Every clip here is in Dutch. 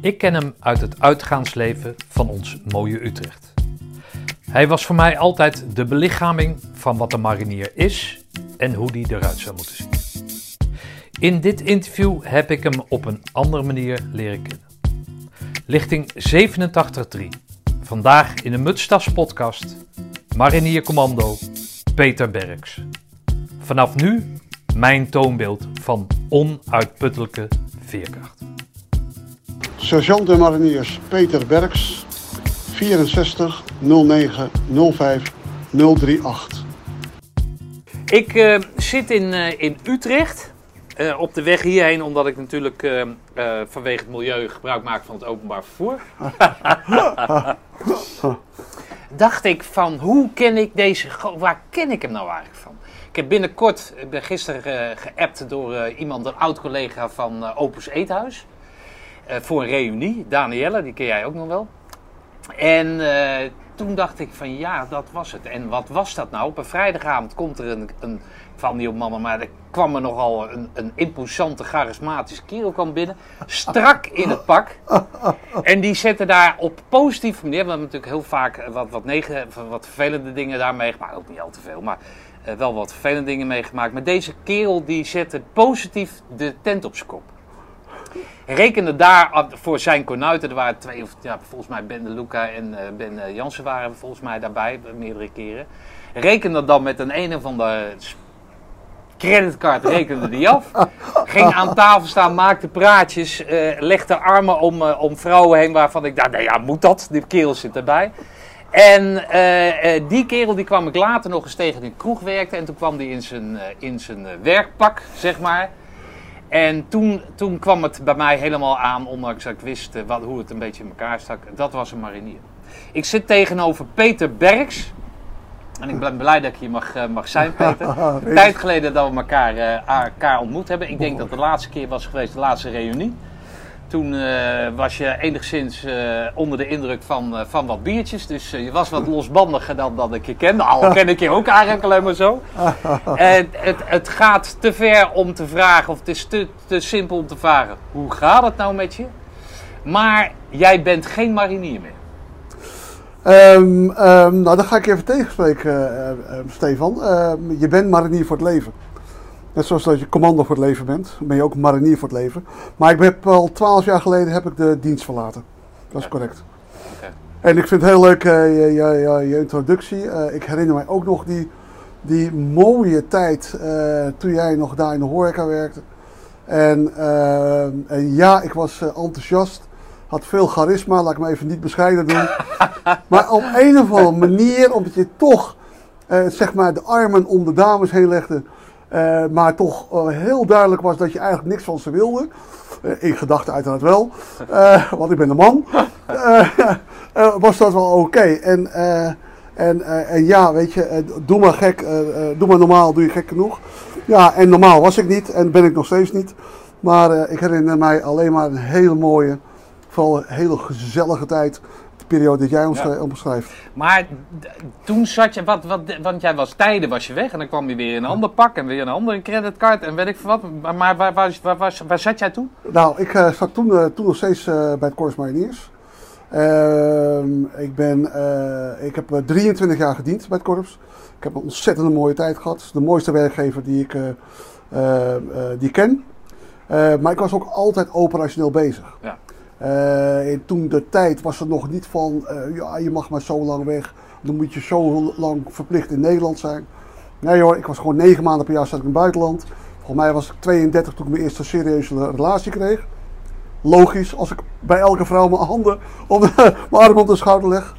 Ik ken hem uit het uitgaansleven van ons mooie Utrecht. Hij was voor mij altijd de belichaming van wat een marinier is en hoe die eruit zou moeten zien. In dit interview heb ik hem op een andere manier leren kennen. Lichting 87.3. Vandaag in de Mutstas podcast Marinier Commando Peter Berks. Vanaf nu mijn toonbeeld van onuitputtelijke veerkracht. Sergeant de Mariniers Peter Berks, 64 09 05 038. Ik eh, zit in, eh, in Utrecht. eh, op de weg hierheen, omdat ik natuurlijk vanwege het milieu gebruik maak van het openbaar vervoer. Dacht ik van, hoe ken ik deze, waar ken ik hem nou eigenlijk van? Ik heb binnenkort, ik ben gisteren geappt door iemand, een oud collega van Opus Eethuis. Eh, voor een reunie, Danielle, die ken jij ook nog wel. En eh, toen dacht ik van ja, dat was het. En wat was dat nou? Op een vrijdagavond komt er een, een val niet op mannen, maar er kwam er nogal een, een imposante, charismatische kerel kwam binnen. Strak in het pak. En die zette daar op positieve manier, we hebben natuurlijk heel vaak eh, wat, wat, wat vervelende dingen daar meegemaakt. Ook niet al te veel, maar wel wat vervelende dingen meegemaakt. Maar deze kerel die zette positief de tent op zijn kop. Rekende daar voor zijn kornuiten, er waren twee, of ja, volgens mij Ben de Luca en eh, Ben eh, Jansen waren volgens mij daarbij, meerdere keren. Rekende dan met een een of s- creditcard, rekende die af. Ging aan tafel staan, maakte praatjes, eh, legde armen om, om vrouwen heen waarvan ik dacht, nou ja, moet dat? Die kerel zit erbij. En die kerel die kwam ik later nog eens tegen in de kroeg werkte. En toen kwam hij in zijn, in zijn werkpak, zeg maar. En toen, toen kwam het bij mij helemaal aan, ondanks dat ik wist eh, wat, hoe het een beetje in elkaar stak. Dat was een marinier. Ik zit tegenover Peter Berks. En ik ben blij dat ik hier mag, eh, mag zijn, Peter. Een tijd geleden dat we elkaar, eh, elkaar ontmoet hebben. Ik denk dat de laatste keer was geweest, de laatste reunie. Toen eh, was je enigszins eh, onder de indruk van, eh, van wat biertjes. Dus je was wat losbandiger dan dat ik je kende. Al ken ik je ook eigenlijk alleen maar zo. En het, het gaat te ver om te vragen, of het is te, te simpel om te vragen. Hoe gaat het nou met je? Maar jij bent geen marinier meer. Ehm, nou, dan ga ik even tegenspreken, eh, Stefan. Ehm, je bent marinier voor het leven. Net zoals dat je commando voor het leven bent, ben je ook marinier voor het leven. Maar ik heb al twaalf jaar geleden heb ik de dienst verlaten. Dat is correct. En ik vind het heel leuk eh, je, je, introductie. Eh, ik herinner mij ook nog die, die mooie tijd eh, toen jij nog daar in de horeca werkte. En, en ja, ik was enthousiast. Had veel charisma, laat ik me even niet bescheiden doen. maar op een of andere manier, omdat je toch zeg maar de armen om de dames heen legde. Eh, maar toch eh, heel duidelijk was dat je eigenlijk niks van ze wilde. Eh, in gedachten uiteraard wel, want ik ben een man. Was dat wel oké. En, en, en ja, weet je, doe maar gek, doe maar normaal, doe je gek genoeg. Ja, en normaal was ik niet en ben ik nog steeds niet. Maar ik herinner mij alleen maar een hele mooie, vooral een hele gezellige tijd. De periode dat jij ons Ja. omschrijft. Maar toen zat je, wat, wat, want jij was tijden was je weg en dan kwam je weer in een ander pak en weer een andere creditcard en weet ik veel wat. Maar, waar, waar, waar, waar, waar zat jij toen? Nou, ik eh, zat toen, eh, toen nog steeds eh, bij het Corps Mariniers. Ehm, ik, ben, ik heb eh, 23 jaar gediend bij het Korps. Ik heb een ontzettend mooie tijd gehad. De mooiste werkgever die ik, die ken. Maar ik was ook altijd operationeel bezig. Ja. En toen de tijd was het nog niet van, eh, ja, je mag maar zo lang weg. Dan moet je zo lang verplicht in Nederland zijn. Nee hoor, ik was gewoon negen maanden per jaar zat ik in het buitenland. Volgens mij was ik 32 toen ik mijn eerste serieuze relatie kreeg. Logisch, als ik bij elke vrouw mijn handen op de, mijn de schouder leg.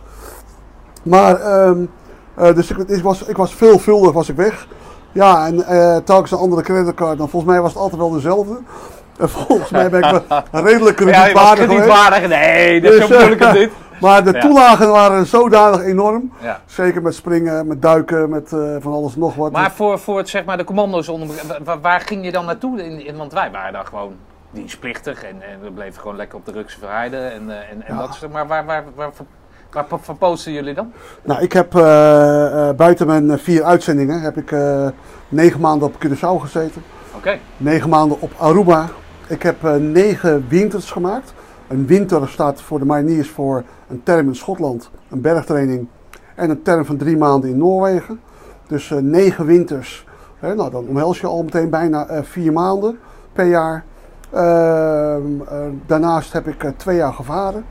Maar, ehm, eh, dus ik, was, ik was veelvuldig was ik weg. Ja, en telkens een andere creditcard. Dan volgens mij was het altijd wel dezelfde. En volgens mij ben ik wel redelijk Ja, kredietwaardig geweest. kredietwaardig. Nee, dat is Dus, zo bedoel ik het niet. Maar de Ja. toelagen waren zodanig enorm. Ja. Zeker met springen, met duiken, met eh, van alles nog wat. Maar voor, voor het, zeg maar, de commando's onder wa- wa- waar ging je dan naartoe? In, in, want wij waren daar gewoon dienstplichtig en, en we bleven gewoon lekker op de Rukse Verheide en, eh, en, en Ja. dat soort Maar waar, waar, waar, waar, waar verposten jullie dan? Nou, ik heb eh, eh, buiten mijn eh, vier uitzendingen heb ik eh, negen maanden op Curaçao gezeten. Oké. Negen maanden op Aruba. Ik heb eh, negen winters gemaakt. Een winter staat voor de mariniers voor een term in Schotland, een bergtraining. En een term van drie maanden in Noorwegen. Dus eh, negen winters. Hè, nou, dan omhels je al meteen bijna eh, vier maanden per jaar. Ehm, eh, daarnaast heb ik twee jaar gevaren.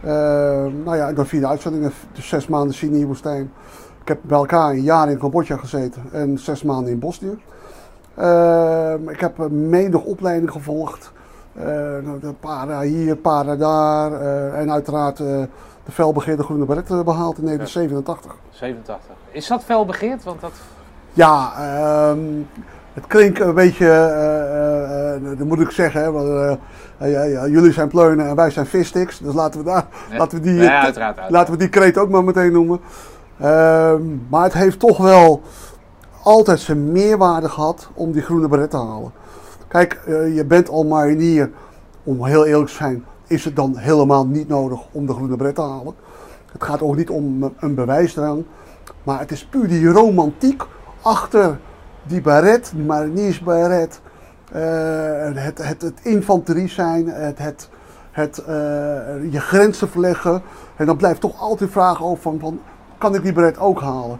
Ehm, nou ja, dan vier uitzendingen, dus zes maanden Sinai-woestijn. Ik heb bij elkaar een jaar in Cambodja gezeten en zes maanden in Bosnië. Ehm, ik heb menig opleiding gevolgd. Eh, nou, para hier, para daar. eh, en uiteraard eh, de felbegeerde groene beret eh, behaald in 1987. 87. Is dat fel begeerd? Want dat... Ja, ehm, het klinkt een beetje, dat moet ik zeggen, hè, want, ja, ja, jullie zijn pleunen en wij zijn vissticks. Dus laten we, daar, laten, we die, Ja, uiteraard, uiteraard. laten we die kreet ook maar meteen noemen. Ehm, maar het heeft toch wel altijd zijn meerwaarde gehad om die groene beret te halen. Kijk, eh, je bent al marinier, om heel eerlijk te zijn, is het dan helemaal niet nodig om de groene beret te halen. Het gaat ook niet om een bewijsdrang, maar het is puur die romantiek achter die baret, die mariniersbaret. eh, het, het, het infanterie zijn, het, het, het eh, je grenzen verleggen. En dan blijft toch altijd vraag over van, van kan ik die baret ook halen?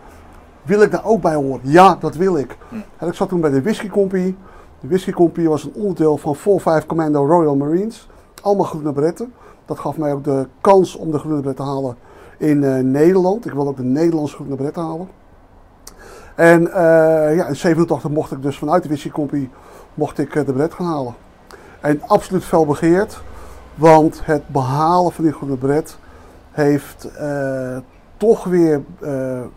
Wil ik daar ook bij horen? Ja, dat wil ik. En ik zat toen bij de Whisky Company. De Whisky Company was een onderdeel van 4-5 Commando Royal Marines. Allemaal groene beretten. Dat gaf mij ook de kans om de groene beret te halen in eh, Nederland. Ik wilde ook de Nederlandse groene beret halen. En eh, ja, in 87 mocht ik dus vanuit de Whisky Company mocht ik, eh, de beret gaan halen. En absoluut fel begeerd. Want het behalen van die groene beret heeft toch weer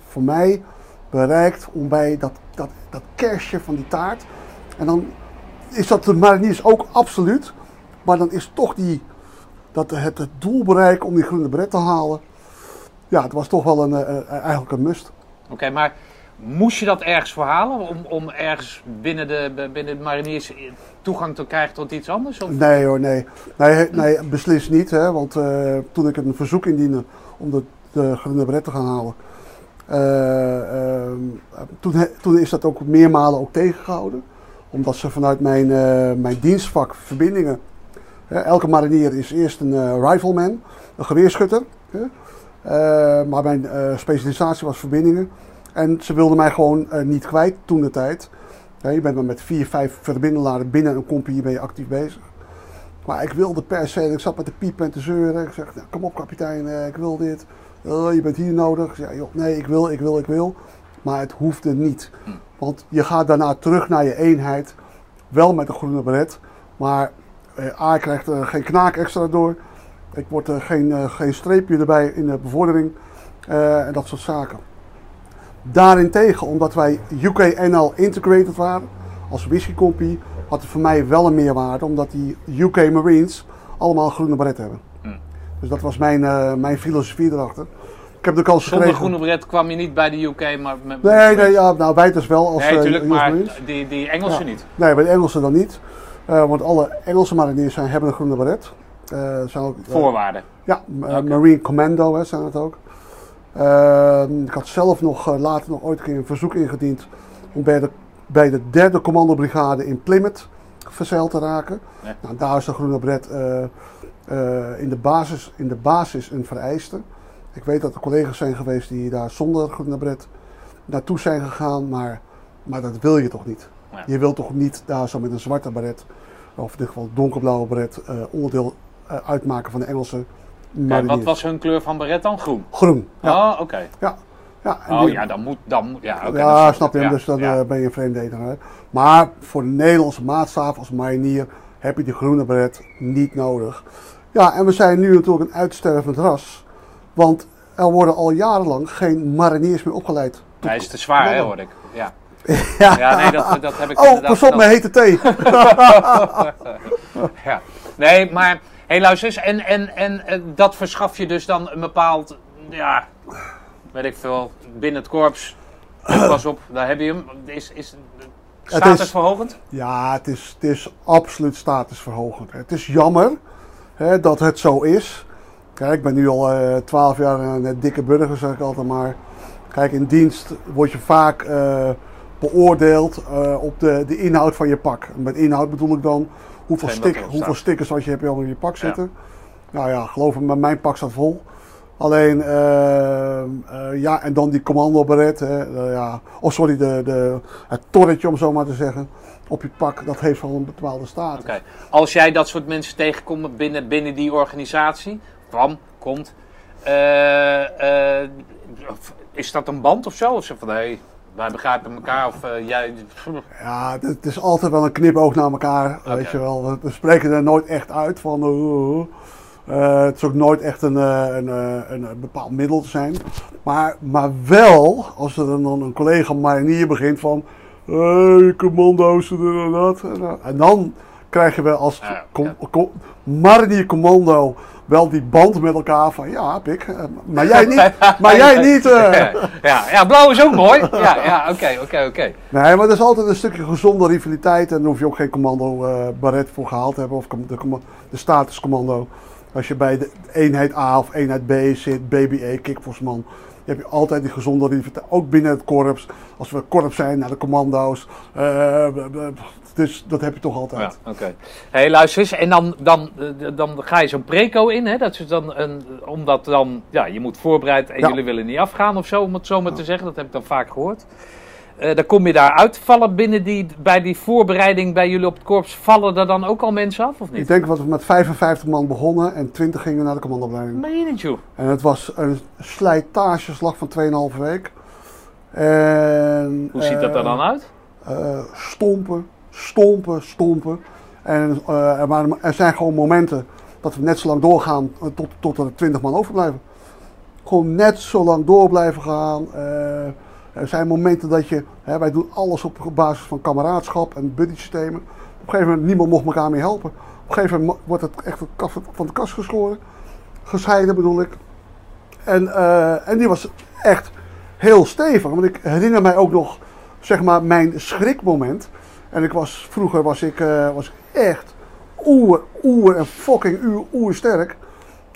voor mij bereikt om bij dat, dat, dat kerstje van die taart. En dan is dat de mariniers ook absoluut. Maar dan is toch die, dat het, het doel bereiken om die groene beret te halen. Ja, het was toch wel een, eh, eh, eigenlijk een must. Oké, maar moest je dat ergens verhalen? Om, om ergens binnen de, binnen de mariniers toegang te krijgen tot iets anders? Of? Nee hoor, nee. Nee, nee beslist niet. Hè, want eh, toen ik een verzoek indiende om de, de groene beret te gaan halen. Eh, ehm, toen, toen is dat ook meermalen ook tegengehouden. Omdat ze vanuit mijn, eh, mijn dienstvak verbindingen. elke marinier is eerst een eh, rifleman, een geweerschutter. maar mijn specialisatie was verbindingen. En ze wilden mij gewoon niet kwijt toen de tijd. Je bent maar met vier, vijf verbindelaren binnen een compagnie ben je actief bezig. Maar ik wilde per se, ik zat met de piep en te zeuren. Ik zeg, nou, kom op kapitein, ik wil dit. Oh, je bent hier nodig. Zeg, joh, nee, ik wil, ik wil, ik wil. Maar het hoefde niet. Want je gaat daarna terug naar je eenheid. Wel met een groene beret. Maar eh, A krijgt er geen knaak extra door. Ik word er geen, eh, geen streepje erbij in de bevordering. eh, en dat soort zaken. Daarentegen, omdat wij UK-NL integrated waren, als whisky company, had het voor mij wel een meerwaarde, omdat die UK Marines allemaal groene beret hebben. Dus dat was mijn, eh, mijn filosofie erachter. Ik heb de kans Zonder gekregen. groene bret kwam je niet bij de UK, maar... Met, Nee, nee, ja, nou wij dus wel als Nee, eh, natuurlijk, US maar die, die Engelsen Ja. niet. Nee, bij de Engelsen dan niet. Eh, want alle Engelse mariniers zijn, hebben een groene beret. Eh, zijn ook, eh, Voorwaarden. Ja, eh. Marine Commando hè, zijn het ook. Ehm, ik had zelf nog eh, later nog ooit een keer een verzoek ingediend om bij de, bij de derde commandobrigade in Plymouth verzeild te raken. Nou, daar is de groene bret eh, in, de basis, in de basis een vereiste. Ik weet dat er collega's zijn geweest die daar zonder groene bret naartoe zijn gegaan, maar, maar dat wil je toch niet. Ja. Je wilt toch niet daar zo met een zwarte beret, of in dit geval donkerblauwe beret, eh, onderdeel eh, uitmaken van de Engelse mariniers. wat was hun kleur van beret dan? Groen. Groen. Ja. Oh, oké. ja. ja, Oh die- ja, dan moet... Dan, ja, ja, dan snap je, het. dus dan ja. ben je een vreemde eter. Maar voor de Nederlandse maatstaf als marinier heb je die groene beret niet nodig. Ja, en we zijn nu natuurlijk een uitstervend ras. Want er worden al jarenlang geen mariniers meer opgeleid. Hij is te zwaar, hè, hoor ik. Ja. Ja. Ja, nee, dat, dat heb ik Oh, pas op met hete thee. Ja. Nee, maar... Hé, luister eens. En, en, en eh, dat verschaf je dus dan een bepaald... Ja, weet ik veel. Binnen het korps. Pas op, daar heb je hem. Is, is statusverhogend? Ja, het is, het is absoluut statusverhogend. Het is jammer hè, dat het zo is. Kijk, ik ben nu al twaalf jaar een dikke burger, zeg ik altijd maar. Kijk, in dienst word je vaak eh, beoordeeld eh, op de, de inhoud van je pak. En met inhoud bedoel ik dan hoeveel, stik, hoeveel stickers wat je hebt allemaal in je pak zitten. Nou ja, geloof me, mijn pak staat vol. Alleen, eh, eh, ja, en dan die commando beret. Hè, eh, ja. Oh, sorry, de, de, het torretje om zo maar te zeggen. Op je pak, dat heeft wel een bepaalde status. Als jij dat soort mensen tegenkomt binnen, binnen die organisatie, kwam, komt, eh, eh, is dat een band of zo? Of van, hé, hey, wij begrijpen elkaar of eh, jij... Ja, het is altijd wel een knipoog naar elkaar, weet je wel. We, spreken er nooit echt uit van... het is ook nooit echt een, een, een, een bepaald middel te zijn. Maar, maar wel, als er dan een collega marinier begint van... Hey, commando's en dat. En, eh, En dan krijg je wel als Ja, com- ja. com- marinier commando wel die band met elkaar van... Ja, pik, eh, maar jij niet. Maar jij niet. eh. ja, ja, blauw is ook mooi. Ja, oké, oké, oké. Nee, maar er is altijd een stukje gezonde rivaliteit en daar hoef je ook geen commando eh baret voor gehaald te hebben of de, de statuscommando. Als je bij de eenheid A of eenheid B zit, BBE, dan heb je altijd die gezonde rivaliteit. Ook binnen het korps. Als we korps zijn, naar de commando's. Eh, dus dat heb je toch altijd. Ja, oké. hey, luister eens. En dan, dan, eh, dan ga je zo'n preco in, hè? Dat is dan een, omdat dan, ja, je moet voorbereid en Ja. jullie willen niet afgaan of zo, om het zo maar te zeggen. Dat heb ik dan vaak gehoord. Eh, dan kom je daar uit. Vallen binnen die, bij die voorbereiding bij jullie op het korps, vallen er dan ook al mensen af of Ik niet? denk dat we met 55 man begonnen en 20 gingen naar de commandoopleiding. Meen je niet, joh? En het was een slijtageslag van 2,5 week. En, Hoe ziet dat er eh, dan uit? eh, stompen, stompen, stompen. En eh, er, waren, er zijn gewoon momenten dat we net zo lang doorgaan eh, tot, tot er 20 man overblijven. Gewoon net zo lang door blijven gaan. Eh, er zijn momenten dat je, hè, wij doen alles op basis van kameraadschap en buddysystemen. Op een gegeven moment, niemand mocht elkaar meer helpen. Op een gegeven moment wordt het echt van de kast geschoren. Gescheiden bedoel ik. En, eh, en die was echt heel stevig. Want ik herinner mij ook nog, zeg maar, mijn schrikmoment. En ik was, vroeger was ik, eh, was echt oer, oer en fucking uur, oer sterk.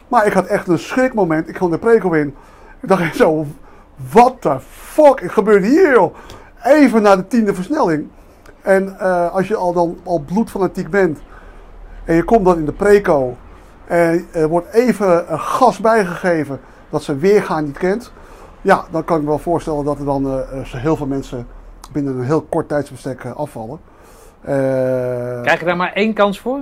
Maar ik had echt een schrikmoment. Ik kwam de preko in. Ik dacht zo, wat de fuck gebeurt hier joh? Even naar de tiende versnelling. En eh, als je al dan al bloedfanatiek bent. En je komt dan in de preco. En er wordt even een gas bijgegeven dat ze weergaan niet kent. Ja, dan kan ik me wel voorstellen dat er dan eh, heel veel mensen binnen een heel kort tijdsbestek afvallen. Krijg je daar maar één kans voor?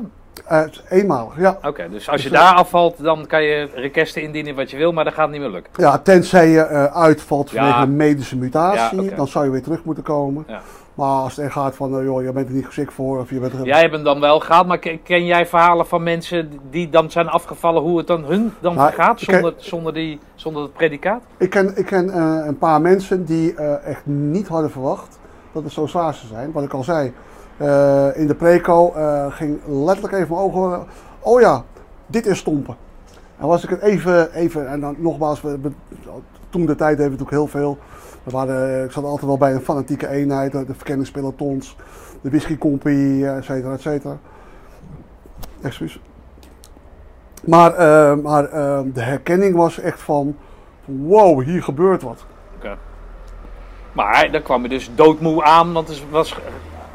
Eh, eenmalig, ja. Oké, dus als je Dus, daar afvalt, dan kan je requesten indienen wat je wil, maar dat gaat niet meer lukken. Ja, tenzij je eh, uitvalt vanwege Ja. een medische mutatie, Ja, dan zou je weer terug moeten komen. Ja. Maar als het echt gaat van, eh, joh, je bent er niet geschikt voor, of je bent er... Jij hebt hem dan wel gehad, maar ken, jij verhalen van mensen die dan zijn afgevallen, hoe het dan hun dan Nou, gaat ken- zonder, zonder, die, zonder het predicaat? Ik ken, ik ken eh, een paar mensen die eh, echt niet hadden verwacht dat het zo zwaar zou zijn. Wat ik al zei, eh, in de preco eh, ging letterlijk even mijn ogen. Oh ja, dit is stompen. En was ik het even, even en dan nogmaals, toen de tijd deden we natuurlijk heel veel. We waren, ik zat altijd wel bij een fanatieke eenheid, de verkenningspelotons, de whiskycompie, et cetera, et cetera. Excuus. Maar, eh, maar eh, de herkenning was echt van, wow, hier gebeurt wat. Maar dan kwam je dus doodmoe aan, want het was,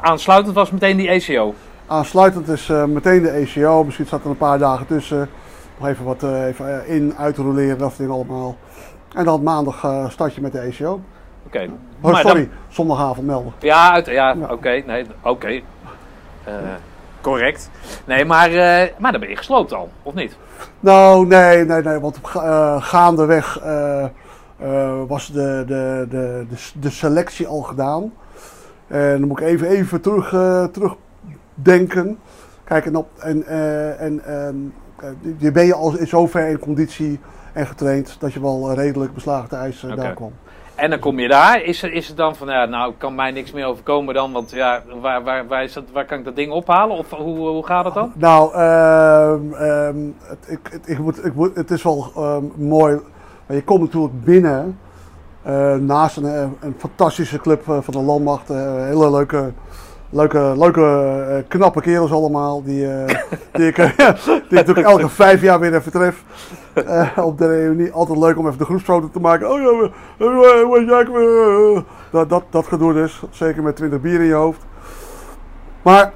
aansluitend was meteen die ECO. Aansluitend is eh, meteen de ECO, misschien zat er een paar dagen tussen. Nog even wat eh, even eh, in, uitroleren, dat ding allemaal. En dan maandag start je met de ECO. Oké. Oh, Maar sorry, dan- zondagavond melden. ja, uit, ja, Ja. oké, nee, oké. Correct. Nee, maar, maar dan ben je gesloopt al, of niet? Nou, nee, nee, nee, want ga- gaandeweg was de, de, de, de, de selectie al gedaan. En dan moet ik even, even terug, eh, terugdenken. Kijk, en, op, en, eh, en ehm, eh, je ben je al in zover in conditie en getraind dat je wel redelijk beslagen te ijs daar kwam. En dan kom je daar, is, er, is het dan van, ja, nou kan mij niks meer overkomen dan, want ja, waar, waar, waar, is dat, waar kan ik dat ding ophalen? Of hoe, hoe gaat het dan? Nou, ehm, ehm, het, ik, het, ik moet, ik moet, het is wel mooi. Maar je komt natuurlijk binnen naast een, eh, een fantastische club eh, van de landmacht. eh, hele leuke, leuke, leuke eh, knappe kerels allemaal. Die, eh, die, ik, die ik elke vijf jaar weer even tref. Eh, op de reunie. Altijd leuk om even de groepsfoto te maken. Oh ja, we- eh, wat jij, eh, dat, dat, dat gedoe dus. Zeker met 20 bier in je hoofd. Maar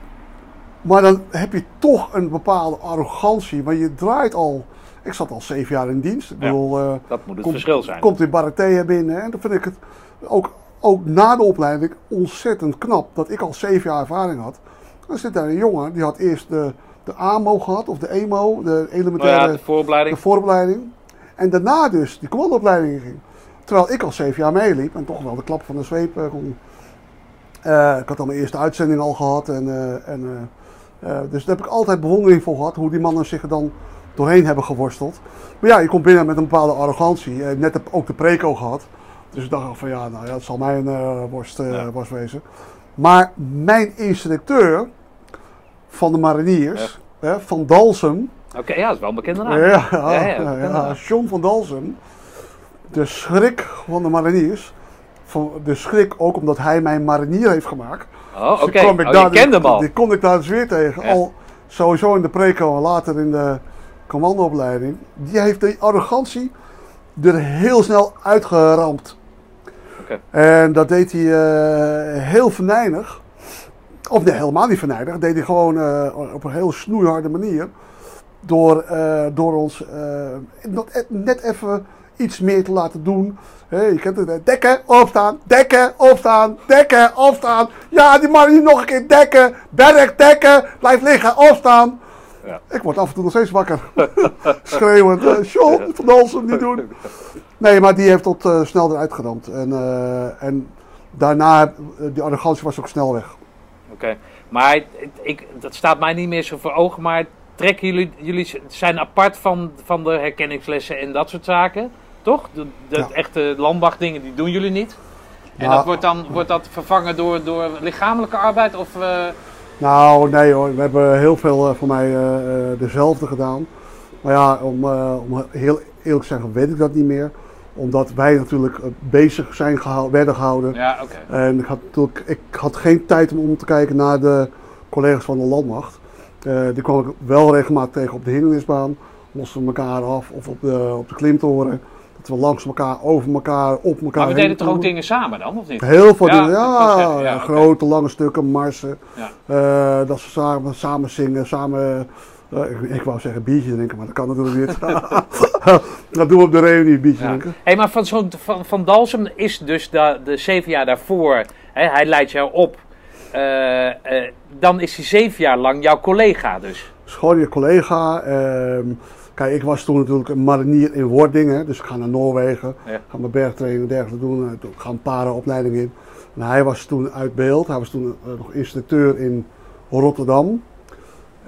Maar dan heb je toch een bepaalde arrogantie. Maar je draait al. Ik zat al zeven jaar in dienst. Ik Ja. bedoel, eh, Dat moet het komt, verschil zijn. komt in Baratea binnen. En dan vind ik het ook, ook na de opleiding ontzettend knap dat ik al zeven jaar ervaring had. Dan zit daar een jongen die had eerst de, de AMO gehad, of de EMO, de Nou elementaire ja, de vooropleiding. de vooropleiding. En daarna dus die commandoopleiding ging. Terwijl ik al zeven jaar meeliep en toch wel de klap van de zweep eh, kon. Eh, ik had al mijn eerste uitzending al gehad. En, en, dus daar heb ik altijd bewondering voor gehad. Hoe die mannen zich er dan doorheen hebben geworsteld. Maar ja, je komt binnen met een bepaalde arrogantie. Net heb ook de preco gehad. Dus ik dacht van ja, nou ja, dat zal mijn eh, worst, Ja. worst wezen. Maar mijn instructeur van de mariniers, hè, van Dalsem. Oké, ja, dat is wel een bekende naam. Ja, ja. John van Dalsem. De schrik van de mariniers. Van de schrik ook omdat hij mijn marinier heeft gemaakt. Oh, Dus oké. ik Oh, daar- je kende hem die, al. die kom ik daar dus weer tegen. Al sowieso in de preco en later in de commandoopleiding. Die heeft die arrogantie er heel snel uitgeramd. En dat deed hij eh, heel venijnig. Of nee, helemaal niet venijnig. Dat deed hij gewoon eh, op een heel snoeiharde manier. Door, eh, door ons e- net even iets meer te laten doen. Hé, je kent het, dekken, opstaan, dekken, opstaan, dekken, opstaan. Ja, die man hier nog een keer dekken, berg, dekken, blijf liggen, opstaan. Ja. Ik word af en toe nog steeds wakker. Schreeuwend, eh, John, van Dalsem niet doen. Nee, maar die heeft tot eh, snel eruit gedampt. En, eh, en daarna, die arrogantie was ook snel weg. Oké. Maar ik, dat staat mij niet meer zo voor ogen, maar trekken jullie, jullie zijn apart van, van de herkenningslessen en dat soort zaken, toch? De, de Ja. echte landmachtdingen, die doen jullie niet? En Nou, dat wordt dan wordt dat vervangen door, door lichamelijke arbeid? Of, Nou, nee hoor. We hebben heel veel eh, voor mij eh, eh, dezelfde gedaan. Maar ja, om, om heel eerlijk te zeggen, weet ik dat niet meer. Omdat wij natuurlijk bezig zijn gehou- werden gehouden. ja, oké. En ik had, natuurlijk, ik had geen tijd om om te kijken naar de collega's van de landmacht. Die kwam ik wel regelmatig tegen op de hindernisbaan. Lossen we elkaar af of op de, op de klimtoren. We langs elkaar, over elkaar, op elkaar Maar we deden toch ook dingen samen dan, of niet? Heel veel Ja, dingen. Ja, grote, lange stukken, marsen. Ja. Eh, dat ze samen, samen zingen, samen... eh, ik, ik wou zeggen biertje drinken, maar dat kan natuurlijk niet. dat doen we op de reunie, biertje Ja. drinken. Hey, maar van, zo'n van, van Dalsem is dus de, de zeven jaar daarvoor, hè, hij leidt jou op. eh, dan is hij zeven jaar lang jouw collega dus. is gewoon je collega. ehm, kijk, ik was toen natuurlijk een marinier in wording, hè, dus ik ga naar Noorwegen. Ja. Ga mijn bergtraining en dergelijke doen. eh, Ik ga een parenopleiding in. En hij was toen uit beeld. Hij was toen eh, nog instructeur in Rotterdam.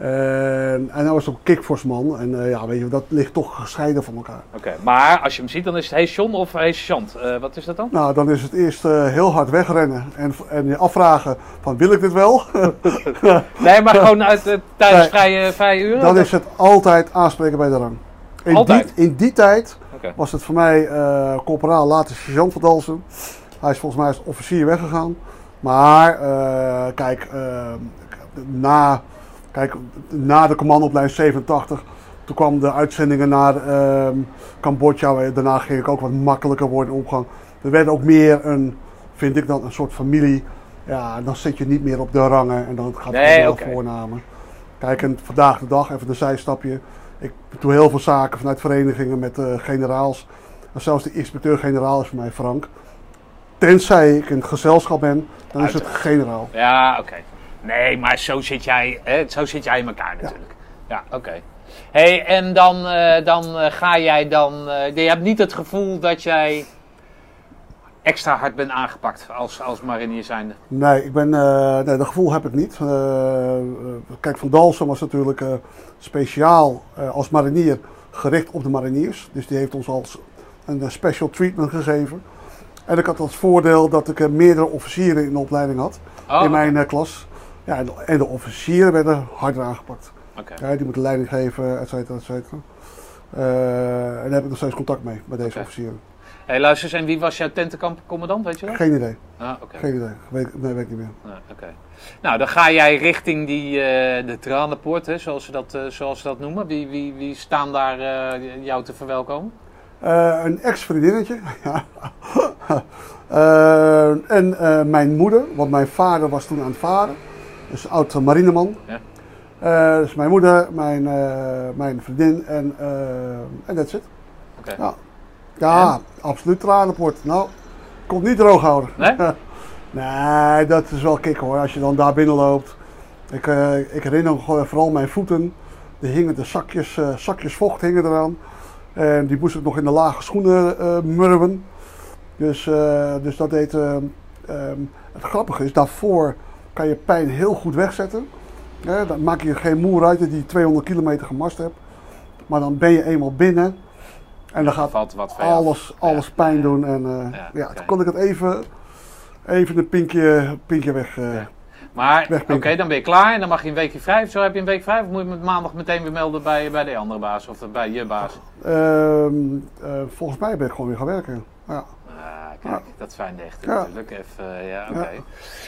En, en hij was ook kickforceman. En eh, ja, weet je, dat ligt toch gescheiden van elkaar. Oké, maar als je hem ziet, dan is het hey John of hey Chant. Eh, wat is dat dan? Nou, dan is het eerst eh, heel hard wegrennen en, en je afvragen van wil ik dit wel? Nee, maar gewoon uit, tijdens vrije, vrije uren? dan is het altijd aanspreken bij de rang. In, Altijd? Die, in die tijd was het voor mij corporaal, later sergeant van Dalsen. Hij is volgens mij als officier weggegaan. Maar kijk, eh, na, kijk, na de commandoopleiding 87, toen kwam de uitzendingen naar ehm, Cambodja. Daarna ging ik ook wat makkelijker worden in omgang. We werden ook meer een, vind ik dan, een soort familie. Ja, dan zit je niet meer op de rangen en dan gaat het Nee, wel oké. voornamen. Kijk, en vandaag de dag, even een zijstapje. Ik doe heel veel zaken vanuit verenigingen met eh, generaals. En zelfs de inspecteur-generaal is voor mij Frank. Tenzij ik in het gezelschap ben, dan is het generaal. Ja, oké. Nee, maar zo zit jij, hè, zo zit jij in elkaar natuurlijk. Ja, oké. hey, en dan, eh, dan eh, ga jij dan... eh, je hebt niet het gevoel dat jij extra hard bent aangepakt als, als marinier zijnde. Nee, ik ben, nee, dat gevoel heb ik niet. Kijk, Van Dalsem was natuurlijk speciaal als marinier gericht op de mariniers. Dus die heeft ons als een special treatment gegeven. En ik had als voordeel dat ik meerdere officieren in de opleiding had. Oh, in mijn klas. Ja, en de, en de officieren werden harder aangepakt. oké. Ja, die moeten leiding geven, et cetera, et cetera. Eh, en daar heb ik nog steeds contact mee, met deze Oké. officieren. Hey, luister eens, en wie was jouw tentenkampcommandant, weet je dat? Geen idee, Ah, oké. geen idee. Weet, nee, weet ik niet meer. Ah, oké. Nou, dan ga jij richting die, eh, de Tranenpoort, hè, zoals, ze dat, eh, zoals ze dat noemen. Wie, wie, wie staan daar jou te verwelkomen? Een ex-vriendinnetje. ja. En mijn moeder, want mijn vader was toen aan het varen. Dus een oud marineman. Ja. Eh, dus mijn moeder, mijn, eh, mijn vriendin en eh en that's it. Oké. Ja, ja absoluut tranenport. Nou, komt niet droog houden. Nee? nee, dat is wel kick hoor, als je dan daar binnen loopt. Ik, ik herinner me vooral mijn voeten. Die hingen de zakjes, zakjes vocht hingen eraan. En die moest ik nog in de lage schoenen eh murwen. Dus, dus dat deed... eh, ehm, het grappige is, daarvoor kan je pijn heel goed wegzetten. Dan maak je geen moer uit dat je 200 kilometer gemast hebt. Maar dan ben je eenmaal binnen. En dan gaat alles, alles Ja. pijn doen. En eh, Ja, toen kon ik het even, even een pinkje, pinkje weg. eh. Maar oké, dan ben je klaar en dan mag je een weekje vrij. Zo heb je een week vrij. Of moet je met maandag meteen weer melden bij, bij de andere baas of bij je baas? ehm, eh, volgens mij ben ik gewoon weer gaan werken. Ja. Kijk, dat is fijn echt Ja. natuurlijk. Even, eh, ja, oké.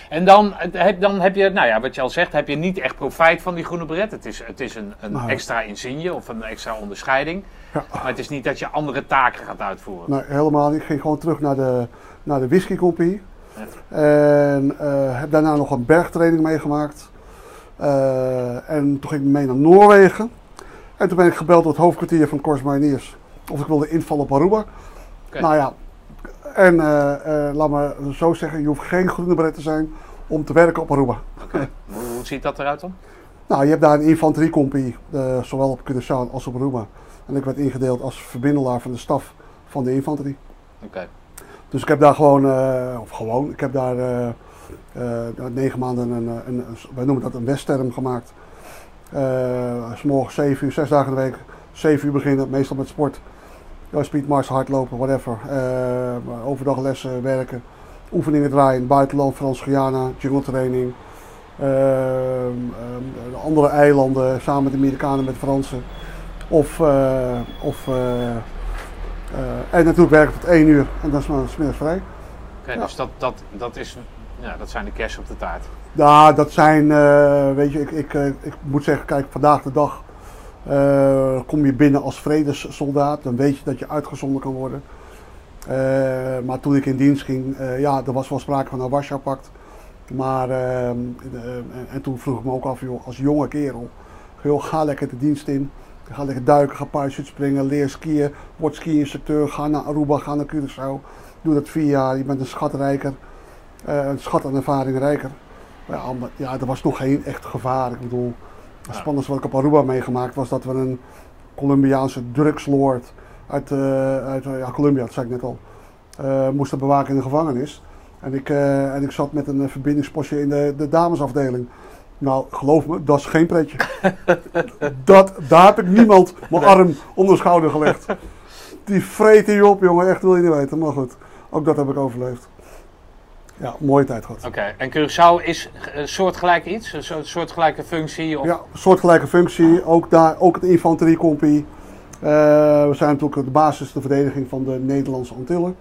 En dan heb, dan heb je, nou ja, wat je al zegt, heb je niet echt profijt van die groene beret. Het is, het is een, een Nou. extra insigne of een extra onderscheiding. Maar het is niet dat je andere taken gaat uitvoeren. Nee, helemaal niet. Ik ging gewoon terug naar de, naar de whiskycompie. En eh, heb daarna nog een bergtraining meegemaakt. Eh, en toen ging ik mee naar Noorwegen. En toen ben ik gebeld door het hoofdkwartier van Corps Mariniers. Of ik wilde invallen op Aruba. Nou ja, en eh, eh, laat me zo zeggen, je hoeft geen groene beret te zijn om te werken op Aruba. Oké. Hoe, hoe ziet dat eruit dan? Nou, je hebt daar een infanteriecompie, eh, zowel op Curaçao als op Aruba. En ik werd ingedeeld als verbindelaar van de staf van de infanterie. Oké. Dus ik heb daar gewoon, of gewoon, ik heb daar negen maanden een, een, een, wij noemen dat een westterm gemaakt. Eh s morgens 7 uur, zes dagen in de week, 7 uur beginnen, meestal met sport. Ja, speedmars, hardlopen, whatever. Eh, maar overdag lessen, werken, oefeningen draaien, buitenland, Frans-Guyana, jungle training. Ehm, ehm, de andere eilanden, samen met de Amerikanen, met de Fransen. Of, eh, of eh, en natuurlijk werken tot 1 uur en dan is mijn smiddags vrij. Oké, Ja. dus dat, dat, dat, is, ja, dat zijn de kerst op de taart. Ja, dat zijn, weet je, ik, ik, ik moet zeggen, kijk, vandaag de dag eh, kom je binnen als vredessoldaat. Dan weet je dat je uitgezonden kan worden. Eh, maar toen ik in dienst ging, eh, ja, er was wel sprake van een Warschau-pact. Maar, eh, eh, en, en toen vroeg ik me ook af, joh, als jonge kerel, joh, ga lekker de dienst in. Ga lekker duiken, ga parachute springen, leer skiën, word ski-instructeur, ga naar Aruba, ga naar Curaçao. Doe dat vier jaar, je bent een schatrijker, een schat aan ervaring rijker. Ja, maar, ja, er was nog geen echt gevaar. Ik bedoel, het spannendste wat ik op Aruba meegemaakt was dat we een Colombiaanse drugslord uit, eh, uit eh, ja, Colombia, dat zei ik net al, eh, moesten bewaken in de gevangenis. En ik, en ik zat met een verbindingspostje in de, de damesafdeling. Nou, geloof me, dat is geen pretje. dat, daar heb ik niemand mijn arm onder de schouder gelegd. Die vreten je op, jongen, echt wil je niet weten. Maar goed, ook dat heb ik overleefd. Ja, mooie tijd gehad. Oké, en Curaçao is een soortgelijk iets? Een soort, soortgelijke functie? Of... Ja, een soortgelijke functie. Ook daar, ook het infanteriecompie. Eh, we zijn natuurlijk de basis de verdediging van de Nederlandse Antillen.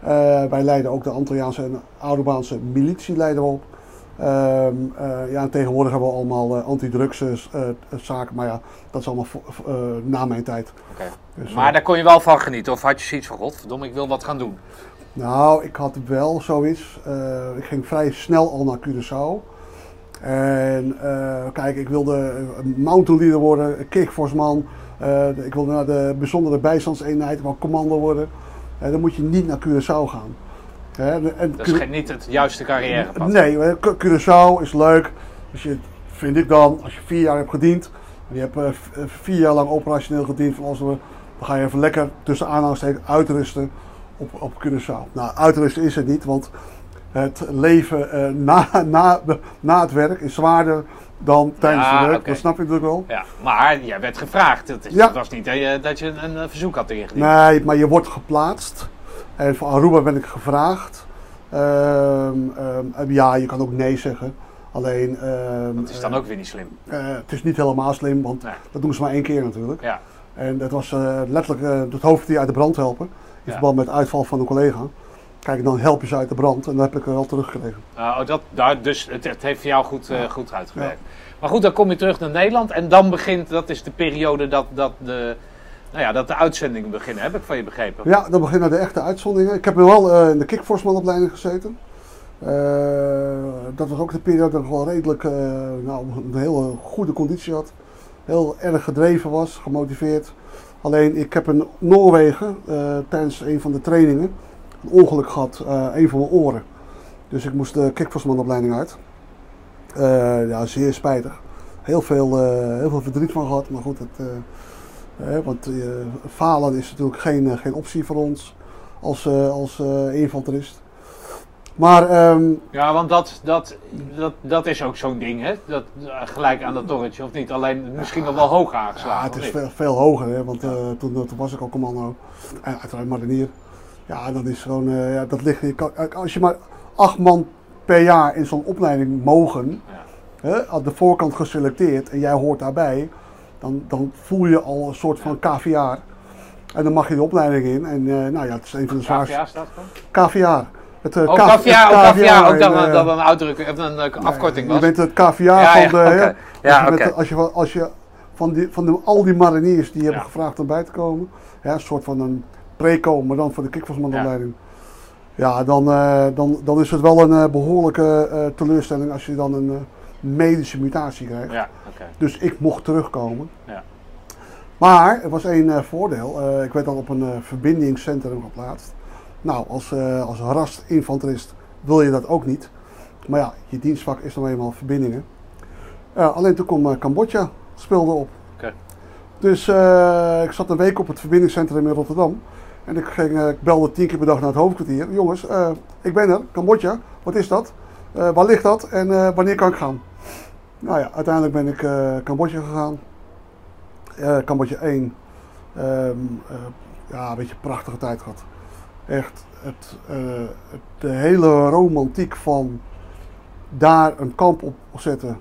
Eh, wij leiden ook de Antilliaanse en Arubaanse militie leiden we op. Ehm, eh, ja, en tegenwoordig hebben we allemaal eh, antidrugs eh, s- eh, zaken, maar ja, dat is allemaal na mijn tijd. Oké. Dus, Maar daar kon je wel van genieten? Of had je zoiets van, godverdomme, ik wil wat gaan doen? Nou, ik had wel zoiets. eh, ik ging vrij snel al naar Curaçao. En eh, kijk, ik wilde een mountain leader worden, een kickforceman. Eh, ik wilde naar de bijzondere bijstandseenheid, ik wou commando worden. Dan moet je niet naar Curaçao gaan. En Dat is niet het juiste carrièrepad. Nee, Cu- Curaçao is leuk. Als je, vind ik dan, als je vier jaar hebt gediend. En je hebt vier jaar lang operationeel gediend van we, dan ga je even lekker tussen aanhalingstekens uitrusten op, op Curaçao. Nou, uitrusten is het niet, want het leven eh, na, na, na het werk is zwaarder dan tijdens Ja, het werk. Dat snap je natuurlijk wel. Ja, maar jij werd gevraagd. Het, is- Ja. het was niet dat je, dat je een, een verzoek had ingediend. Nee, maar je wordt geplaatst. En voor Aruba ben ik gevraagd. Ehm, ehm, ja, je kan ook nee zeggen. Alleen. ehm, Dat is dan ook weer niet slim. Eh, het is niet helemaal slim, want Nee. dat doen ze maar één keer natuurlijk. Ja. En dat was eh, letterlijk eh, het hoofd die uit de brand helpen. In verband met uitval van een collega. Kijk, dan help je ze uit de brand en dan heb ik er wel teruggekregen. Uh, dat, daar, dus het, het heeft voor jou goed, eh, goed uitgewerkt. Maar goed, dan kom je terug naar Nederland en dan begint, dat is de periode dat, dat, de, nou ja, dat de uitzendingen beginnen, heb ik van je begrepen. Ja, dan beginnen de echte uitzonderingen. Ik heb wel eh, in de kickforcemanopleiding gezeten. dat was ook de periode dat ik wel redelijk nou, een hele goede conditie had. Heel erg gedreven was, gemotiveerd. Alleen ik heb in Noorwegen tijdens een van de trainingen een ongeluk gehad, een van mijn oren. Dus ik moest de kickforcemanopleiding uit. ja, zeer spijtig. Heel veel, heel veel verdriet van gehad, maar goed, het, want uh, falen is natuurlijk geen, eh, geen optie voor ons als, uh, als infanterist. Maar, um, ja, want dat, dat, dat, dat is ook zo'n ding, hè? Dat, gelijk aan dat torretje, of niet? Alleen misschien nog wel hoog aangeslagen. Ja, het is veel, veel, hoger, hè? Want toen, toen, was ik al commando. En uiteraard marinier. Ja, dat is gewoon, ja, dat ligt, als je maar acht man per jaar in zo'n opleiding mogen, ja. hè, aan de voorkant geselecteerd en jij hoort daarbij dan, dan voel je al een soort van KVR. En dan mag je de opleiding in. En uh, nou ja, het is een van de zwaarste. KVR staat voor? Het, uh, oh, KVR, oh, ook dat, uh, dat een uitdrukking, of een afkorting was. Je bent het KVR ja, van de... Ja, ja, als, je met, als, je, als je van, die, van de, al die mariniers die hebben gevraagd om bij te komen, ja, een soort van een preco, maar dan voor de kickforcemanopleiding. Ja. ja, dan, dan, dan is het wel een behoorlijke teleurstelling als je dan een medische mutatie krijgt. Ja, Dus ik mocht terugkomen. Ja. Maar er was één uh, voordeel. Uh, ik werd dan op een uh, verbindingscentrum geplaatst. Nou, als, als rast-infanterist wil je dat ook niet. Maar ja, je dienstvak is dan eenmaal verbindingen. alleen toen kwam Cambodja, speelde op. Okay. Dus ik zat een week op het verbindingscentrum in Rotterdam. En ik, ging, ik belde tien keer per dag naar het hoofdkwartier. Jongens, ik ben er, Cambodja, wat is dat? waar ligt dat en wanneer kan ik gaan? Nou ja, uiteindelijk ben ik uh, Cambodja gegaan. Uh, Cambodja 1. Um, uh, ja, een beetje een prachtige tijd gehad. Echt, het, het, de hele romantiek van daar een kamp op zetten.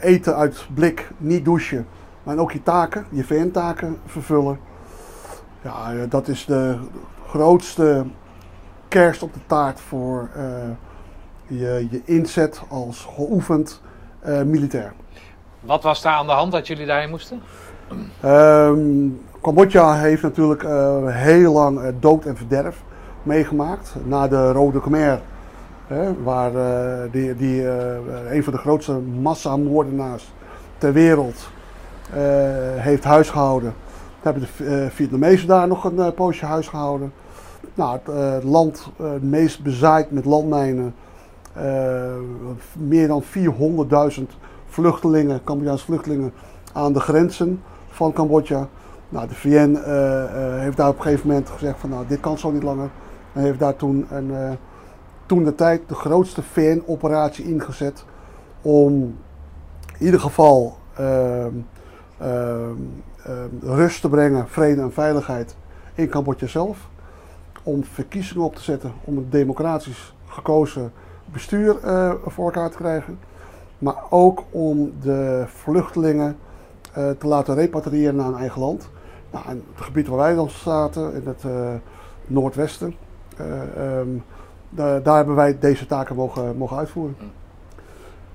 eten uit blik, niet douchen. Maar ook je taken, je VN-taken vervullen. Ja, dat is de grootste kerst op de taart voor je, je inzet als geoefend militair. Wat was daar aan de hand dat jullie daarheen moesten? Um, Cambodja heeft natuurlijk uh, heel lang uh, dood en verderf meegemaakt. Na de Rode Khmer, hè, waar die, die een van de grootste massamoordenaars ter wereld heeft huisgehouden. Daar hebben de Vietnamezen daar nog een poosje huisgehouden. Nou, het land het meest bezaaid met landmijnen eh, meer dan 400.000 vluchtelingen, Cambodjaanse vluchtelingen, aan de grenzen van Cambodja. Nou, de VN uh, uh, heeft daar op een gegeven moment gezegd van nou, dit kan zo niet langer. En heeft daar toen, een, uh, toen de tijd de grootste VN-operatie ingezet om in ieder geval ehm, ehm, ehm, rust te brengen, vrede en veiligheid in Cambodja zelf. Om verkiezingen op te zetten, om een democratisch gekozen bestuur voor elkaar te krijgen. Maar ook om de vluchtelingen te laten repatriëren naar hun eigen land. Nou, het gebied waar wij dan zaten, in het uh, noordwesten, um, daar hebben wij deze taken mogen, mogen uitvoeren.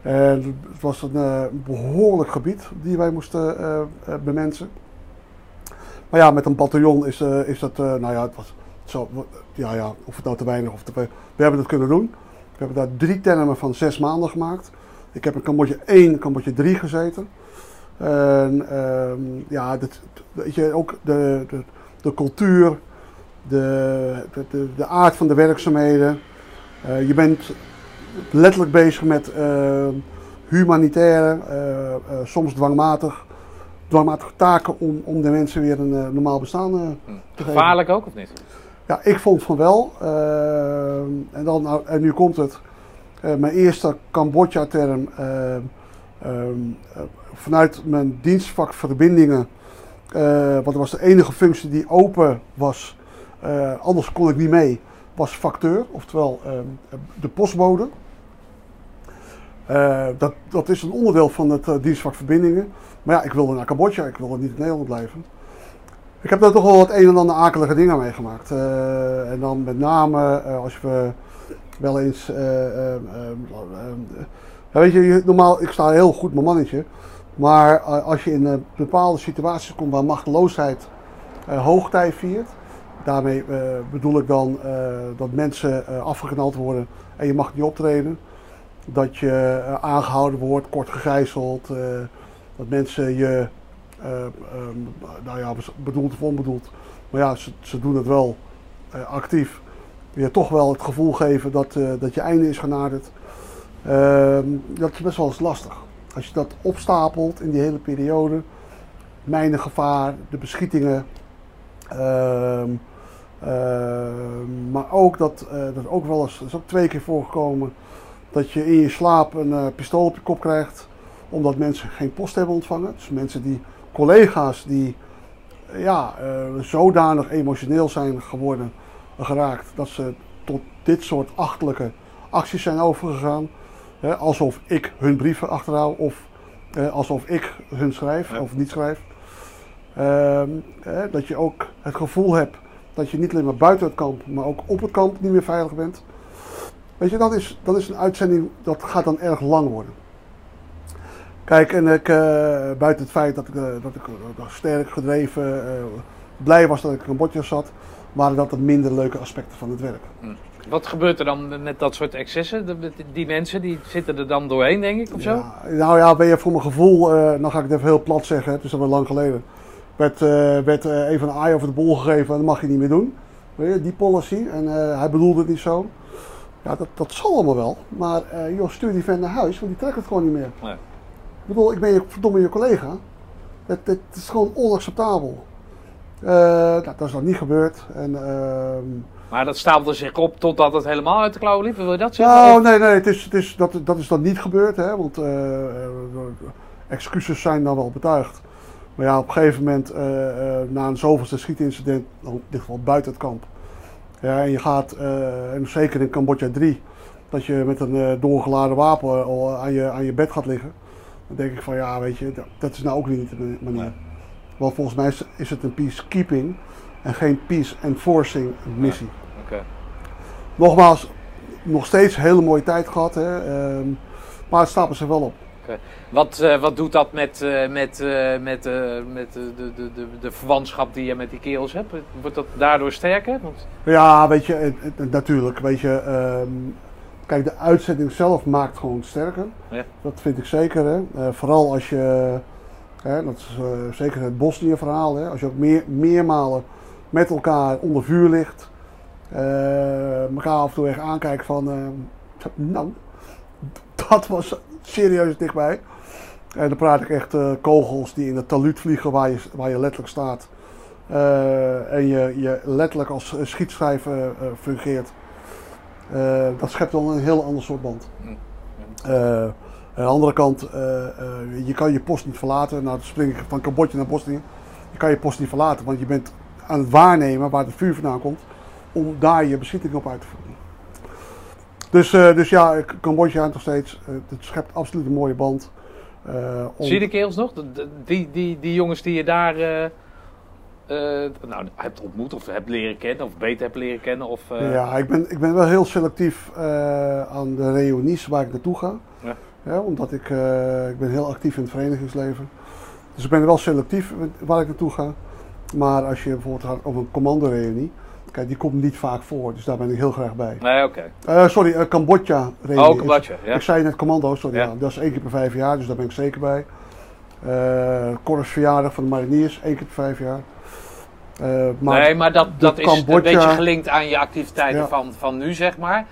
En het was een behoorlijk gebied die wij moesten bemensen. Maar ja, met een bataljon is, is dat, nou ja, het was zo, ja, ja, of het nou te weinig of te. We hebben het kunnen doen. We hebben daar drie termen van zes maanden gemaakt. Ik heb in Cambodja 1, Cambodja 3 gezeten. En uh, ja, dat, weet je, ook de, de, de cultuur, de, de, de, aard van de werkzaamheden. Uh, je bent letterlijk bezig met uh, humanitaire, uh, soms dwangmatig, dwangmatige taken om, om de mensen weer een normaal bestaan te geven. Gevaarlijk ook of niet? Ja, ik vond van wel. Uh, en, dan, nou, en nu komt het. Mijn eerste Cambodja-term. Vanuit mijn dienstvak verbindingen. want dat was de enige functie die open was. anders kon ik niet mee. Was facteur, oftewel de postbode. dat, dat is een onderdeel van het dienstvak verbindingen. Maar ja, ik wilde naar Cambodja. Ik wilde niet in Nederland blijven. Ik heb daar toch wel wat een en ander akelige dingen meegemaakt. Uh, en dan met name als we wel eens. Weet je, normaal, ik sta heel goed mijn mannetje. Maar als je in bepaalde situaties komt waar machteloosheid hoogtij viert. Daarmee eh, bedoel ik dan eh, dat mensen eh, afgeknald worden en je mag niet optreden. Dat je eh, aangehouden wordt, kort gegijzeld. eh, dat mensen je, eh, ehm, nou ja, bedoeld of onbedoeld, maar ja, ze, ze doen het wel eh, actief. Je toch wel het gevoel geven dat, eh, dat je einde is genaderd. Ehm, dat is best wel eens lastig. Als je dat opstapelt in die hele periode, mijnengevaar, de beschietingen. ehm, ehm, maar ook dat, eh, dat ook wel eens, dat is ook twee keer voorgekomen, dat je in je slaap een eh, pistool op je kop krijgt, omdat mensen geen post hebben ontvangen. Dus mensen die, collega's die eh, ja, zodanig emotioneel zijn geworden, geraakt, dat ze tot dit soort achtelijke acties zijn overgegaan. Hè, alsof ik hun brieven achterhoud of eh, alsof ik hun schrijf Ja. of niet schrijf. Ehm, hè, dat je ook het gevoel hebt dat je niet alleen maar buiten het kamp, maar ook op het kamp niet meer veilig bent. Weet je, dat is, dat is een uitzending dat gaat dan erg lang worden. Kijk, en ik, eh, buiten het feit dat ik, eh, dat ik eh, sterk gedreven, eh, blij was dat ik in Cambodja zat, waren dat de minder leuke aspecten van het werk. Wat gebeurt er dan met dat soort excessen? Die mensen die zitten er dan doorheen, denk ik, of zo? Ja, nou ja, ben je voor mijn gevoel, eh dan ga ik het even heel plat zeggen, het is alweer lang geleden. Werd, eh, werd eh, even een aai over de bol gegeven en dat mag je niet meer doen. Weet je, die policy. En hij bedoelde het niet zo. Ja, dat, dat zal allemaal wel. Maar joh, stuur die vent naar huis, want die trekt het gewoon niet meer. Nee. Ik bedoel, ik ben je verdomme je collega. Het, het is gewoon onacceptabel. Nou, dat is dan niet gebeurd. En, ehm, Maar dat stapelde zich op totdat het helemaal uit de klauwen liep. Wil je dat zeggen? nou, nee, nee, het is, het is, dat, dat is dan niet gebeurd, hè, want eh, eh, excuses zijn dan wel betuigd. Maar ja, op een gegeven moment, eh, na een zoveelste schietincident, dan in dit geval buiten het kamp. Ja, en je gaat, en zeker in Cambodja 3, dat je met een doorgeladen wapen aan je, aan je bed gaat liggen. Dan denk ik van ja, weet je, dat, is nou ook niet de manier. Want volgens mij is, het een peacekeeping en geen peace enforcing missie. Nogmaals, nog steeds een hele mooie tijd gehad. Hè? ehm, maar het stapelt zich wel op. Wat, eh, wat doet dat met, eh, met, eh, met, met de, de, de, de, verwantschap die je met die kerels hebt? Wordt dat daardoor sterker? Want, Ja, weet je, het- het- natuurlijk. Weet je, ehm, kijk, de uitzending zelf maakt gewoon sterker. Ja. Dat vind ik zeker. Hè? Vooral als je, hè, dat is zeker het Bosnië-verhaal, als je ook meer, meermalen met elkaar onder vuur ligt. Eh, elkaar af en toe echt aankijkt van, eh, nou, dat was serieus dichtbij. En dan praat ik echt eh, kogels die in het taluut vliegen waar je, waar je letterlijk staat. Eh, en je, je letterlijk als eh, schietschijf eh, eh, fungeert. Eh, dat schept wel een heel ander soort band. Eh, aan de andere kant, eh, eh, je kan je post niet verlaten. Nou, dan spring ik van Cambodja naar Bosnië. Je kan je post niet verlaten, want je bent aan het waarnemen waar het vuur vandaan komt. Om daar je beschieting op uit te voeren. Dus, eh, dus ja, Cambodja nog steeds. eh, het schept absoluut een mooie band. Eh, om- Zie je de kerels nog? Die, die, die jongens die je daar nou, hebt ontmoet of hebt leren kennen of beter hebt leren kennen? Of, Ja, ik ben, ik ben wel heel selectief aan de reunies waar ik naartoe ga. Ja. Ja, omdat ik, ik ben heel actief in het verenigingsleven. Dus ik ben wel selectief waar ik naartoe ga. Maar als je bijvoorbeeld gaat over een commando-reunie, kijk, die komt niet vaak voor. Dus daar ben ik heel graag bij. Nee, oké. Eh, sorry, uh, Cambodja-reunie. Oh, Cambodja, ja. Ik zei net commando, sorry. Ja. Ja. dat is één keer per vijf jaar, dus daar ben ik zeker bij. Eh Corus verjaardag van de mariniers, één keer per vijf jaar. Eh, maar nee, maar dat, dat is een Cambodja- beetje gelinkt aan je activiteiten Ja. van, van nu, zeg maar.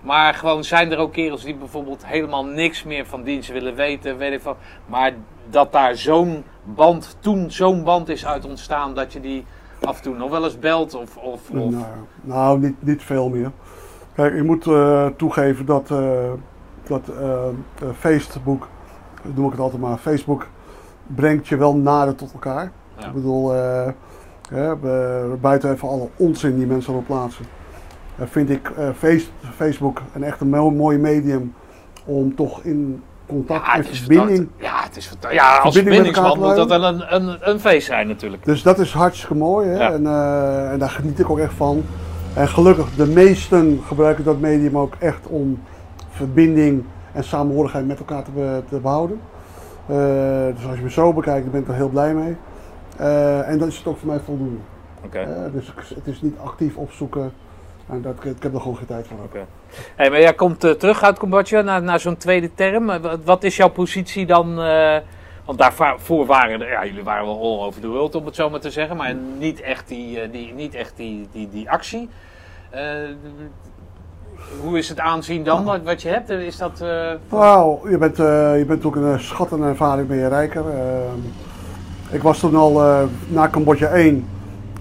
Maar gewoon zijn er ook kerels die bijvoorbeeld helemaal niks meer van dienst willen weten, weet ik van. Maar dat daar zo'n band, toen zo'n band is uit ontstaan, dat je die af en toe nog wel eens belt of... of, of Nou, nou niet, niet veel meer. Kijk, je moet eh, toegeven dat, eh, dat eh, Facebook, noem ik het altijd maar, Facebook brengt je wel nader tot elkaar. Ja. Ik bedoel, hè, buiten even alle onzin die mensen erop plaatsen, vind ik face- Facebook een echt een mo- mooi medium om toch in contact Ja, en verbinding. Ja, het is. Ja, als verbindingsman moet dat wel een, een, een feest zijn natuurlijk. Dus dat is hartstikke mooi hè? Ja. En, eh, en daar geniet ik ook echt van. En gelukkig, de meesten gebruiken dat medium ook echt om verbinding en samenhorigheid met elkaar te, be- te behouden. Eh, dus als je me zo bekijkt, dan ben ik er heel blij mee. Eh, en dan is het ook voor mij voldoende. Oké. Dus het is niet actief opzoeken. En dat, ik heb er gewoon geen tijd voor. Oké. Hey, maar jij komt eh, terug uit Cambodja naar, naar zo'n tweede term. Eh, wat- is jouw positie dan? eh, want daarvoor waren ja, jullie waren wel all over the world om het zo maar te zeggen, maar niet echt die, die, niet echt die, die, die actie. Hoe is het aanzien dan wat, wat je hebt? Is dat. Nou, je bent, je bent ook een schat en ervaring ben je rijker. Ik was toen al na Cambodja 1,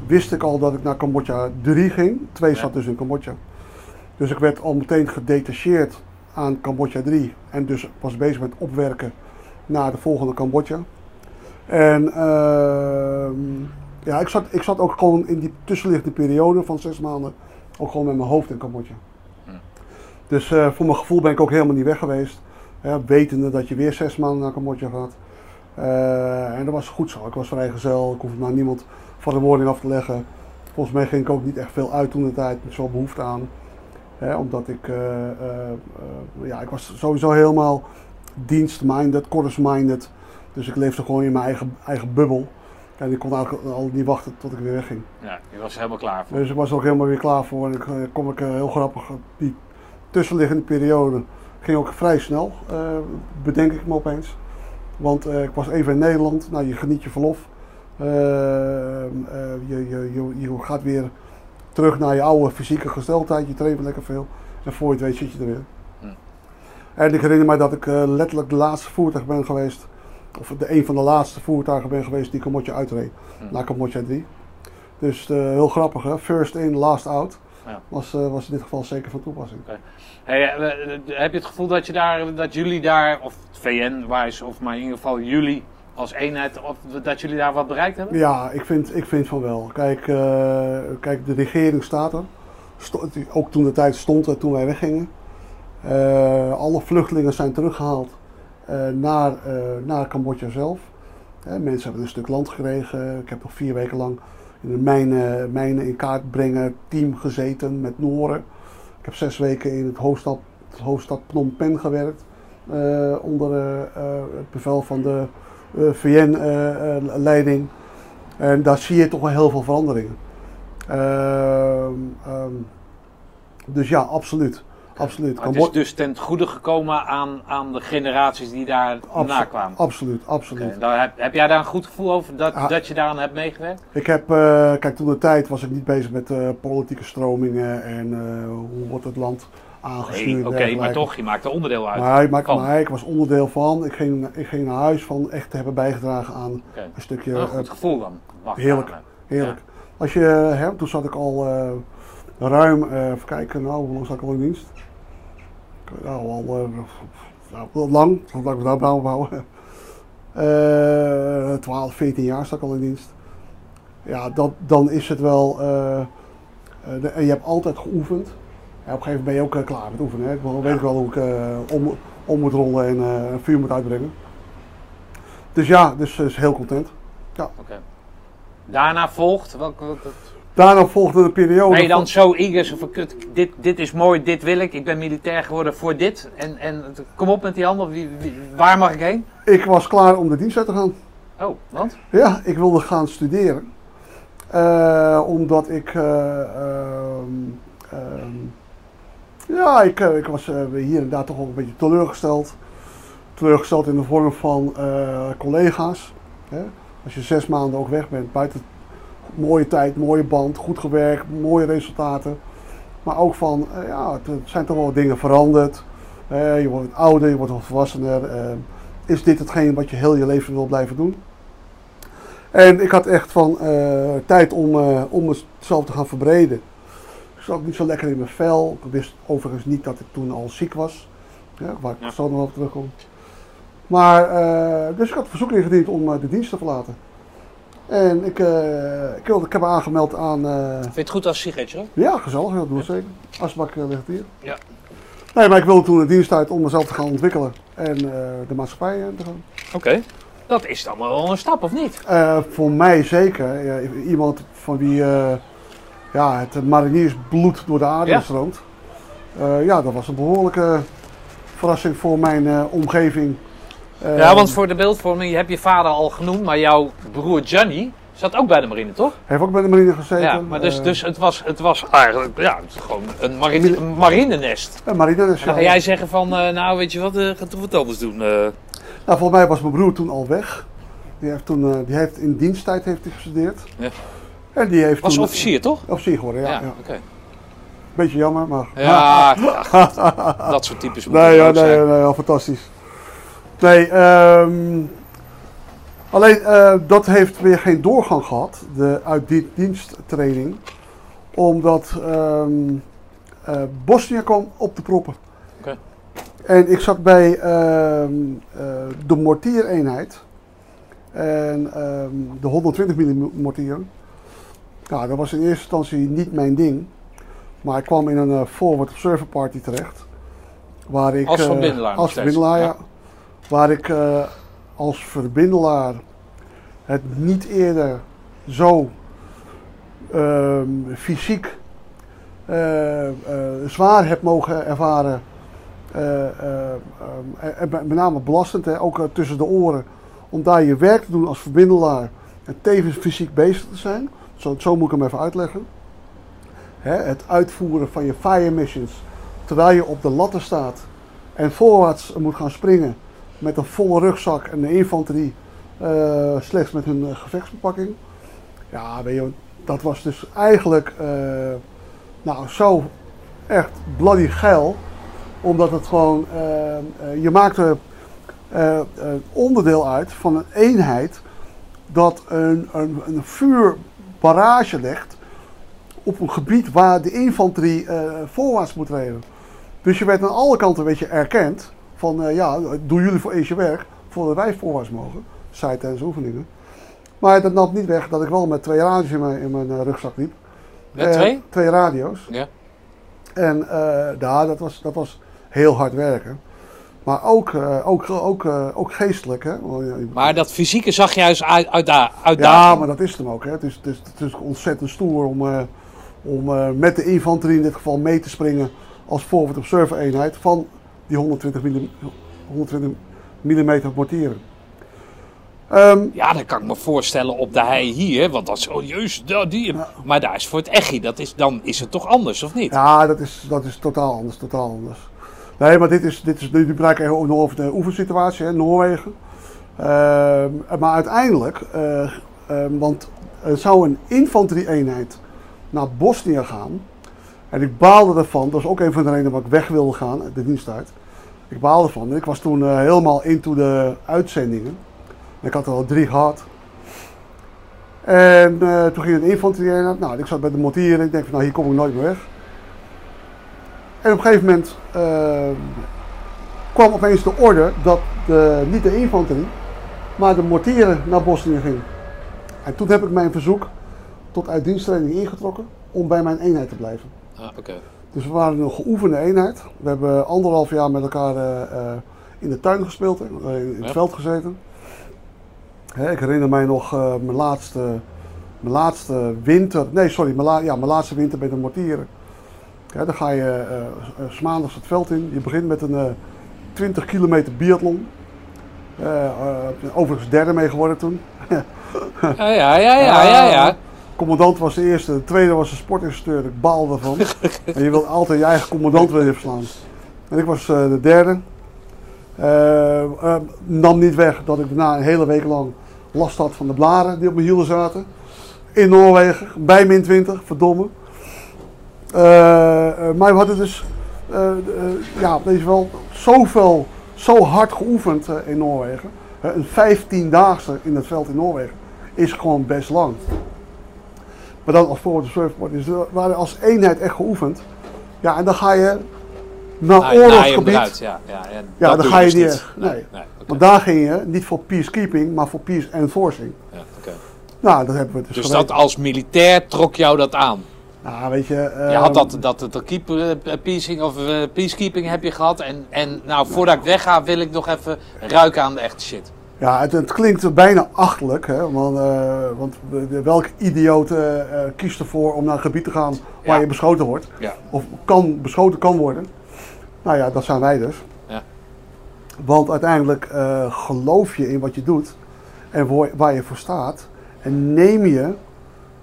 wist ik al dat ik naar Cambodja 3 ging. 2 Ja. zat dus in Cambodja. Dus ik werd al meteen gedetacheerd aan Cambodja 3. En dus was bezig met opwerken naar de volgende Cambodja. En ehm, ja, ik zat, ik zat ook gewoon in die tussenliggende periode van zes maanden ook gewoon met mijn hoofd in Cambodja. Hm. Dus eh, voor mijn gevoel ben ik ook helemaal niet weg geweest. Hè, wetende dat je weer zes maanden naar Cambodja gaat. Eh, en dat was goed zo. Ik was vrijgezel. Ik hoefde maar niemand van de woning af te leggen. Volgens mij ging ik ook niet echt veel uit toen de tijd. Met zo'n behoefte aan. Hè, omdat ik, eh, eh, eh, ja, ik was sowieso helemaal dienstminded, chorus-minded. Dus ik leefde gewoon in mijn eigen, eigen bubbel. En ik kon eigenlijk al niet wachten tot ik weer wegging. ja, je was er helemaal klaar voor. Dus ik was er ook helemaal weer klaar voor. En ik eh, kom ik heel grappig. Die tussenliggende periode ging ook vrij snel, bedenk ik me opeens. Want ik was even in Nederland. Nou, je geniet je verlof. Je, je, je, je gaat weer terug naar je oude fysieke gesteldheid. Je traint lekker veel. En voor je het weet zit je er weer. Hm. En ik herinner mij dat ik eh, letterlijk de laatste voertuig ben geweest. Of de, een van de laatste voertuigen ben geweest die Cambodja uitreed. Hm. Naar Cambodja 3. Dus eh, heel grappig hè. First in, last out. Ja. Was, eh, was in dit geval zeker van toepassing. Hey, heb je het gevoel dat, je daar, dat jullie daar, of VN-wijs, of maar in ieder geval jullie als eenheid, of dat jullie daar wat bereikt hebben? Ja, ik vind, ik vind van wel. Kijk, eh, kijk de regering staat er. Ook toen de tijd stond er, toen wij weggingen. Eh, alle vluchtelingen zijn teruggehaald eh, naar, naar Cambodja zelf. Mensen hebben een stuk land gekregen. Ik heb nog vier weken lang in de mijnen, in kaart brengen team gezeten met Noren. Ik heb zes weken in het hoofdstad, hoofdstad Phnom Penh gewerkt. onder het bevel van de VN-leiding. en daar zie je toch wel heel veel veranderingen. Ehm, ehm, dus ja, absoluut. absoluut. Maar het is dus ten goede gekomen aan, aan de generaties die daar Abso- na kwamen. Absoluut, absoluut. Daar heb, heb jij daar een goed gevoel over dat, Ah. dat je daaraan hebt meegewerkt? Ik heb, eh, kijk, toen de tijd was ik niet bezig met eh, politieke stromingen en eh, hoe wordt het land aangestuurd. Nee, Oké, maar toch, je maakt er onderdeel uit. Maar, maar, van. maar ik was onderdeel van. Ik ging, ik ging naar huis van echt te hebben bijgedragen aan een stukje. Een eh, goed gevoel dan. Wacht heerlijk. heerlijk. Als je, hè, toen zat ik al eh, ruim, eh, even kijken, nou, hoe lang zat ik al in dienst? Nou, al eh, nou, lang, laat ik me daar houden. Eh 12, 14 jaar sta ik al in dienst. Ja, dat, dan is het wel. eh, eh, je hebt altijd geoefend. Ja, op een gegeven moment ben je ook eh, klaar met oefenen. Hè. Ik weet ik wel hoe ik eh, om, om moet rollen en eh, een vuur moet uitbrengen. Dus ja, dus, dus heel content. Oké. Daarna volgt, welk, welk- welk- Daarna volgde de periode. ben je dan zo eager, zo van, kut, dit, dit is mooi, dit wil ik, ik ben militair geworden voor dit. En, en kom op met die handen, wie, wie- waar mag ik heen? Ik was klaar om de dienst uit te gaan. Oh, want? Ja, ik wilde gaan studeren. Omdat ik. eh, ehm, ehm, ja, ik, eh, ik was eh, hier daar toch ook een beetje teleurgesteld. Teleurgesteld in de vorm van eh, collega's. Hè? Als je zes maanden ook weg bent, buiten mooie tijd, mooie band, goed gewerkt, mooie resultaten. Maar ook van, ja, er zijn toch wel dingen veranderd. Je wordt ouder, je wordt wat volwassener. eh, is dit hetgeen wat je heel je leven wil blijven doen? En ik had echt van tijd om, om mezelf te gaan verbreden. Ik zat ook niet zo lekker in mijn vel. Ik wist overigens niet dat ik toen al ziek was. Ja, waar ik Ja. zo nog op terugkom. Maar, eh, dus ik had verzoek ingediend om eh, de dienst te verlaten. En ik, eh, ik, wilde, ik heb me aangemeld aan... eh, Vind je het goed als sigaretje? hoor? ja, gezellig, dat doen we zeker. Asbak uh, ligt hier. Ja. Nee, maar ik wilde toen de dienst uit om mezelf te gaan ontwikkelen en eh, de maatschappij in te gaan. Oké. Dat is dan wel een stap, of niet? Eh, voor mij zeker. Ja, iemand van wie eh, ja, het mariniersbloed door de aderen Ja. stroomt. Eh, ja, dat was een behoorlijke verrassing voor mijn eh, omgeving. Eh, Ja, want voor de beeldvorming, je hebt je vader al genoemd, maar jouw broer Johnny, Zat ook bij de marine, toch? Heeft ook bij de marine gezeten. Ja, maar dus, eh, dus het, was, het was eigenlijk ja, gewoon een, marine, een marinenest. een marine En dan ja. ga jij zeggen van, eh, nou weet je wat, eh ga toch wat anders doen. eh. Nou, volgens mij was mijn broer toen al weg. Die heeft, toen, eh, die heeft in diensttijd heeft hij gestudeerd. Ja. En die heeft was toen, officier, toch? Officier geworden, ja. ja. oké. Beetje jammer, maar... Ja, ach, dat soort types moeten Nee, ja, nee, nee, ja, fantastisch. Nee, ehm, alleen eh, dat heeft weer geen doorgang gehad, de uitdiensttraining, omdat eh, Bosnië kwam op de proppen. En ik zat bij ehm, eh, de mortiereenheid en de 120 mm mortier. Nou, dat was in eerste instantie niet mijn ding. Maar ik kwam in een eh, forward observer party terecht. Waar ik, Als eh, verbindelaar Als verbindelaar, ja. Waar ik eh, als verbindelaar het niet eerder zo ehm, fysiek eh, eh, zwaar heb mogen ervaren. Eh, eh, en met name belastend, hè, ook eh, tussen de oren. Om daar je werk te doen als verbindelaar en tevens fysiek bezig te zijn. Zo, zo moet ik hem even uitleggen. Hè, het uitvoeren van je fire missions terwijl je op de latten staat en voorwaarts moet gaan springen met een volle rugzak en de infanterie eh, slechts met hun eh, gevechtsbepakking. Ja, weet je, dat was dus eigenlijk eh, nou, zo echt bloody geil. Omdat het gewoon, eh, je maakte onderdeel uit van een eenheid dat een, een, een vuurbarrage legt op een gebied waar de infanterie eh, voorwaarts moet reden. Dus je werd aan alle kanten een beetje erkend van eh, ja, doen jullie voor eens je werk voordat wij voorwaarts mogen. Zij tijdens oefeningen. Maar dat nam niet weg dat ik wel met twee radio's in mijn, in mijn eh, rugzak liep. Met Eh, twee? twee radio's. Ja. En ja, dat was, dat was heel hard werken. Maar ook, eh, ook, ook, eh, ook geestelijk. Hè? Maar dat fysieke zag juist uit, uit, uit, ja, maar dat is hem ook. Hè? Het, is, het, is, het is ontzettend stoer om, eh, om met de infanterie in dit geval mee te springen als forward observer eenheid van die 120 mm, 120 mm mortieren. Ja, dat kan ik me voorstellen op de hei hier. Want dat is, da- die. Maar daar is voor het echi, dat is, dan is het toch anders, of niet? ja, dat is, dat is totaal anders, totaal anders. Nee, maar dit is, dit is nu praat nog over de oefensituatie, hè, Noorwegen. Ehm, maar uiteindelijk, eh, ehm, want er zou een infanterie-eenheid naar Bosnië gaan. En ik baalde ervan, dat is ook een van de redenen waarom ik weg wilde gaan, de diensttijd. Ik baalde ervan. Ik was toen eh, helemaal into de uitzendingen. En ik had er al drie gehad. En eh, toen ging het infanterie-eenheid. Nou, ik zat bij de mortieren. Ik denk van, nou, hier kom ik nooit meer weg. En op een gegeven moment eh, kwam opeens de orde dat de, niet de infanterie, maar de mortieren naar Bosnië gingen. En toen heb ik mijn verzoek tot uitdiensttraining ingetrokken om bij mijn eenheid te blijven. Ah, oké. Dus we waren een geoefende eenheid. We hebben anderhalf jaar met elkaar eh, eh, in de tuin gespeeld, hè, eh, in het Ja. veld gezeten. Hè, ik herinner mij nog mijn, laatste, mijn laatste winter, nee sorry, mijn, la- ja, mijn laatste winter bij de mortieren. Ja, dan ga je eh, eh, s maandags het veld in. Je begint met een eh 20 kilometer biathlon. Eh, eh, overigens derde mee geworden toen. Ja, ja, ja, ja, ja, ja. Commandant was de eerste, de tweede was de sportinstructeur. Ik baalde ervan. en je wilt altijd je eigen commandant willen verslaan. En ik was eh, de derde. Eh, eh, nam niet weg dat ik daarna een hele week lang last had van de blaren die op mijn hielen zaten. In Noorwegen, bij min 20, verdomme. Eh, eh, maar we hadden dus, eh, ja, je wel, zoveel, zo hard geoefend in Noorwegen. Een 15-daagse in het veld in Noorwegen is gewoon best lang. Maar dan als forward surfboard. Dus we waren als eenheid echt geoefend. Ja, en dan ga je naar Nou, oorlogsgebied. eruit, ja. Ja, ja, Ja, dat dan ga je dus niet. Nee. nee. Want daar ging je niet voor peacekeeping, maar voor peace enforcing. Ja, oké. Nou, dat hebben we dus, Dus dat als militair trok jou dat aan? Nou, weet je... Je ehm, had dat, dat, dat keep, eh, peacing of eh, peacekeeping heb je gehad. En, en nou, voordat ik wegga wil ik nog even ruiken aan de echte shit. Ja, het, het klinkt bijna achterlijk, hè? Want, want welke idioot kiest ervoor om naar een gebied te gaan waar Ja. je beschoten wordt? Ja. Of kan, beschoten kan worden? Nou ja, dat zijn wij dus. Ja. Want uiteindelijk geloof je in wat je doet en waar je voor staat. En neem je,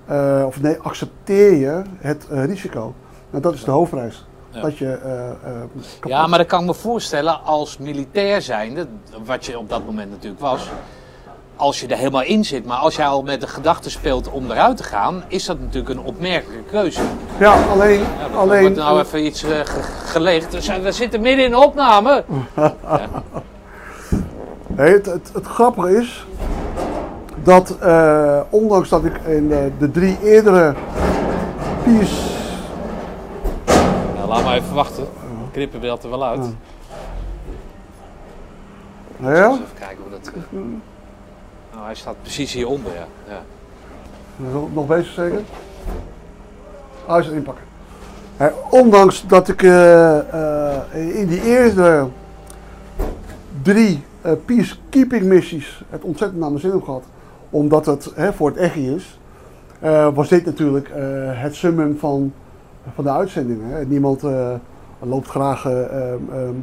eh, of nee, accepteer je het eh, risico. Nou, dat is de hoofdprijs. Ja. Dat je eh, Ja, maar dat kan ik me voorstellen als militair zijnde, wat je op dat moment natuurlijk was, als je er helemaal in zit. Maar als jij al met de gedachte speelt om eruit te gaan, is dat natuurlijk een opmerkelijke keuze. Ja, alleen, Ja, alleen wordt nou even iets ge- gelegd. We, zijn- we zitten midden in de opname. Nee, het, het, het grappige is dat eh, ondanks dat ik in de, de drie eerdere pies. Ja, laat maar even wachten. Knippen beeld er wel uit. Ja. Nou ja, even kijken hoe dat... Nou, hij staat precies hieronder, ja. ja. nog bezig zeker? Ah, hij is inpakken. Ondanks dat ik eh, eh, in die eerste drie eh, peacekeeping missies het ontzettend naar mijn zin heb gehad, omdat het hè, voor het echi is, eh, was dit natuurlijk eh, het summum van, van de uitzendingen. Hè. Niemand eh, loopt graag eh, ehm, ehm,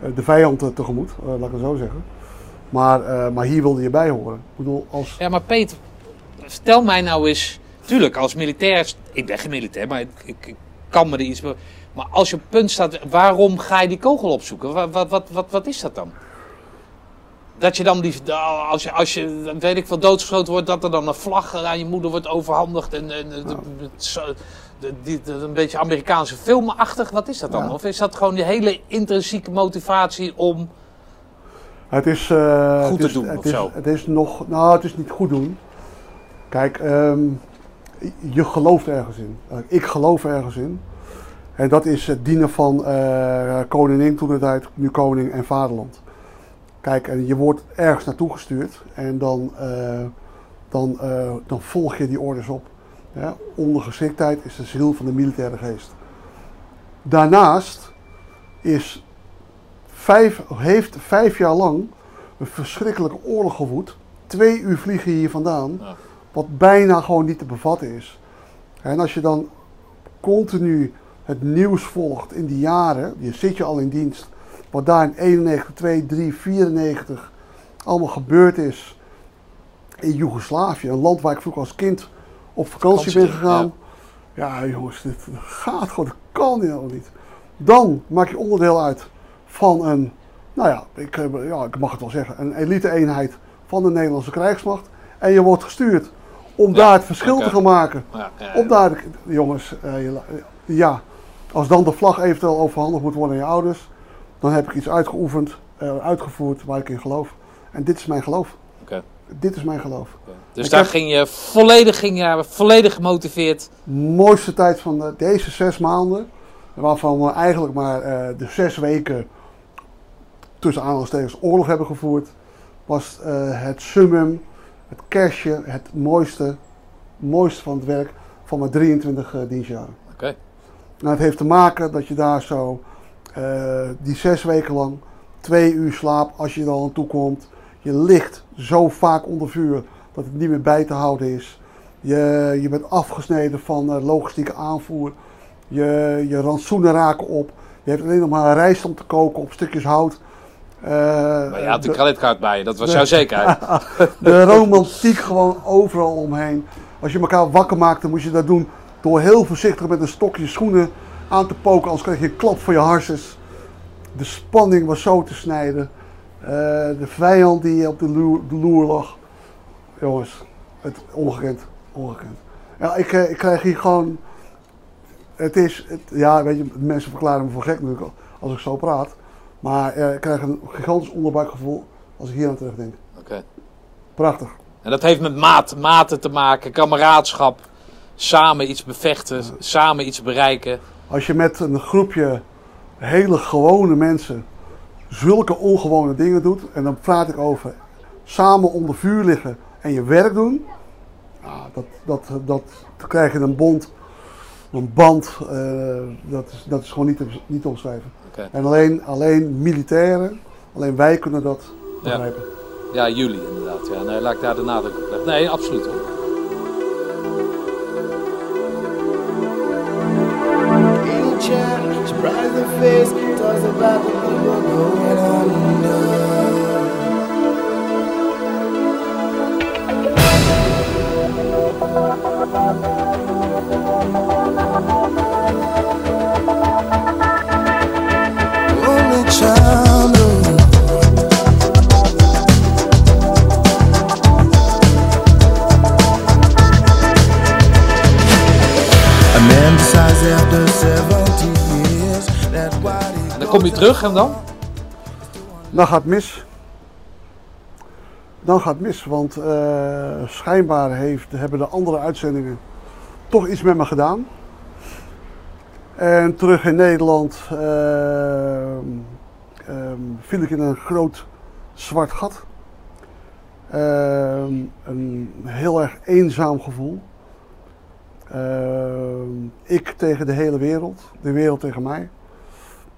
eh, de vijand tegemoet, laat ik het zo zeggen. Maar, maar hier wilde je bij horen. Ik bedoel, als... Ja, maar Peter, vertel mij nou eens. Tuurlijk, als militair. Ik ben geen militair, maar ik, ik, ik kan me er iets. Maar als je op punt staat, waarom ga je die kogel opzoeken? Wat, wat, wat, wat is dat dan? Dat je dan die. Als je, als je weet ik veel, doodgeschoten wordt, dat er dan een vlag aan je moeder wordt overhandigd. En, en de- de- een beetje Amerikaanse filmachtig. Wat is dat dan? Ja. Of is dat gewoon die hele intrinsieke motivatie om. Het is, eh, Goed het te doen het of is, zo? Het is nog, nou, het is niet goed doen. Kijk, ehm, je gelooft ergens in. Eh, Ik geloof ergens in. En dat is het dienen van eh, koningin toen de tijd, nu koning en vaderland. Kijk, en je wordt ergens naartoe gestuurd en dan, eh, dan, eh, dan volg je die orders op. Ja? Ondergeschiktheid is de ziel van de militaire geest. Daarnaast is vijf, heeft vijf jaar lang een verschrikkelijke oorlog gewoed. Twee uur vliegen hier vandaan, wat bijna gewoon niet te bevatten is. En als je dan continu het nieuws volgt in die jaren, je zit je al in dienst, wat daar in 91, 2, 3, 94 allemaal gebeurd is in Joegoslavië, een land waar ik vroeger als kind op vakantie ben gegaan. Ja, jongens, dit gaat gewoon, dat kan helemaal niet. Dan maak je onderdeel uit van een, nou ja ik, eh, ja, ik mag het wel zeggen, een elite-eenheid van de Nederlandse krijgsmacht. En je wordt gestuurd om Ja, daar het verschil te gaan maken. Ja, Om daar, jongens, eh, ja, als dan de vlag eventueel overhandigd moet worden aan je ouders, dan heb ik iets uitgeoefend, eh, uitgevoerd waar ik in geloof. En dit is mijn geloof. Oké. Dit is mijn geloof. Dus daar heb- ging je volledig, ging je volledig gemotiveerd. mooiste tijd van de- deze zes maanden, waarvan we eigenlijk maar eh, de zes weken tussen aanhalingstekens oorlog hebben gevoerd, was eh, het summum, het kerstje, het mooiste, mooiste van het werk van mijn 23 eh, dienstjaren. Oké. Nou, het heeft te maken dat je daar zo die zes weken lang twee uur slaap als je er al aan toe komt. Je ligt zo vaak onder vuur dat het niet meer bij te houden is. Je, je bent afgesneden van eh, logistieke aanvoer. Je, je rantsoenen raken op. Je hebt alleen nog maar rijst om te koken op stukjes hout. Eh, Maar je had de creditcard bij je, dat was de- jouw zekerheid. de romantiek gewoon overal omheen. Als je elkaar wakker maakte, moest je dat doen door heel voorzichtig met een stokje schoenen aan te poken, anders kreeg je een klap voor je harses. De spanning was zo te snijden. Eh, de vijand die op de loer, de loer lag. Jongens, het ongekend. ongekend. Ja, ik, eh, ik krijg hier gewoon. Het is. Het, ja, weet je, mensen verklaren me voor gek natuurlijk als ik zo praat. Maar eh, ik krijg een gigantisch onderbuikgevoel als ik hier aan terugdenk. Oké. Prachtig. En dat heeft met maat, maten te maken, kameraadschap. Samen iets bevechten, samen iets bereiken. Als je met een groepje hele gewone mensen zulke ongewone dingen doet, en dan praat ik over samen onder vuur liggen en je werk doen, ja, dat, dat, dat, dan krijg je een bond, een band, eh, dat, is, dat is gewoon niet te, niet te omschrijven. En alleen, alleen militairen, alleen wij kunnen dat Ja. begrijpen. Ja, jullie inderdaad. Ja, nee, laat ik daar de nadruk op leggen. Nee, absoluut hoor. Face, talks about the people going kom je terug en dan? Dan gaat mis. Dan gaat mis, want eh, schijnbaar heeft, hebben de andere uitzendingen toch iets met me gedaan. En terug in Nederland ehm, viel ik in een groot zwart gat. Ehm, een heel erg eenzaam gevoel. Ik tegen de hele wereld, de wereld tegen mij.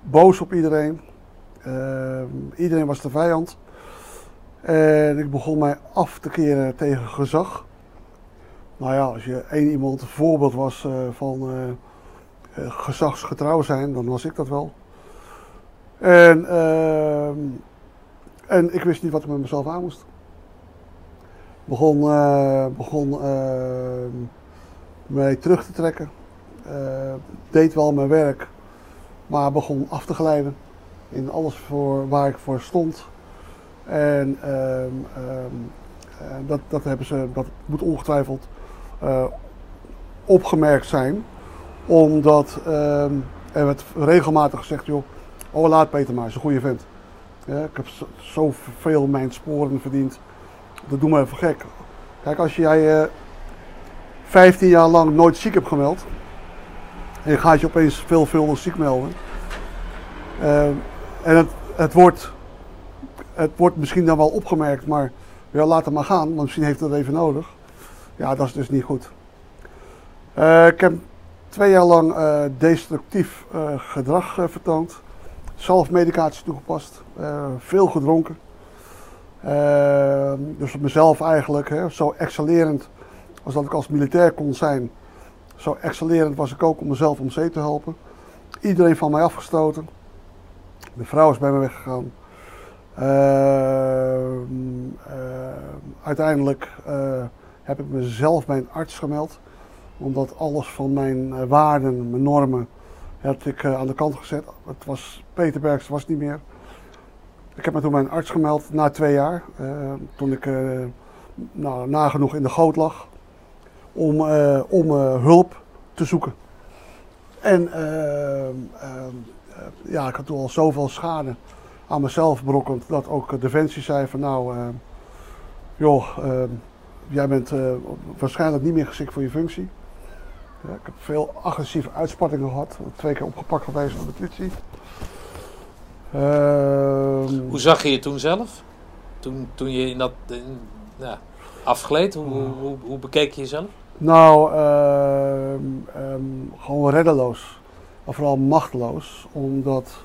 Boos op iedereen. Ehm, iedereen was de vijand. En ik begon mij af te keren tegen gezag. Nou ja, als je één iemand een voorbeeld was eh, van eh, eh, gezagsgetrouw zijn, dan was ik dat wel. En, ehm, en ik wist niet wat ik met mezelf aan moest. Begon, begon ehm, mij terug te trekken. Deed wel mijn werk, maar begon af te glijden in alles voor, waar ik voor stond. En ehm, ehm, eh, dat, dat, hebben ze, dat moet ongetwijfeld eh, opgemerkt zijn. Omdat ehm, er werd regelmatig gezegd, joh, oh laat Peter maar, is een goede vent. Ja, ik heb zo- zoveel mijn sporen verdiend. Dat doet me even gek. Kijk, als jij eh 15 jaar lang nooit ziek hebt gemeld. En je gaat je opeens veelvuldig ziek melden. eh, en het, het, wordt, het wordt misschien dan wel opgemerkt, maar ja, laat het maar gaan, want misschien heeft dat even nodig. Ja, dat is dus niet goed. Eh, ik heb twee jaar lang eh, destructief eh, gedrag vertoond. Zelfmedicatie toegepast. veel gedronken. Eh, dus op mezelf eigenlijk, hè, zo excellerend als dat ik als militair kon zijn. Zo excellerend was ik ook om mezelf om zee te helpen. Iedereen van mij afgestoten. Mijn vrouw is bij me weggegaan. Ehm, ehm, uiteindelijk eh, heb ik mezelf bij een arts gemeld. Omdat alles van mijn eh, waarden, mijn normen, had ik eh, aan de kant gezet. Het was, Peter Bergs was niet meer. Ik heb me toen bij een arts gemeld na twee jaar. eh, toen ik nou, nagenoeg in de goot lag. Om, eh, om eh, hulp te zoeken. En eh, ja, ik had toen al zoveel schade aan mezelf berokkend dat ook Defensie zei van nou, joh, jij bent waarschijnlijk niet meer geschikt voor je functie. Ja, ik heb veel agressieve uitspattingen gehad, twee keer opgepakt geweest door de politie. Ehm, Hoe zag je je toen zelf? Toen, toen je in dat in, ja, afgleed, hoe, hoe, hoe, hoe bekeek je jezelf? Nou, ehm, ehm, gewoon reddeloos. Maar vooral machteloos, omdat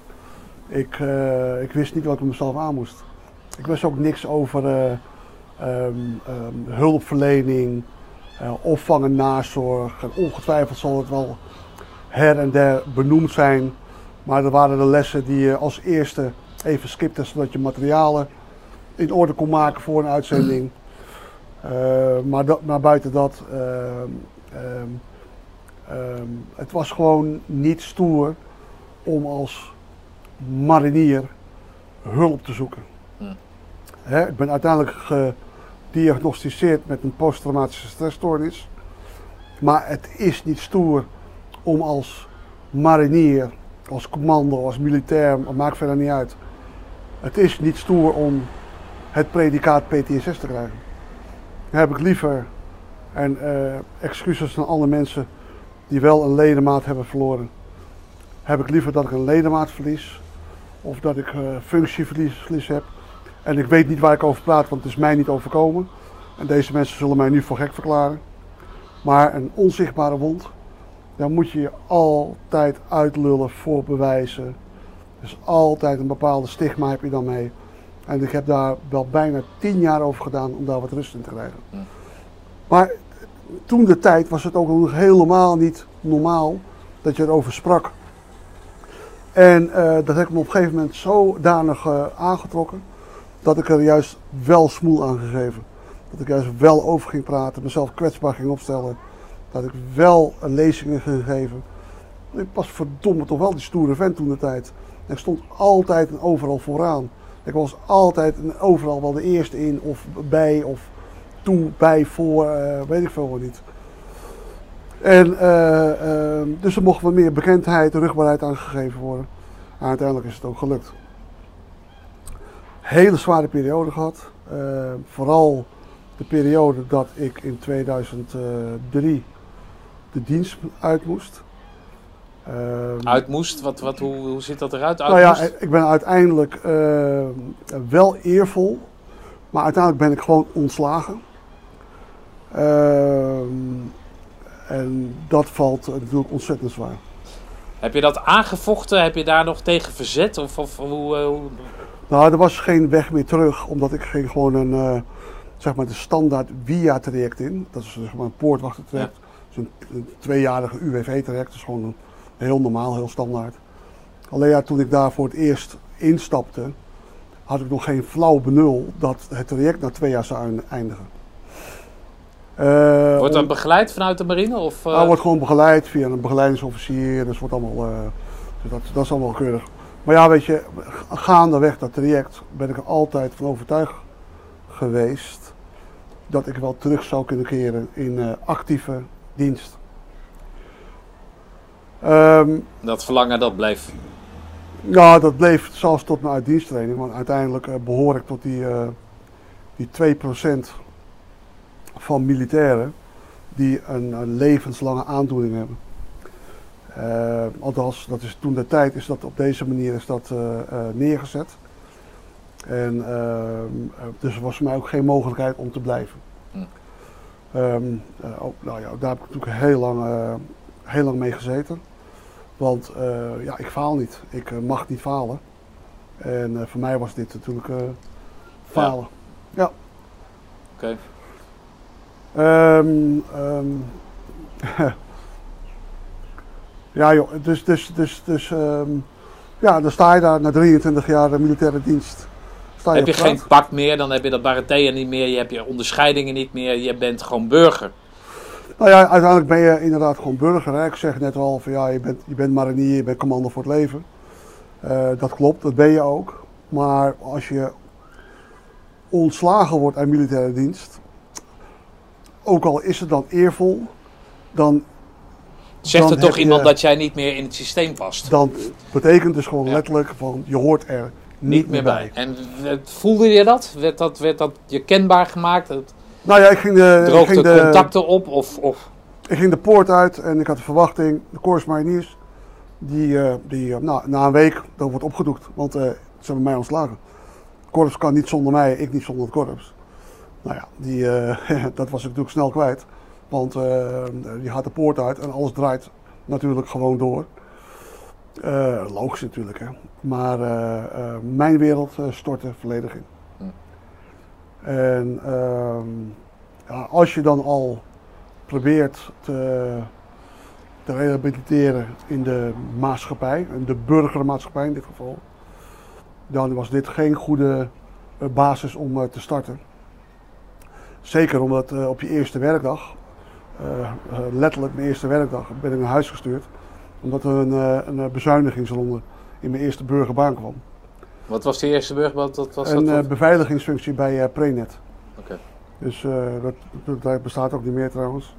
ik, eh, ik wist niet wat ik mezelf aan moest. Ik wist ook niks over eh, ehm, hulpverlening, eh, opvang en nazorg. En ongetwijfeld zal het wel her en der benoemd zijn. Maar er waren de lessen die je als eerste even skipte, zodat je materialen in orde kon maken voor een uitzending. Eh, maar, dat, maar buiten dat, ehm, ehm, ehm, het was gewoon niet stoer om als marinier hulp te zoeken. Hè, ik ben uiteindelijk gediagnosticeerd met een posttraumatische stressstoornis. Maar het is niet stoer om als marinier, als commando, als militair, maakt verder niet uit. Het is niet stoer om het predicaat PTSS te krijgen. Heb ik liever, en eh, excuses aan alle mensen die wel een ledemaat hebben verloren, heb ik liever dat ik een ledemaat verlies of dat ik eh, functieverlies verlies heb. En ik weet niet waar ik over praat, want het is mij niet overkomen. En deze mensen zullen mij nu voor gek verklaren. Maar een onzichtbare wond, daar moet je je altijd uitlullen voor bewijzen. Dus altijd een bepaalde stigma heb je dan mee. En ik heb daar wel bijna tien jaar over gedaan om daar wat rust in te krijgen. Ja. Maar toen de tijd was het ook nog helemaal niet normaal dat je erover sprak. En eh, dat heb ik me op een gegeven moment zodanig eh, aangetrokken dat ik er juist wel smoel aan gegeven. Dat ik juist wel over ging praten, mezelf kwetsbaar ging opstellen. Dat ik wel een lezingen ging geven. Ik was verdomme toch wel die stoere vent toen de tijd. En ik stond altijd en overal vooraan. Ik was altijd en overal wel de eerste in of bij of toe, bij, voor, eh, weet ik veel niet. En eh, eh, dus er mocht wat meer bekendheid, rugbaarheid aangegeven worden. En uiteindelijk is het ook gelukt. Hele zware periode gehad. Eh, vooral de periode dat ik in 2003 de dienst uit moest. Ehm, Uit moest, wat, wat, hoe, hoe zit dat eruit? Uit nou ja, moest? ik ben uiteindelijk eh, wel eervol, maar uiteindelijk ben ik gewoon ontslagen. Ehm, en dat valt natuurlijk ontzettend zwaar. Heb je dat aangevochten? Heb je daar nog tegen verzet? Of, of hoe, eh, hoe- Nou, er was geen weg meer terug, omdat ik ging gewoon een, eh, zeg maar de standaard via-traject in. Dat is zeg maar een poortwachtertraject. Een, een tweejarige UWV-traject, is gewoon een, heel normaal, heel standaard. Alleen ja, toen ik daar voor het eerst instapte, had ik nog geen flauw benul dat het traject na twee jaar zou eindigen. Eh, Wordt dat begeleid vanuit de marine? Of, hij wordt gewoon begeleid via een begeleidingsofficier. Dus wordt allemaal, eh, dus dat, dat is allemaal keurig. Maar ja, weet je, gaandeweg dat traject ben ik er altijd van overtuigd geweest dat ik wel terug zou kunnen keren in actieve dienst. Ehm, Dat verlangen dat bleef. ja, dat bleef zelfs tot mijn uitdiensttraining, want uiteindelijk eh, behoor ik tot die, eh die 2% van militairen die een, een levenslange aandoening hebben. Eh, althans, dat is toen de tijd is dat op deze manier is dat neergezet. En ehm, eh, dus er was voor mij ook geen mogelijkheid om te blijven. Hm. Ehm, eh, ook, nou ja, daar heb ik natuurlijk heel lang, heel lang mee gezeten. Want eh, ja, ik faal niet. Ik eh, mag niet falen. En eh, voor mij was dit natuurlijk falen. Oké. Ehm, ehm, ja joh, dus, dus, dus, dus ehm, ja, dan sta je daar na 23 jaar militaire dienst. Sta Heb je geen pak meer, dan heb je dat baratea niet meer, je hebt je onderscheidingen niet meer, je bent gewoon burger. Nou ja, uiteindelijk ben je inderdaad gewoon burger. Hè? Ik zeg net al van ja, je bent, je bent marinier, je bent commando voor het leven. Eh, dat klopt, dat ben je ook. Maar als je ontslagen wordt uit militaire dienst, ook al is het dan eervol, dan, Zegt er toch je- iemand dat jij niet meer in het systeem past? dan betekent dus gewoon Ja. letterlijk van je hoort er Niet meer bij. En voelde je dat? Werd dat, werd dat je kenbaar gemaakt? Nou ja, ik ging de, ik ging de, contacten op? Of, of ik ging de poort uit en ik had de verwachting, de Corps Mariniers, die, eh, die eh, nou, na een week, dat wordt opgedoekt, want eh, ze hebben mij ontslagen. Korps kan niet zonder mij, ik niet zonder het korps. Nou ja, die, dat was ik natuurlijk snel kwijt, want die gaat de poort uit en alles draait natuurlijk gewoon door. Logisch natuurlijk, hè. Maar mijn wereld stortte volledig in. En ehm, als je dan al probeert te, te rehabiliteren in de maatschappij, in de burgermaatschappij in dit geval, dan was dit geen goede eh, basis om eh, te starten. Zeker omdat eh, op je eerste werkdag, letterlijk mijn eerste werkdag, ben ik naar huis gestuurd. Omdat er een, een bezuinigingsronde in mijn eerste burgerbaan kwam. Wat was de eerste burger? Wat, wat was een dat? eh, beveiligingsfunctie bij eh, Prenet. Oké. Dus eh, dat, dat, dat bestaat ook niet meer trouwens.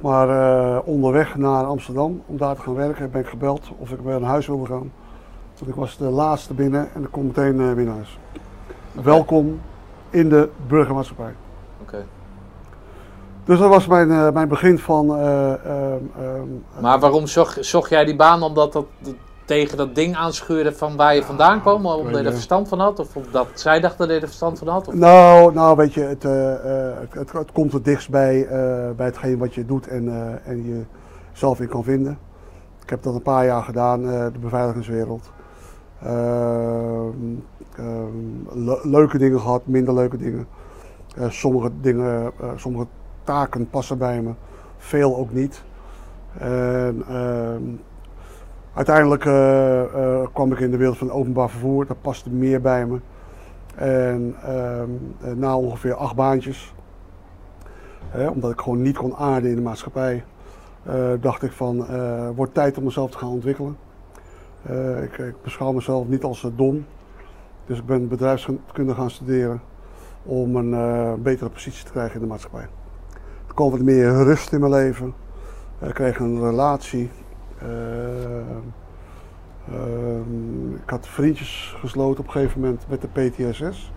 Maar onderweg naar Amsterdam om daar te gaan werken ben ik gebeld of ik weer naar huis wilde gaan. Want ik was de laatste binnen en ik kon meteen weer naar huis. Welkom in de burgermaatschappij. Oké. Dus dat was mijn, mijn begin van. eh, ehm, ehm, Maar waarom zocht, zocht jij die baan? Omdat dat, dat tegen dat ding aanschuurde van waar je vandaan kwam? Omdat je er verstand van had? Of omdat zij dachten dat je er verstand van had? Of? Nou, nou weet je, het, eh, eh, het, het, komt het dichtst bij, eh, bij hetgeen wat je doet en, en je zelf in kan vinden. Ik heb dat een paar jaar gedaan, de beveiligingswereld. Ehm, ehm, le- leuke dingen gehad, minder leuke dingen. Sommige dingen, sommige taken passen bij me, veel ook niet. En, ehm, uiteindelijk eh, eh, kwam ik in de wereld van openbaar vervoer, dat paste meer bij me. En ehm, eh, na ongeveer acht baantjes, hè, omdat ik gewoon niet kon aarden in de maatschappij, dacht ik van, wordt tijd om mezelf te gaan ontwikkelen. Ik, ik beschouw mezelf niet als dom, dus ik ben bedrijfskunde gaan studeren om een betere positie te krijgen in de maatschappij. Er kwam wat meer rust in mijn leven. Ik kreeg een relatie. Eh, ehm, ik had vriendjes gesloten op een gegeven moment met de PTSS.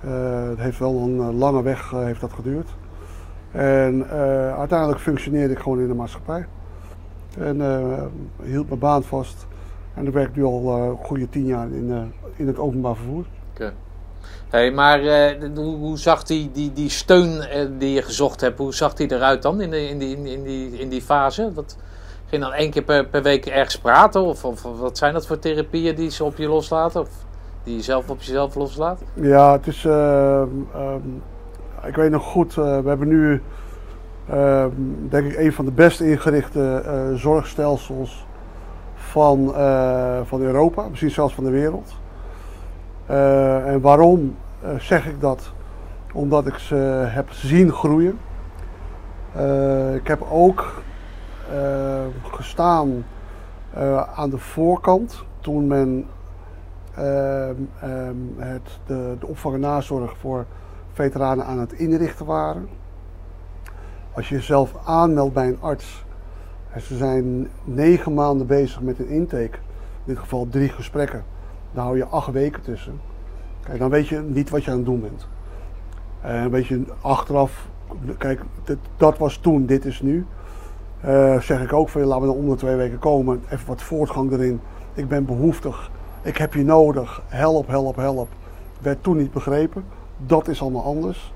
Eh, het heeft wel een eh, lange weg heeft dat geduurd. En uiteindelijk functioneerde ik gewoon in de maatschappij. En hield mijn baan vast. En ik werk nu al goede tien jaar in, in het openbaar vervoer. Hey, maar hoe, zag die, die, die steun die je gezocht hebt, hoe zag die eruit dan in, de, in, die, in, die, in die fase? Dat, ging dan één keer per, per week ergens praten? Of, of wat zijn dat voor therapieën die ze op je loslaten? Of die je zelf op jezelf loslaat? Ja, het is. ehm, ehm, ik weet nog goed, eh, we hebben nu. ehm, denk ik een van de best ingerichte eh, zorgstelsels van, eh, van Europa, misschien zelfs van de wereld. En waarom zeg ik dat? Omdat ik ze heb zien groeien. Ik heb ook gestaan eh, aan de voorkant toen men ehm, ehm, het, de, de opvang en nazorg voor veteranen aan het inrichten waren. Als je jezelf aanmeldt bij een arts, en ze zijn negen maanden bezig met een intake, in dit geval drie gesprekken, dan hou je acht weken tussen. Kijk, dan weet je niet wat je aan het doen bent. En weet je achteraf, kijk, dat was toen, dit is nu. Eh, zeg ik ook van laten we dan om de twee weken komen, even wat voortgang erin. Ik ben behoeftig, ik heb je nodig, help, help, help. Werd toen niet begrepen, dat is allemaal anders.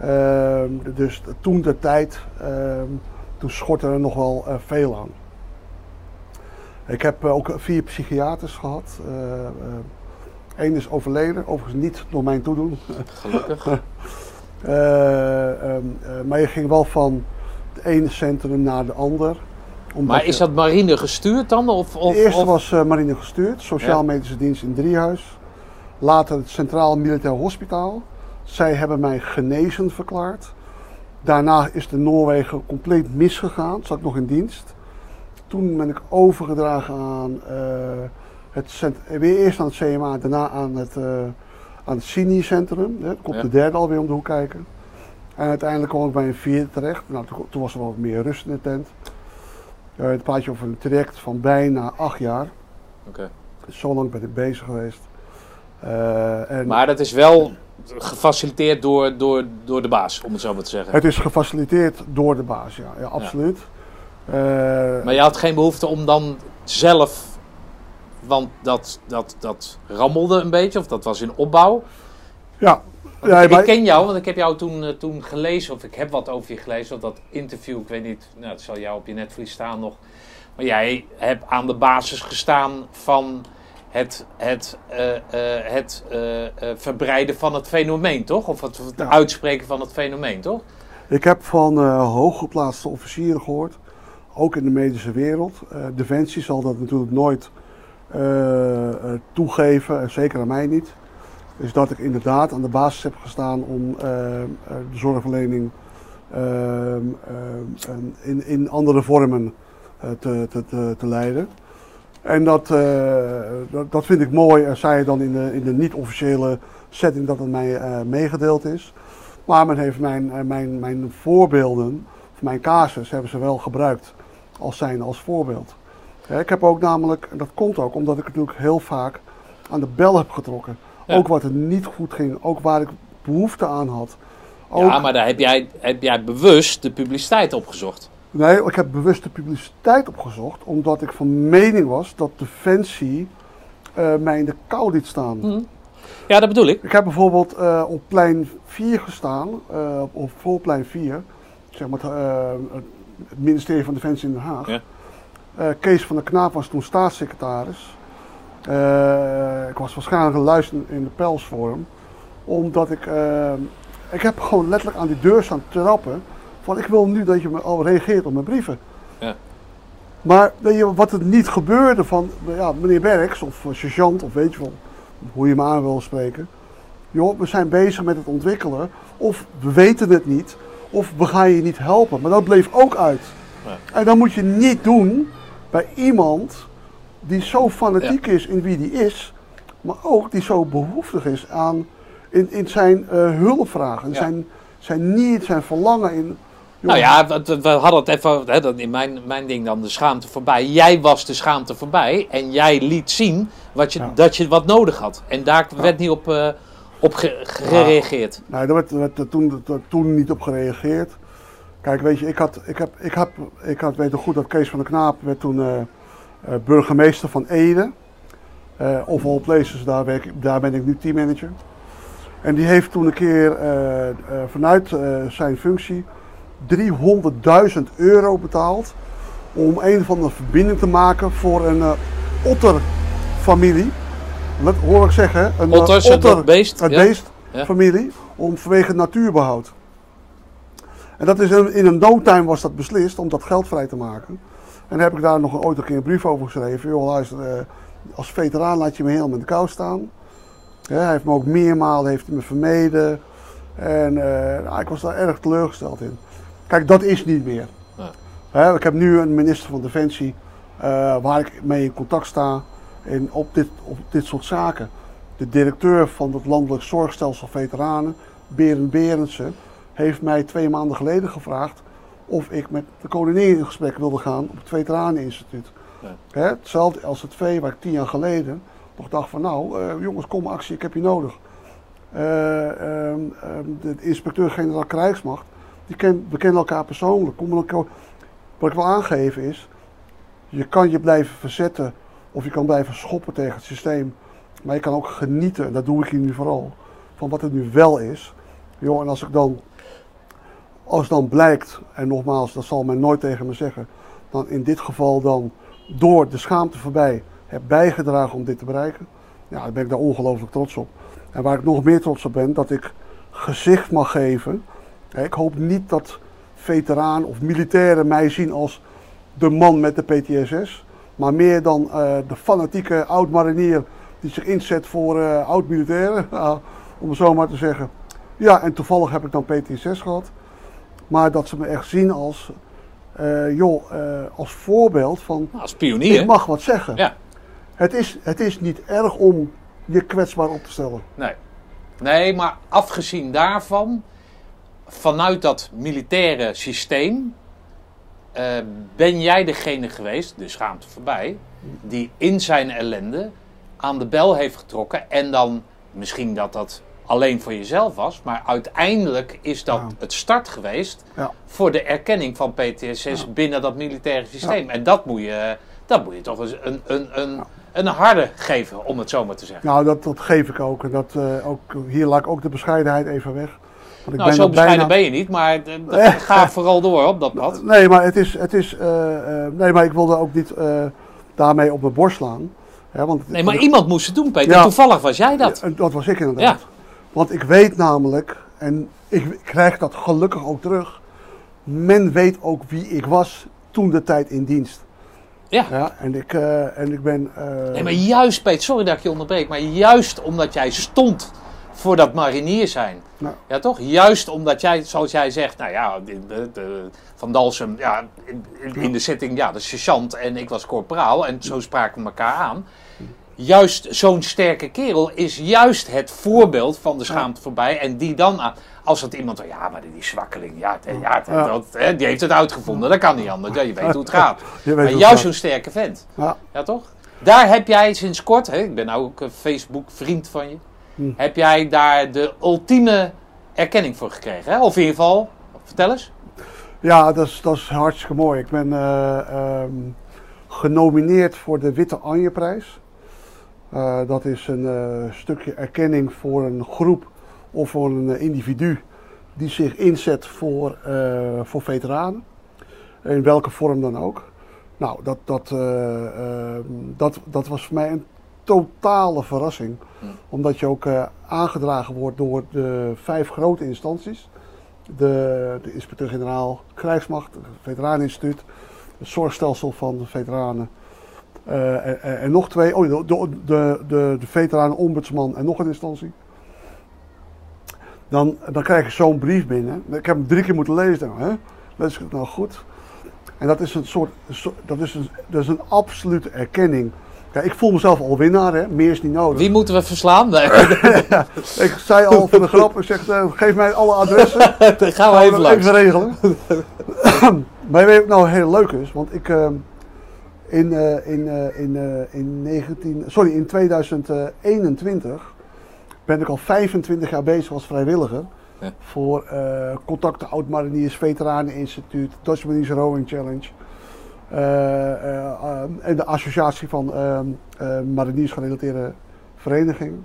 Ehm, dus toen de tijd, ehm, toen schortte er nog wel eh, veel aan. Ik heb eh, ook vier psychiaters gehad. Eén is overleden, overigens niet door mijn toedoen. Gelukkig. Eh, ehm, eh, maar je ging wel van het ene centrum naar de ander. maar is dat marine gestuurd dan? Of, of, de eerste of- was eh, marine gestuurd, Sociaal-Medische Dienst in Driehuis. Later het Centraal Militair Hospitaal. Zij hebben mij genezen verklaard. Daarna is de Noorwegen compleet misgegaan, zat ik nog in dienst. Toen ben ik overgedragen aan eh, het cent- weer eerst aan het CMA, daarna aan het, eh aan het CINI-centrum. Komt Ja. de derde alweer om de hoek kijken. En uiteindelijk kwam ik bij een vierde terecht. Nou, toen, toen was er wel wat meer rust in de tent. Eh, het praat je over een traject van bijna acht jaar. Oké. Zo lang ben ik bezig geweest. Eh, en Maar dat is wel gefaciliteerd door, door, door de baas, om het zo maar te zeggen. Het is gefaciliteerd door de baas, ja, ja absoluut. Eh, Maar je had geen behoefte om dan zelf, want dat, dat, dat rammelde een beetje, of dat was in opbouw. ja, Ik, maar- ken jou, want ik heb jou toen, eh, toen gelezen, of ik heb wat over je gelezen, of dat interview, ik weet niet, nou, het zal jou op je netvlies staan nog. Maar jij hebt aan de basis gestaan van het, het, eh, eh, het verbreiden van het fenomeen, toch? Of het, het uitspreken van het fenomeen, toch? ik heb van hooggeplaatste officieren gehoord, ook in de medische wereld. Defensie zal dat natuurlijk nooit toegeven, en zeker aan mij niet. Is dat ik inderdaad aan de basis heb gestaan om eh, eh, de zorgverlening ehm, ehm, in, in andere vormen eh, te, te, leiden. En dat, dat, dat vind ik mooi, en zij dan in de, in de niet-officiële setting dat het mij meegedeeld is. Maar men heeft mijn, mijn, mijn voorbeelden, of mijn casus, hebben ze wel gebruikt als zijn als voorbeeld. Ik heb ook namelijk, en dat komt ook omdat ik natuurlijk heel vaak aan de bel heb getrokken. Ook wat er niet goed ging, ook waar ik behoefte aan had. Ook, Ja, maar daar heb jij, heb jij bewust de publiciteit opgezocht. Nee, ik heb bewust de publiciteit opgezocht, omdat ik van mening was dat Defensie eh, mij in de kou liet staan. Hm. Ja, dat bedoel ik. Ik heb bijvoorbeeld eh, op plein 4 gestaan, eh, op, voorplein 4, zeg maar het, het ministerie van Defensie in Den Haag. Ja. Kees van der Knaap was toen staatssecretaris. Eh, ik was waarschijnlijk een luister in de pels voor hem, omdat ik, eh, ik heb gewoon letterlijk aan die deur staan trappen van ik wil nu dat je me al reageert op mijn brieven. Ja. Maar weet je wat er niet gebeurde van ja, meneer Berks of eh, sergeant of weet je wel, hoe je me aan wil spreken. Joh, we zijn bezig met het ontwikkelen. Of we weten het niet. Of we gaan je niet helpen. Maar dat bleef ook uit. Ja. En dat moet je niet doen bij iemand die zo fanatiek is in wie die is. Maar ook die zo behoeftig is aan in, in zijn eh, hulpvragen. Ja. Zijn, zijn niet, zijn verlangen in. Nou ja, we, hadden het even, hè, dat in mijn, mijn ding dan, de schaamte voorbij. Jij was de schaamte voorbij en jij liet zien wat je, Ja. dat je wat nodig had. En daar werd niet op, eh, op ge- gereageerd. Nou, daar werd, werd er toen, er toen niet op gereageerd. Kijk, weet je, ik had, ik heb, ik heb, ik had weten goed dat Kees van der Knaap werd toen eh, burgemeester van Ede. Eh of all places, daar, werk, ik- daar ben ik nu teammanager. En die heeft toen een keer eh, eh, vanuit eh, zijn functie 300.000 euro betaald om een van de verbinding te maken voor een eh otterfamilie. Dat hoor ik zeggen, een eh, Otters, het otter- beest, het ja. beest Ja. familie, om vanwege natuurbehoud. En dat is in, in een no was dat beslist om dat geld vrij te maken. En heb ik daar nog ooit een keer een brief over geschreven. Joh, luister, eh, als veteraan laat je me helemaal in de kou staan. Ja, hij heeft me ook meermalen heeft me vermeden. En eh, nou, ik was daar erg teleurgesteld in. Kijk, dat is niet meer. Ik heb nu een minister van Defensie eh, waar ik mee in contact sta in, op, dit, op dit soort zaken. De directeur van het Landelijk Zorgstelsel Veteranen, Berend Berendsen, heeft mij twee maanden geleden gevraagd of ik met de koningin in gesprek wilde gaan op het Veteraneninstituut. Ja. Hè, hetzelfde als het V waar ik tien jaar geleden nog dacht van nou eh, jongens kom actie, ik heb je nodig. Ehm, de inspecteur-generaal krijgsmacht, die ken, we kennen elkaar persoonlijk. Kom elkaar- wat ik wil aangeven is, je kan je blijven verzetten of je kan blijven schoppen tegen het systeem. Maar je kan ook genieten, en dat doe ik hier nu vooral, van wat het nu wel is. Joh, en als ik dan, als dan blijkt, en nogmaals, dat zal men nooit tegen me zeggen, dan in dit geval dan door de schaamte voorbij heb bijgedragen om dit te bereiken. Ja, dan ben ik daar ongelooflijk trots op. En waar ik nog meer trots op ben, dat ik gezicht mag geven. Ik hoop niet dat veteraan of militairen mij zien als de man met de PTSS. Maar meer dan eh, de fanatieke oud-marinier die zich inzet voor eh, oud-militairen. Om zo maar te zeggen. Ja, en toevallig heb ik dan PTSS gehad. Maar dat ze me echt zien als, eh, joh, eh, als voorbeeld van Nou, als pionier. ik mag wat zeggen. Ja. Het, is, het is niet erg om je kwetsbaar op te stellen. Nee. Nee, maar afgezien daarvan, vanuit dat militaire systeem, eh, ben jij degene geweest, de schaamte voorbij, die in zijn ellende aan de bel heeft getrokken. En dan misschien dat dat alleen voor jezelf was, maar uiteindelijk is dat Ja. het start geweest Ja. voor de erkenning van PTSS Ja. binnen dat militaire systeem. En dat moet je, dat moet je toch eens een, een, een, een harde geven, om het zo maar te zeggen. Nou, dat, dat geef ik ook. En dat, eh, ook. Hier laat ik ook de bescheidenheid even weg. Want ik Nou, zo bescheiden bijna- ben je niet, maar eh, ga vooral door op dat pad. Nee, maar het is. Het is eh, eh, nee, maar ik wilde ook niet daarmee op mijn borst slaan. Hè, want Nee, maar iemand moest het doen, Peter. Toevallig was jij dat. Dat was ik inderdaad. Want ik weet namelijk, en ik krijg dat gelukkig ook terug. Men weet ook wie ik was toen de tijd in dienst. Ja. Ja, en, ik, eh, en ik ben. eh, Nee, maar juist, Peter, sorry dat ik je onderbreek, maar juist omdat jij stond voor dat marinier zijn. Nou. Ja, toch? Juist omdat jij, zoals jij zegt, nou ja, de, de- de- Van Dalsem, ja, in, de zitting, ja, de sergeant en ik was korporaal en zo spraken we elkaar aan. Juist zo'n sterke kerel is juist het voorbeeld van de schaamte voorbij. En die dan, aan- als het iemand, ja, maar die, zwakkeling, ja, ja, dat, hè, die heeft het uitgevonden, dat kan niet anders. Ja, je weet hoe het gaat. Maar juist zo'n sterke vent. Ja. Ja, toch? Daar heb jij sinds kort, hè, ik ben nou ook een Facebook-vriend van je, Hm. heb jij daar de ultieme erkenning voor gekregen. Hè? Of in ieder geval, vertel eens. Ja, dat is, dat is hartstikke mooi. Ik ben eh, ehm, genomineerd voor de Witte Anje-prijs. Eh, dat is een eh, stukje erkenning voor een groep of voor een eh, individu die zich inzet voor, voor veteranen. In welke vorm dan ook. Nou, dat, dat, eh, ehm, dat, dat was voor mij een totale verrassing. Hm. Omdat je ook aangedragen wordt door de vijf grote instanties de, de inspecteur-generaal Krijgsmacht, het Veteraneninstituut, het zorgstelsel van de veteranen, Eh, en, nog twee, oh, de, de, de, de, de veteranen ombudsman en nog een instantie. Dan, dan krijg je zo'n brief binnen. Ik heb hem drie keer moeten lezen. Hè? Lees ik het nou goed? En dat is een soort, dat is een, dat is een absolute erkenning. Kijk, ik voel mezelf al winnaar, hè? meer is niet nodig. Wie moeten we verslaan? Nee, Ik zei al voor de grap, ik zeg, eh, geef mij alle adressen. dat gaan we even langs. Even regelen. maar weet je wat nou heel leuk is? Want ik eh, in, eh, in, eh, in, eh, in 19, sorry, in 2021 ben ik al 25 jaar bezig als vrijwilliger. Ja. Voor eh Contacten Oud-Mariniers, Veteraneninstituut, Dutch Marines Rowing Challenge. en de associatie van eh, eh, mariniers gerelateerde verenigingen.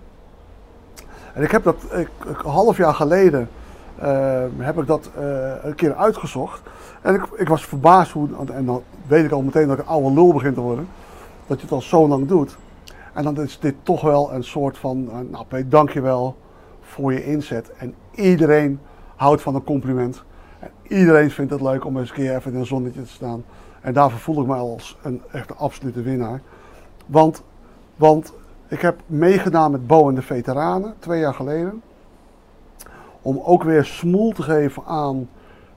En ik heb dat ik, een half jaar geleden heb ik dat eh, een keer uitgezocht. En ik, ik was verbaasd hoe, en dan weet ik al meteen dat ik een oude lul begin te worden. Dat je het al zo lang doet. En dan is dit toch wel een soort van, eh, nou Peter, dankjewel voor je inzet. En iedereen houdt van een compliment. En iedereen vindt het leuk om eens een keer even in een zonnetje te staan. En daarvoor voel ik me als een echt absolute winnaar. Want, want ik heb meegedaan met Bo en de veteranen, twee jaar geleden. Om ook weer smoel te geven aan,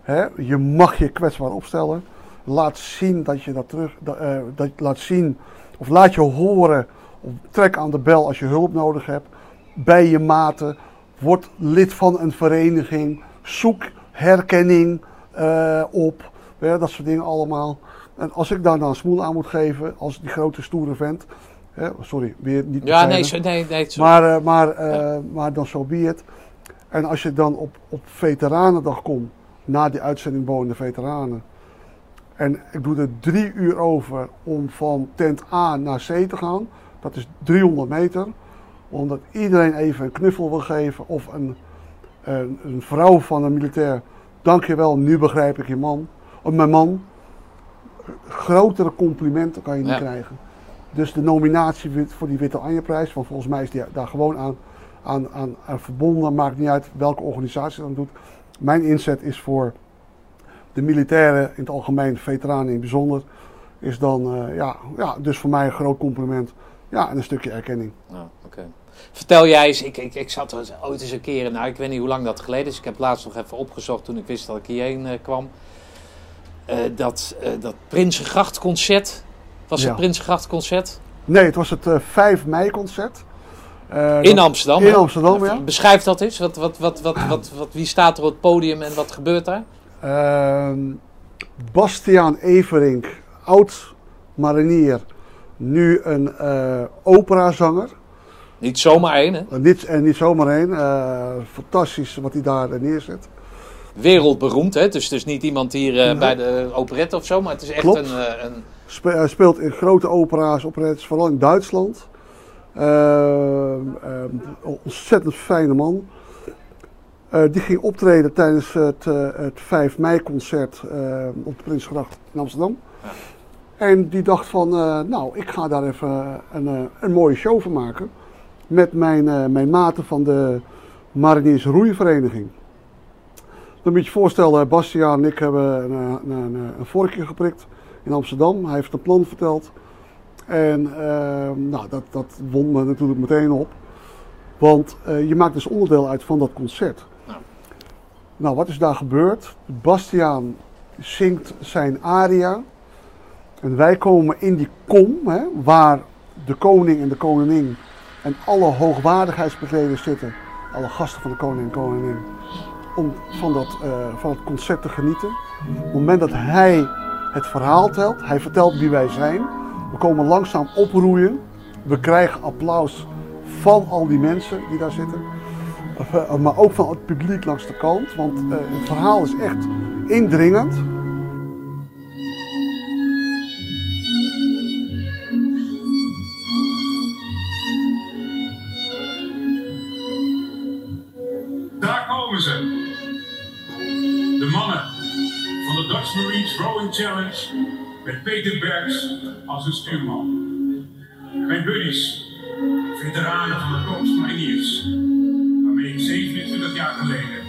hè, je mag je kwetsbaar opstellen. Laat zien dat je dat terug, dat, eh, dat laat zien, of laat je horen, of trek aan de bel als je hulp nodig hebt. Bij je maten, word lid van een vereniging, zoek herkenning eh, op, dat soort dingen allemaal. En als ik daar dan smoel aan moet geven, als die grote stoere vent, sorry, weer niet Ja, nee, nee, nee, zo. Maar, eh, maar, maar dan zo be it. En als je dan op, op Veteranendag komt, na die uitzending Wonende Veteranen. En ik doe er drie uur over om van tent A naar C te gaan. Dat is 300 meter. Omdat iedereen even een knuffel wil geven. Of een, een, een vrouw van een militair. Dankjewel, nu begrijp ik je man. Of mijn man. Grotere complimenten kan je niet Ja. krijgen. Dus de nominatie voor die Witte Anje-prijs, want volgens mij is die daar gewoon aan, aan, aan, aan verbonden. Maakt niet uit welke organisatie dat doet. Mijn inzet is voor de militairen in het algemeen, veteranen in het bijzonder. Is dan, eh, ja, ja, dus voor mij een groot compliment. Ja, en een stukje erkenning. Oké. Vertel jij eens, ik, ik, ik zat er ooit eens een keer, nou ik weet niet hoe lang dat geleden is. Ik heb laatst nog even opgezocht toen ik wist dat ik hierheen eh, kwam. Eh, dat, eh dat Prinsengrachtconcert, was Ja. het Prinsengrachtconcert? Nee, het was het eh, 5 mei concert. Eh, In dat- Amsterdam. in? Amsterdam, ja. Beschrijf dat eens, wat, wat, wat, wat, wat, wat, wie staat er op het podium en wat gebeurt daar? Ehm, Bastiaan Everink, oud marinier, nu een eh, operazanger. Niet zomaar één, hè? Uh, niet, en niet zomaar één. eh, fantastisch wat hij daar eh, neerzet. Wereldberoemd, hè? Dus, dus niet iemand hier eh, Nee. bij de operette of zo, maar het is echt Klopt. een, eh, een... Spe- speelt in grote opera's, operettes, vooral in Duitsland. Ehm, ehm, ontzettend fijne man. Eh, die ging optreden tijdens het, eh, het 5 mei concert eh, op de Prinsgracht in Amsterdam. Ja. En die dacht van, nou, ik ga daar even een, een mooie show van maken. Met mijn, mijn maten van de Mariniers Roeivereniging. Dan moet je je voorstellen, Bastiaan en ik hebben een, een, een, een vorkje geprikt in Amsterdam. Hij heeft een plan verteld. En ehm, nou, dat, dat won me natuurlijk meteen op. Want eh, je maakt dus onderdeel uit van dat concert. Ja. Nou, wat is daar gebeurd? Bastiaan zingt zijn aria. En wij komen in die kom, hè, waar de koning en de koningin en alle hoogwaardigheidsbekleders zitten. Alle gasten van de koning en koningin. Om van, dat, eh, van het concert te genieten. Op het moment dat hij het verhaal telt, hij vertelt wie wij zijn. We komen langzaam oproeien. We krijgen applaus van al die mensen die daar zitten. Eh, Maar ook van het publiek langs de kant. Want eh, het verhaal is echt indringend. Daar komen ze. De mannen van de Dutch Marines Rowing Challenge met Peter Bergs als hun stuurman. Mijn buddies, veteranen van de Korps Mariniers, waarmee ik 27 jaar geleden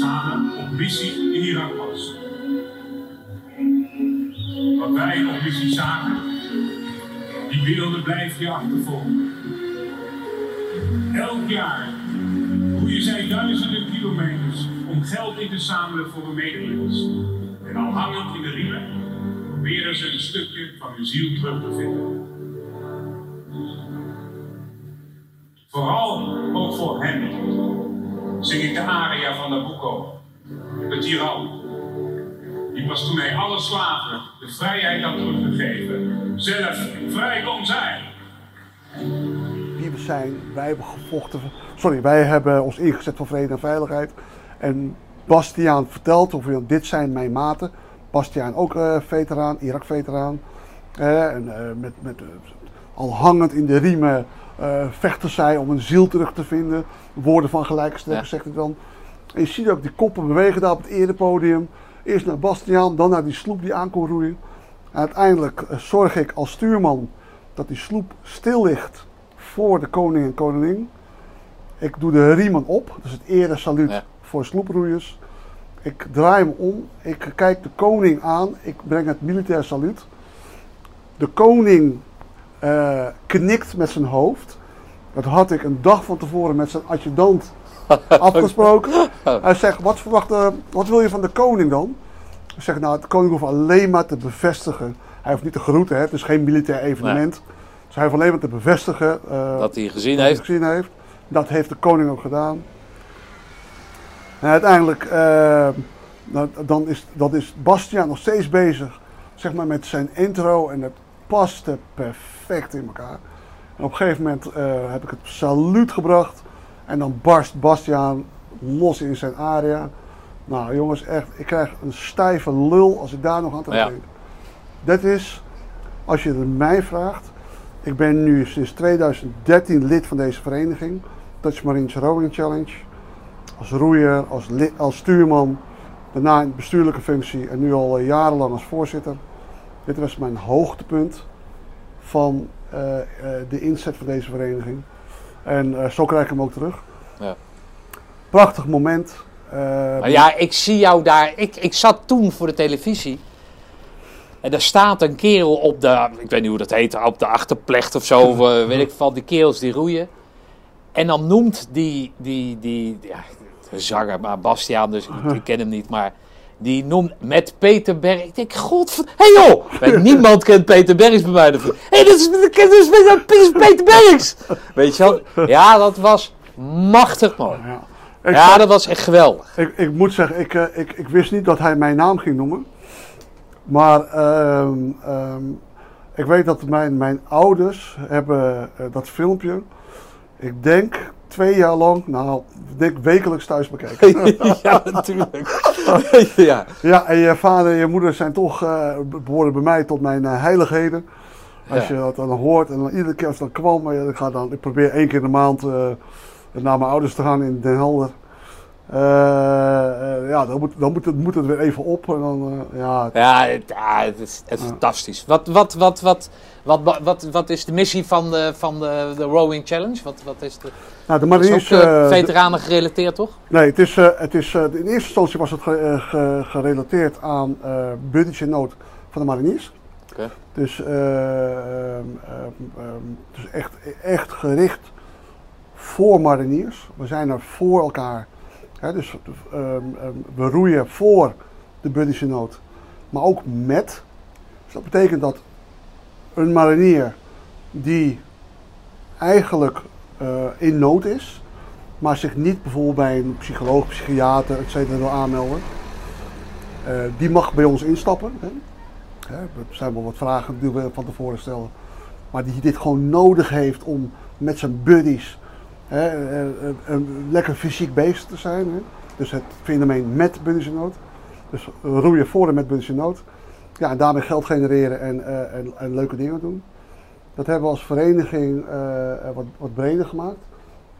samen op missie in Irak was. Wat wij op missie zagen, die wilde blijft je achtervolgen. Elk jaar roeien zij duizenden kilometers om geld in te zamelen voor hun medemens. En al hangend in de riemen proberen ze een stukje van hun ziel terug te vinden. Vooral ook voor hen zing ik de aria van Nabucco, de tiran. Die pas toen hij alle slaven de vrijheid had teruggegeven, zelf vrij kon zijn. wie we zijn. Wij hebben gevochten. Sorry, wij hebben ons ingezet voor vrede en veiligheid. En Bastiaan vertelt over dit zijn mijn maten. Bastiaan ook eh, veteraan, Irak-veteraan. En eh, met, met, eh, al hangend in de riemen vechten zij om een ziel terug te vinden. Woorden van gelijkstelling, Ja. zegt het dan. En je ziet ook die koppen bewegen daar op het erepodium. Eerst naar Bastiaan, dan naar die sloep die aan kon roeien. En uiteindelijk zorg ik als stuurman dat die sloep stil ligt voor de koning en koningin. Ik doe de riemen op, dus het ere saluut Ja. voor sloeproeiers. Ik draai hem om, ik kijk de koning aan, ik breng het militair saluut. De koning eh, knikt met zijn hoofd. Dat had ik een dag van tevoren met zijn adjudant afgesproken. Hij zegt, wat, verwacht, eh, wat wil je van de koning dan? Ik zeg, nou, de koning hoeft alleen maar te bevestigen. Hij hoeft niet te groeten, hè? het is geen militair evenement. Dus hij hoeft alleen maar te bevestigen eh, Dat hij gezien hij heeft. gezien heeft. Dat heeft de koning ook gedaan. En uiteindelijk, eh, dan- dan is, dan is Bastiaan nog steeds bezig zeg maar, met zijn intro en het paste perfect in elkaar. En op een gegeven moment eh, heb ik het saluut gebracht en dan barst Bastiaan los in zijn aria. Nou jongens, echt, ik krijg een stijve lul als ik daar nog aan Ja. terugdenk. Dat is, als je het mij vraagt, ik ben nu sinds 2013 lid van deze vereniging, Dutch Marines Rowing Challenge. Als roeier, als, als stuurman, daarna in bestuurlijke functie en nu al eh, jarenlang als voorzitter. Dit was mijn hoogtepunt van eh, eh, de inzet van deze vereniging. En zo krijg ik hem ook terug. Ja. Prachtig moment. Maar ja, ik zie jou daar. Ik, ik zat toen voor de televisie. En daar staat een kerel op de, ik weet niet hoe dat heet, op de achterplecht of zo, weet ik van die kerels die roeien. En dan noemt die, die, die, ja, de zanger, maar Bastiaan, dus ik, ik ken hem niet, maar die noemt met Peter Berg. Ik denk, god, hé hey joh, niemand kent Peter Bergs bij mij. Hé, hey, dit is, dit is, dit is Peter Bergs. Weet je wel? Ja, dat was machtig mooi. ja. Ja, dat was echt geweldig. ik, ik moet zeggen, ik, eh, ik, ik wist niet dat hij mijn naam ging noemen. Maar ehm, ehm, ik weet dat mijn, mijn ouders hebben eh, dat filmpje, ik denk twee jaar lang, nou, ik denk wekelijks thuis bekeken. ja, natuurlijk. ja. Ja, en je vader en je moeder zijn toch, eh, behoren bij mij tot mijn eh, heiligheden. Als Ja. je dat dan hoort en dan iedere keer als dan kwam, maar ja, ik, ga dan, ik probeer één keer in de maand eh, naar mijn ouders te gaan in Den Helder. Eh, ja, dan, moet, dan moet, het, moet het weer even op. En dan, eh, ja, Ja, het, ja, het is, het is fantastisch. Wat, wat, wat, wat, wat, wat, wat is de missie van de, van de, de Rowing Challenge? Wat, wat is de, nou, de dat is Marines... ook de- veteranen gerelateerd, toch? nee, het is, het is, in eerste instantie was het ge- ge- gerelateerd aan in nood van de Mariniers. Oké. Dus, dus echt, echt gericht voor mariniers. We zijn er voor elkaar. Dus ehm, ehm, we roeien voor de in nood. Maar ook met. Dus dat betekent dat een marinier die eigenlijk eh, in nood is, maar zich niet bijvoorbeeld bij een psycholoog, psychiater, et cetera wil aanmelden, eh, die mag bij ons instappen. Hè. Hè, er zijn wel wat vragen die we van tevoren stellen. Maar die dit gewoon nodig heeft om met zijn buddies eh, eh, een lekker fysiek bezig te zijn. Hè. Dus het fenomeen met nood. Dus roeien voor en met nood. Ja, en daarmee geld genereren en, eh, en, leuke dingen doen. Dat hebben we als vereniging wat, wat breder gemaakt.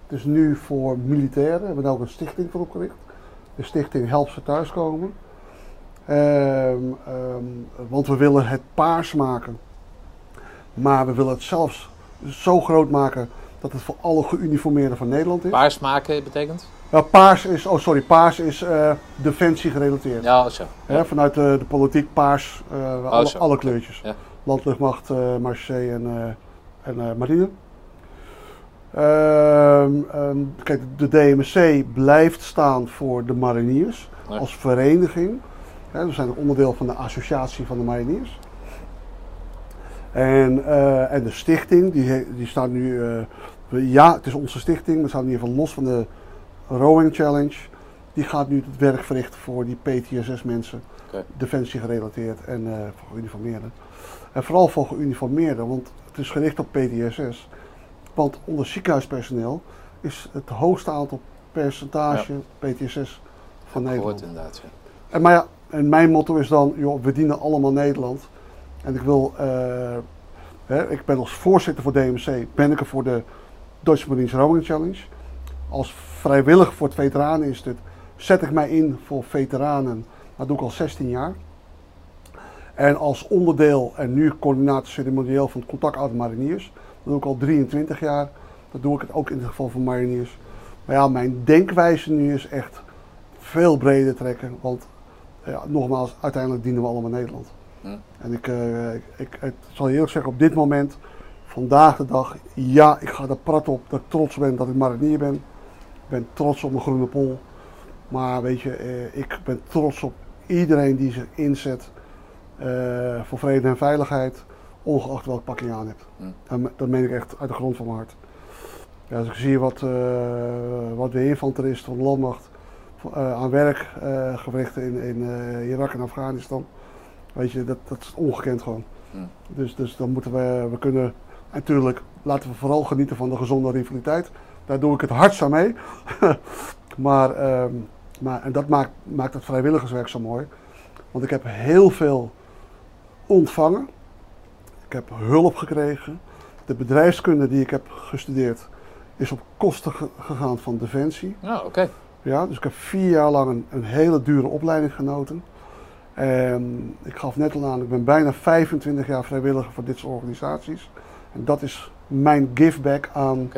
Het is nu voor militairen. We hebben daar ook een stichting voor opgericht. De stichting Help ze thuiskomen. Ehm, want we willen het paars maken. Maar we willen het zelfs zo groot maken dat het voor alle geuniformeerden van Nederland is. Paars maken betekent? Nou, paars is, oh sorry, paars is eh, defensie gerelateerd. Ja, zo. Vanuit de, de politiek paars, eh, alle, zo. alle kleurtjes. Ja. Landluchtmacht, Marseille en en marine. Ehm, ehm, kijk, de DMC blijft staan voor de mariniers Ja. als vereniging. We zijn onderdeel van de associatie van de mariniers. En, en de stichting, die, die staat nu, ja, het is onze stichting, we staan in ieder geval los van de Rowing Challenge. Die gaat nu het werk verrichten voor die PTSS-mensen, Oké. defensie gerelateerd en eh, voor geuniformeerden. En vooral voor geuniformeerden, want het is gericht op PTSS. Want onder ziekenhuispersoneel is het hoogste aantal percentage PTSS van Nederland. Gehoord inderdaad. ja. En, maar ja, en mijn motto is dan, joh, we dienen allemaal Nederland. En ik wil, eh, hè, ik ben als voorzitter voor DMC, ben ik er voor de Deutsche Marines Rowing Challenge. Als vrijwilliger voor het Veteraneninstituut zet ik mij in voor veteranen. Dat doe ik al 16 jaar. En als onderdeel en nu coördinator ceremonieel van het contact mariniers. Dat doe ik al 23 jaar. Dat doe ik het ook in het geval van mariniers. Maar ja, mijn denkwijze nu is echt veel breder trekken. Want ja, nogmaals, uiteindelijk dienen we allemaal Nederland. Hm. En ik, eh, ik, ik, ik zal je eerlijk zeggen, op dit moment, vandaag de dag, ja, ik ga er prat op dat ik trots ben dat ik marinier ben. Ik ben trots op mijn groene pol. Maar weet je, eh, ik ben trots op iedereen die zich inzet eh, voor vrede en veiligheid, ongeacht welk pak je aan hebt. Dat, dat meen ik echt uit de grond van mijn hart. Ja, als ik zie wat, eh, wat de infanteristen van de landmacht eh, aan werk eh verrichten in, in Irak en Afghanistan, weet je, dat, dat is ongekend gewoon. Dus, dus dan moeten we, we kunnen, natuurlijk, laten we vooral genieten van de gezonde rivaliteit. Daar doe ik het hardst aan mee. maar, ehm, maar, en dat maakt, maakt het vrijwilligerswerk zo mooi. Want ik heb heel veel ontvangen. Ik heb hulp gekregen. De bedrijfskunde die ik heb gestudeerd is op kosten ge- gegaan van Defensie. Ja, oké. Ja, dus ik heb vier jaar lang een, een hele dure opleiding genoten. En ik gaf net al aan, ik ben bijna 25 jaar vrijwilliger voor dit soort organisaties. En dat is mijn giveback aan.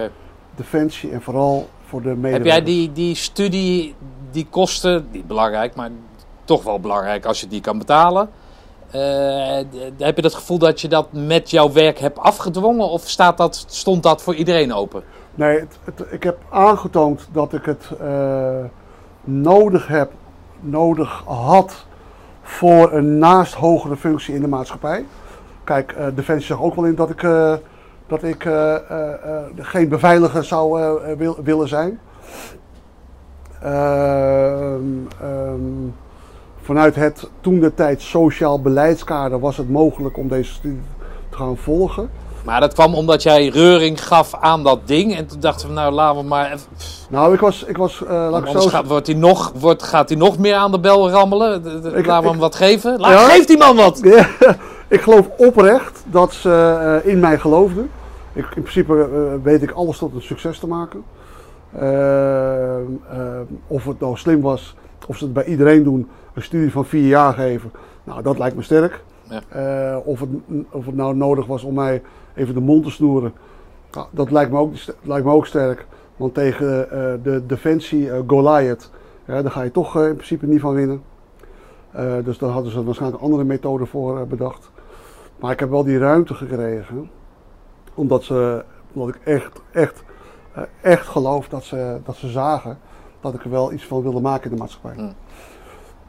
Defensie en vooral voor de medewerkers. Heb jij die, die studie, die kosten, niet belangrijk, maar toch wel belangrijk als je die kan betalen. Eh, heb je het gevoel dat je dat met jouw werk hebt afgedwongen of staat dat, stond dat voor iedereen open? Nee, het, het- ik heb aangetoond dat ik het eh, nodig heb, nodig had voor een naast hogere functie in de maatschappij. Kijk, eh, Defensie zag ook wel in dat ik, eh, dat ik eh, geen beveiliger zou wil- willen zijn. Ehm, ehm, vanuit het toen de tijd sociaal beleidskader was het mogelijk om deze studie te gaan volgen. Maar dat kwam omdat jij reuring gaf aan dat ding en toen dachten we nou laten we maar even, Nou, ik was, ik was laat ik zo gaat, wordt hij nog, wordt, gaat hij nog meer aan de bel rammelen. Laten we hem wat geven. Laat, Ja? Geef die man wat! Ja, ik geloof oprecht dat ze eh, in mij geloofden. Ik, in principe eh, weet ik alles tot een succes te maken. Eh, of het nou slim was, of ze het bij iedereen doen, een studie van vier jaar geven. Nou, dat lijkt me sterk. Ja. Of, het, of het nou nodig was om mij even de mond te snoeren. Nou, dat lijkt me, ook, lijkt me ook sterk. Want tegen de Defensie Goliath, ja, daar ga je toch in principe niet van winnen. Dus daar hadden ze waarschijnlijk andere methode voor bedacht. Maar ik heb wel die ruimte gekregen. Omdat, ze, omdat ik echt, echt, eh, echt geloof dat ze, dat ze zagen dat ik er wel iets van wilde maken in de maatschappij. Mm.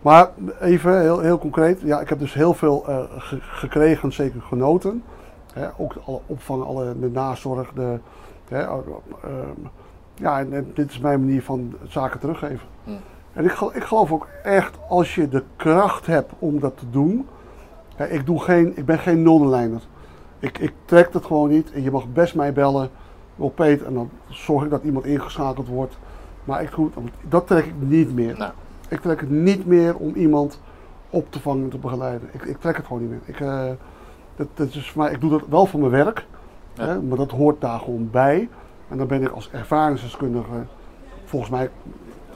Maar even heel, heel concreet. Ja, ik heb dus heel veel eh, ge- gekregen, zeker genoten. Hè, ook alle opvang, alle, de nazorg. De, hè, eh, ehm, ja, en, en dit is mijn manier van zaken teruggeven. Mm. En ik, ik geloof ook echt, als je de kracht hebt om dat te doen. Ik, doe geen, ik ben geen nullijner. Ik, ik trek het gewoon niet. En je mag best mij bellen op Peet. En dan zorg ik dat iemand ingeschakeld wordt. Maar ik dat trek ik niet meer. Nou. Ik trek het niet meer om iemand op te vangen en te begeleiden. Ik, ik trek het gewoon niet meer. Ik, eh, dat, dat is voor mij, ik doe dat wel voor mijn werk. Ja. Hè, maar dat hoort daar gewoon bij. En dan ben ik als ervaringsdeskundige, volgens mij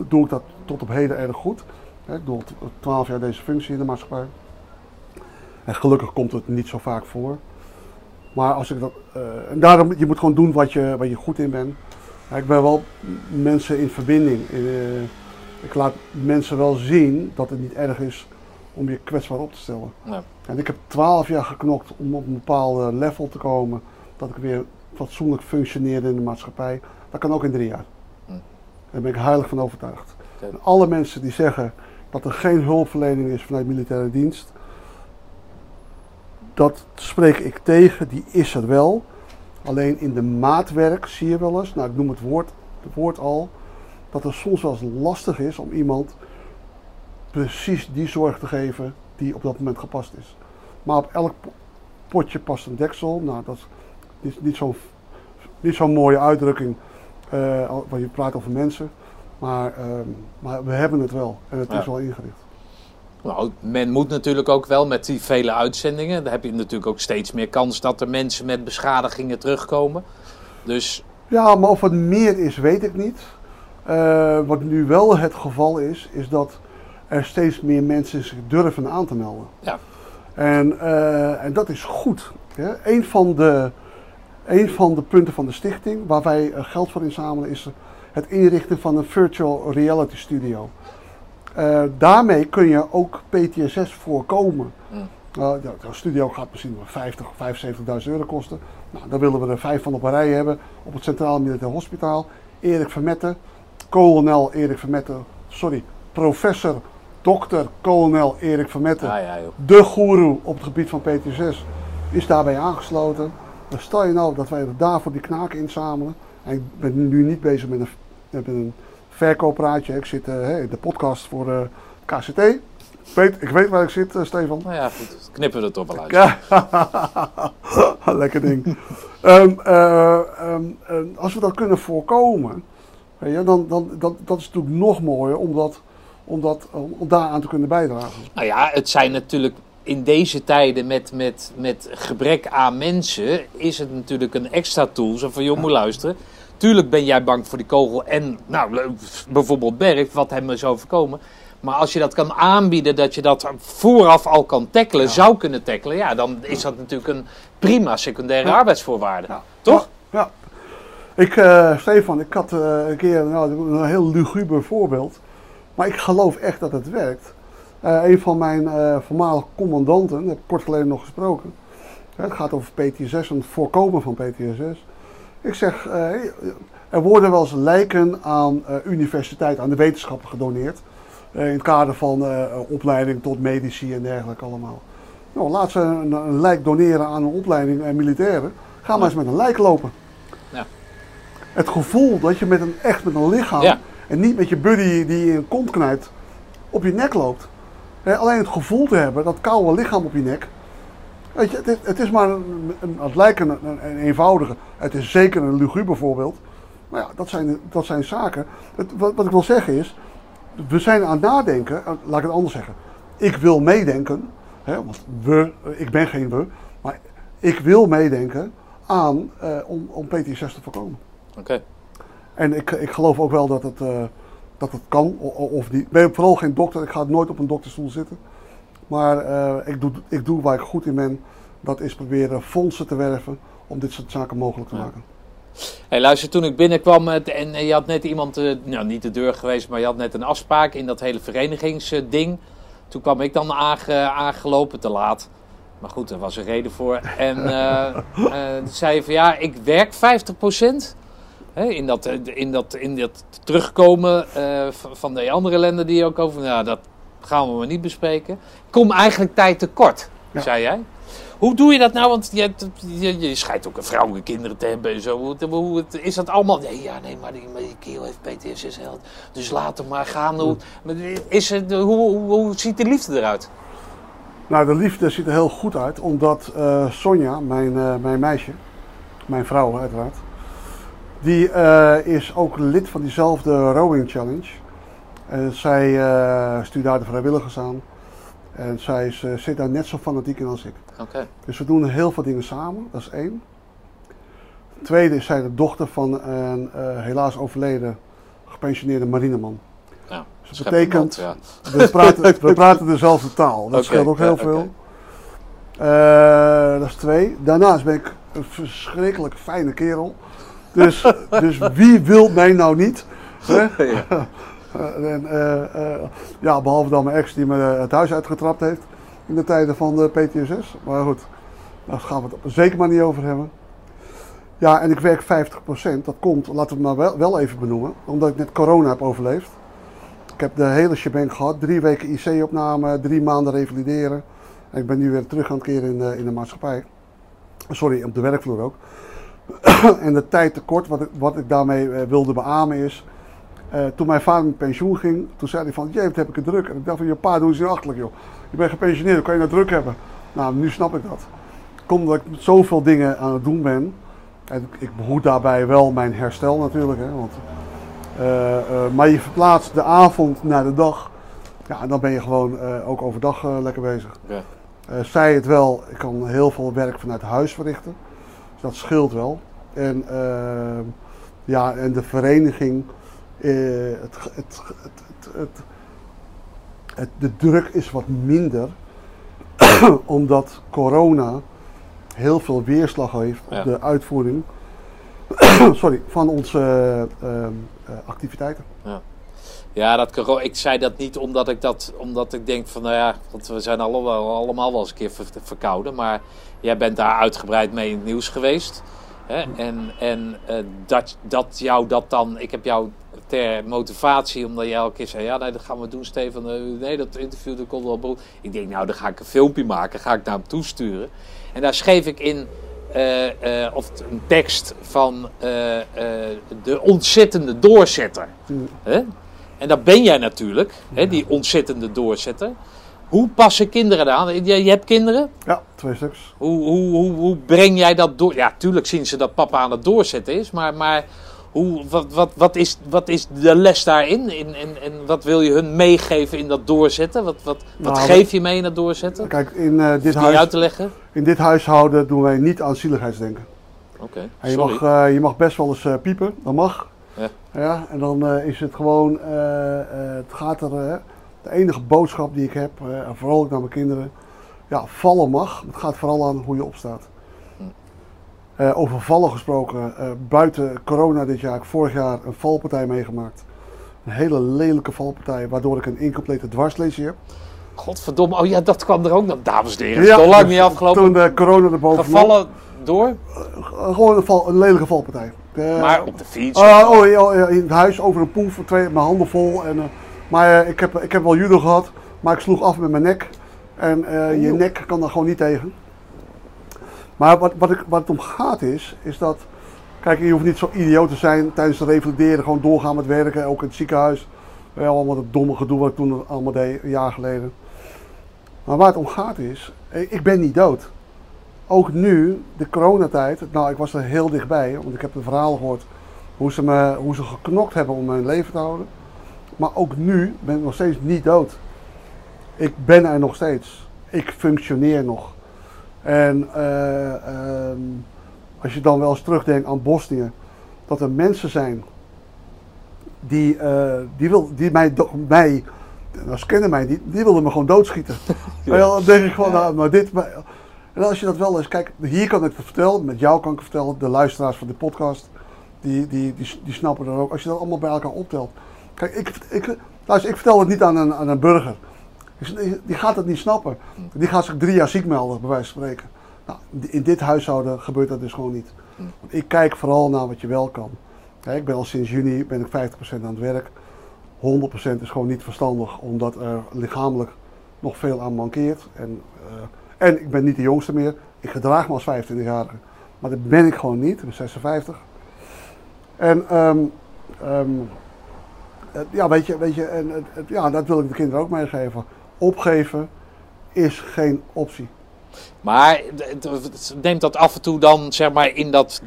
doe ik dat tot op heden erg goed. Hè, ik doe al twaalf jaar deze functie in de maatschappij. En gelukkig komt het niet zo vaak voor. Maar als ik dat. eh, en daarom, je moet gewoon doen wat je, waar je goed in bent. Maar ik ben wel mensen in verbinding. Eh, ik laat mensen wel zien dat het niet erg is om je kwetsbaar op te stellen. Ja. En ik heb twaalf jaar geknokt om op een bepaald level te komen. dat ik weer fatsoenlijk functioneerde in de maatschappij. Dat kan ook in drie jaar. Hm. Daar ben ik heilig van overtuigd. En alle mensen die zeggen dat er geen hulpverlening is vanuit militaire dienst, dat spreek ik tegen, die is er wel. Alleen in de maatwerk zie je wel eens, nou ik noem het woord, het woord al, dat het soms wel eens lastig is om iemand precies die zorg te geven die op dat moment gepast is. Maar op elk po- potje past een deksel. Nou, dat is niet, niet zo'n niet zo'n mooie uitdrukking, eh, al- want je praat over mensen. Maar, ehm, maar we hebben het wel en het Ja. is wel ingericht. Nou, men moet natuurlijk ook wel met die vele uitzendingen. Dan heb je natuurlijk ook steeds meer kans dat er mensen met beschadigingen terugkomen. Dus Ja, maar of het meer is, weet ik niet. Eh, wat nu wel het geval is, is dat er steeds meer mensen zich durven aan te melden. ja, En, eh, en dat is goed. Hè. Een, van de, een van de punten van de stichting waar wij eh, geld voor inzamelen is het inrichten van een virtual reality studio. Eh, daarmee kun je ook PTSS voorkomen. Mm. Ja, studio gaat misschien wel 50 of 75.000 euro kosten. Nou, dan willen we er vijf van op een rij hebben op het Centraal Militair Hospitaal. Erik Vermette, kolonel Erik Vermette, sorry, professor, dokter, kolonel Erik Vermette ja, ja joh. de goeroe op het gebied van PTSS is daarbij aangesloten. Dan stel je nou dat wij daarvoor die knaken inzamelen. En ik ben nu niet bezig met een, met een verkooppraatje. Ik zit eh, in de podcast voor eh, KCT. Ik weet, ik weet waar ik zit, eh, Stefan. Nou ja, goed. Knippen we er toch wel uit. Ja, lekker ding. Ehm, eh, ehm, eh, als we dat kunnen voorkomen, weet je, dan, dan dat, dat is natuurlijk nog mooier om, dat, om, dat, om daaraan te kunnen bijdragen. Nou ja, het zijn natuurlijk in deze tijden met, met, met gebrek aan mensen, is het natuurlijk een extra tool. Zo van, joh, moet luisteren. Tuurlijk ben jij bang voor die kogel en nou, bijvoorbeeld Berg, wat hem is overkomen. Maar als je dat kan aanbieden, dat je dat vooraf al kan tackelen, zou kunnen tackelen, ja, dan is dat natuurlijk een prima secundaire Ja. arbeidsvoorwaarde. Ja. Toch? Ja. Ik, eh, Stefan, ik had eh, een keer nou, een heel luguber voorbeeld. Maar ik geloof echt dat het werkt. Eh, een van mijn voormalige commandanten, daar heb ik kort geleden nog gesproken. Het gaat over PTSS en het voorkomen van PTSS. Ik zeg, eh, er worden wel eens lijken aan eh universiteit, aan de wetenschap gedoneerd. Eh, in het kader van opleiding tot medici en dergelijke allemaal. Nou, laat ze een, een lijk doneren aan een opleiding en militairen. Ga maar eens met een lijk lopen. Ja. Het gevoel dat je met een, echt met een lichaam Ja. en niet met je buddy die je in een kont knijpt op je nek loopt. Alleen het gevoel te hebben, dat koude lichaam op je nek. Weet je, het, is, het is maar een, een- het lijkt een, een, een eenvoudige. Het is zeker een luguber voorbeeld. Maar ja, dat zijn, dat zijn zaken. Het, wat, wat ik wil zeggen is, we zijn aan het nadenken, eh, laat ik het anders zeggen. Ik wil meedenken, hè, want we, eh, ik ben geen we, maar ik wil meedenken aan eh, om, om PTSS te voorkomen. Oké. En ik, ik geloof ook wel dat het, eh, dat het kan, o- o- of niet. Ik ben vooral geen dokter, ik ga nooit op een dokterstoel zitten. Maar eh, ik, doe, ik doe waar ik goed in ben, dat is proberen fondsen te werven om dit soort zaken mogelijk te Ja. maken. Hey, luister, toen ik binnenkwam eh, en eh, je had net iemand, nou niet de deur geweest, maar je had net een afspraak in dat hele verenigingsding. Toen kwam ik dan aange- aangelopen te laat. Maar goed, er was een reden voor. En toen zei je van ja, ik werk 50%. Hè, in, dat, in, dat, in dat terugkomen van de andere landen die je ook over. Nou, dat gaan we maar niet bespreken. Kom eigenlijk tijd tekort, Ja. zei jij. Hoe doe je dat nou? Want je, je, je schijnt ook een vrouw en kinderen te hebben en zo. Hoe, is dat allemaal? Nee, ja, nee, maar die, maar die kerel heeft PTSS. hè, Dus laat hem maar gaan. Hoe, is het, hoe, hoe, hoe ziet de liefde eruit? Nou, de liefde ziet er heel goed uit, omdat eh, Sonja, mijn, eh, mijn meisje, mijn vrouw uiteraard, die eh, is ook lid van diezelfde Rowing Challenge. En zij eh stuurt daar de vrijwilligers aan. En zij is, eh, zit daar net zo fanatiek in als ik. Oké. Dus we doen heel veel dingen samen, dat is één. Tweede is zij de dochter van een eh, helaas overleden gepensioneerde marineman. Nou, Dus dat betekent, iemand, we praten, we praten dezelfde taal. Dat scheelt ook ja, heel veel. Dat is twee. Daarnaast ben ik een verschrikkelijk fijne kerel. Dus, dus wie wil mij nou niet? Hè? Eh, en, eh, eh, ja, behalve dan mijn ex die me eh, het huis uitgetrapt heeft in de tijden van de PTSS. Maar goed, daar gaan we het zeker maar niet over hebben. Ja, en ik werk 50%. Dat komt, laten we het maar wel, wel even benoemen, omdat ik net corona heb overleefd. Ik heb de hele shebang gehad. Drie weken IC-opname, drie maanden revalideren. En ik ben nu weer terug aan het keren in de, in de maatschappij. Sorry, op de werkvloer ook. en de tijd tekort, wat ik, wat ik daarmee eh, wilde beamen is... eh, toen mijn vader met pensioen ging, toen zei hij van... Jee, wat heb ik het druk. En ik dacht van, je pa, doe eens niet achterlijk, joh. Je bent gepensioneerd, hoe kan je nou druk hebben? Nou, nu snap ik dat. Komt omdat ik zoveel dingen aan het doen ben. En ik, behoed daarbij wel mijn herstel natuurlijk. Hè, want, eh, eh, maar je verplaatst de avond naar de dag. Ja, en dan ben je gewoon ook overdag lekker bezig. Ja. Zij het wel, ik kan heel veel werk vanuit huis verrichten. Dus dat scheelt wel. En, ja, en de vereniging, het, het, het, het, het, de druk is wat minder. omdat corona heel veel weerslag heeft op Ja. de uitvoering sorry, van onze eh, ehm, eh, activiteiten. Ja, dat coro- ik zei dat niet omdat ik, dat, omdat ik denk van, nou ja, want we zijn allemaal, allemaal wel eens een keer ver- verkouden. Maar jij bent daar uitgebreid mee in het nieuws geweest. Hè? En, en eh, dat, dat jou dat dan, ik heb jou ter motivatie, omdat jij elke keer zei, ja nee, dat gaan we doen Stefan. Eh, nee, dat interview dat komt wel beroep. Ik denk, nou dan ga ik een filmpje maken, ga ik naar hem toesturen. En daar schreef ik in, eh, eh, of een tekst van de ontzettende doorzetter. Mm. Hè? En dat ben jij natuurlijk, hè, die ontzettende doorzetter. Hoe passen kinderen daar aan? Je, je hebt kinderen. Ja, twee stuks. Hoe, hoe, hoe, hoe breng jij dat door? Ja, tuurlijk zien ze dat papa aan het doorzetten is. Maar, maar hoe, wat, wat, wat, is, wat is de les daarin? In, en, en wat wil je hun meegeven in dat doorzetten? Wat, wat, wat Nou, geef je mee in dat doorzetten? Kijk, in, eh, dit huis, uit te leggen? in dit huishouden doen wij niet aan zieligheidsdenken. Oké, En je, sorry. mag, eh, je mag best wel eens eh, piepen, dat mag. Ja. Ja, en dan is het gewoon, het gaat er, de enige boodschap die ik heb, en vooral ook naar mijn kinderen, ja, vallen mag. Het gaat vooral aan hoe je opstaat. Eh, over vallen gesproken, eh, buiten corona dit jaar, heb ik vorig jaar een valpartij meegemaakt. Een hele lelijke valpartij, waardoor ik een incomplete dwarslesie heb. Godverdomme, oh ja, dat kwam er ook nog. Dames en heren, het is al lang dus niet afgelopen. Toen de corona erbovenop. Gevallen door, Eh, gewoon een, val, een lelijke valpartij. Maar op de fiets. Ah, oh, ja, ja, in het huis over een poef, twee, mijn handen vol. En, maar ik, heb, ik heb wel judo gehad, maar ik sloeg af met mijn nek. En je nek kan daar gewoon niet tegen. Maar wat, wat, wat het om gaat is, is dat... Kijk, je hoeft niet zo idioot te zijn tijdens het revalideren. Gewoon doorgaan met werken, ook in het ziekenhuis. Wel allemaal dat domme gedoe wat ik toen allemaal deed, een jaar geleden. Maar waar het om gaat is, ik ben niet dood. Ook nu, de coronatijd, nou ik was er heel dichtbij, want ik heb een verhaal gehoord hoe ze, me, hoe ze geknokt hebben om mijn leven te houden. Maar ook nu ben ik nog steeds niet dood. Ik ben er nog steeds. Ik functioneer nog. En eh, ehm, als je dan wel eens terugdenkt aan Bosnië, dat er mensen zijn die, eh, die, wil, die mij, mij, nou, ze kennen mij niet, die wilden me gewoon doodschieten. Maar ja, dan denk ik gewoon, nou, maar dit, maar, en als je dat wel eens, kijk, hier kan ik het vertellen, met jou kan ik het vertellen, de luisteraars van de podcast, die, die, die, die snappen dat ook. Als je dat allemaal bij elkaar optelt. Kijk, ik, ik, luister, ik vertel het niet aan een, aan een burger. Die, gaat het niet snappen. Die gaat zich drie jaar ziek melden, bij wijze van spreken. Nou, in dit huishouden gebeurt dat dus gewoon niet. Ik kijk vooral naar wat je wel kan. Ik ben al sinds juni ben ik 50% aan het werk. 100% is gewoon niet verstandig, omdat er lichamelijk nog veel aan mankeert. En, eh, en ik ben niet de jongste meer. Ik gedraag me als 25-jarige. Maar dat ben ik gewoon niet. Ik ben 56. En ehm, ehm, ja, weet je, weet je en, ja, dat wil ik de kinderen ook meegeven. Opgeven is geen optie. Maar neemt dat af en toe dan, zeg maar, in dat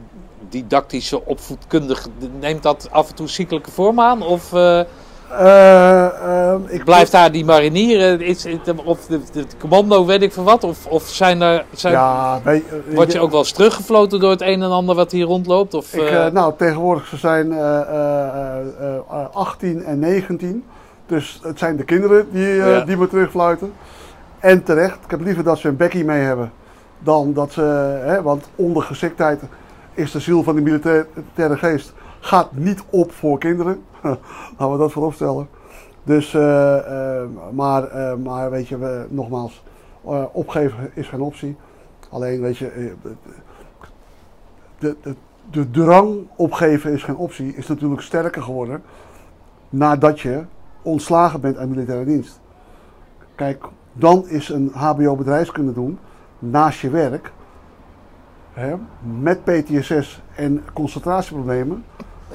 didactische opvoedkundige, neemt dat af en toe ziekelijke vorm aan? Of eh, Eh, ehm, ik blijft daar die marinier, eh, is, het- of de, de commando, weet ik veel wat? Of, of zijn er, zijn, Ja, word je ook wel eens teruggefloten door het een en ander wat hier rondloopt? Of, Ik, eh, eh, nou, tegenwoordig ze zijn eh, eh, eh, eh, 18 en 19. Dus het zijn de kinderen die, eh, Ja. die me terugfluiten. En terecht. Ik heb liever dat ze een bekkie mee hebben. Dan dat ze, hè, want ondergeschiktheid is de ziel van de militaire geest. Gaat niet op voor kinderen. Laten we dat voorop stellen. Dus, eh, eh, maar, maar weet je, we, nogmaals, opgeven is geen optie. Alleen, weet je, de, de, de drang opgeven is geen optie, is natuurlijk sterker geworden nadat je ontslagen bent uit militaire dienst. Kijk, dan is een HBO bedrijfskunde doen naast je werk, hè, met PTSS en concentratieproblemen,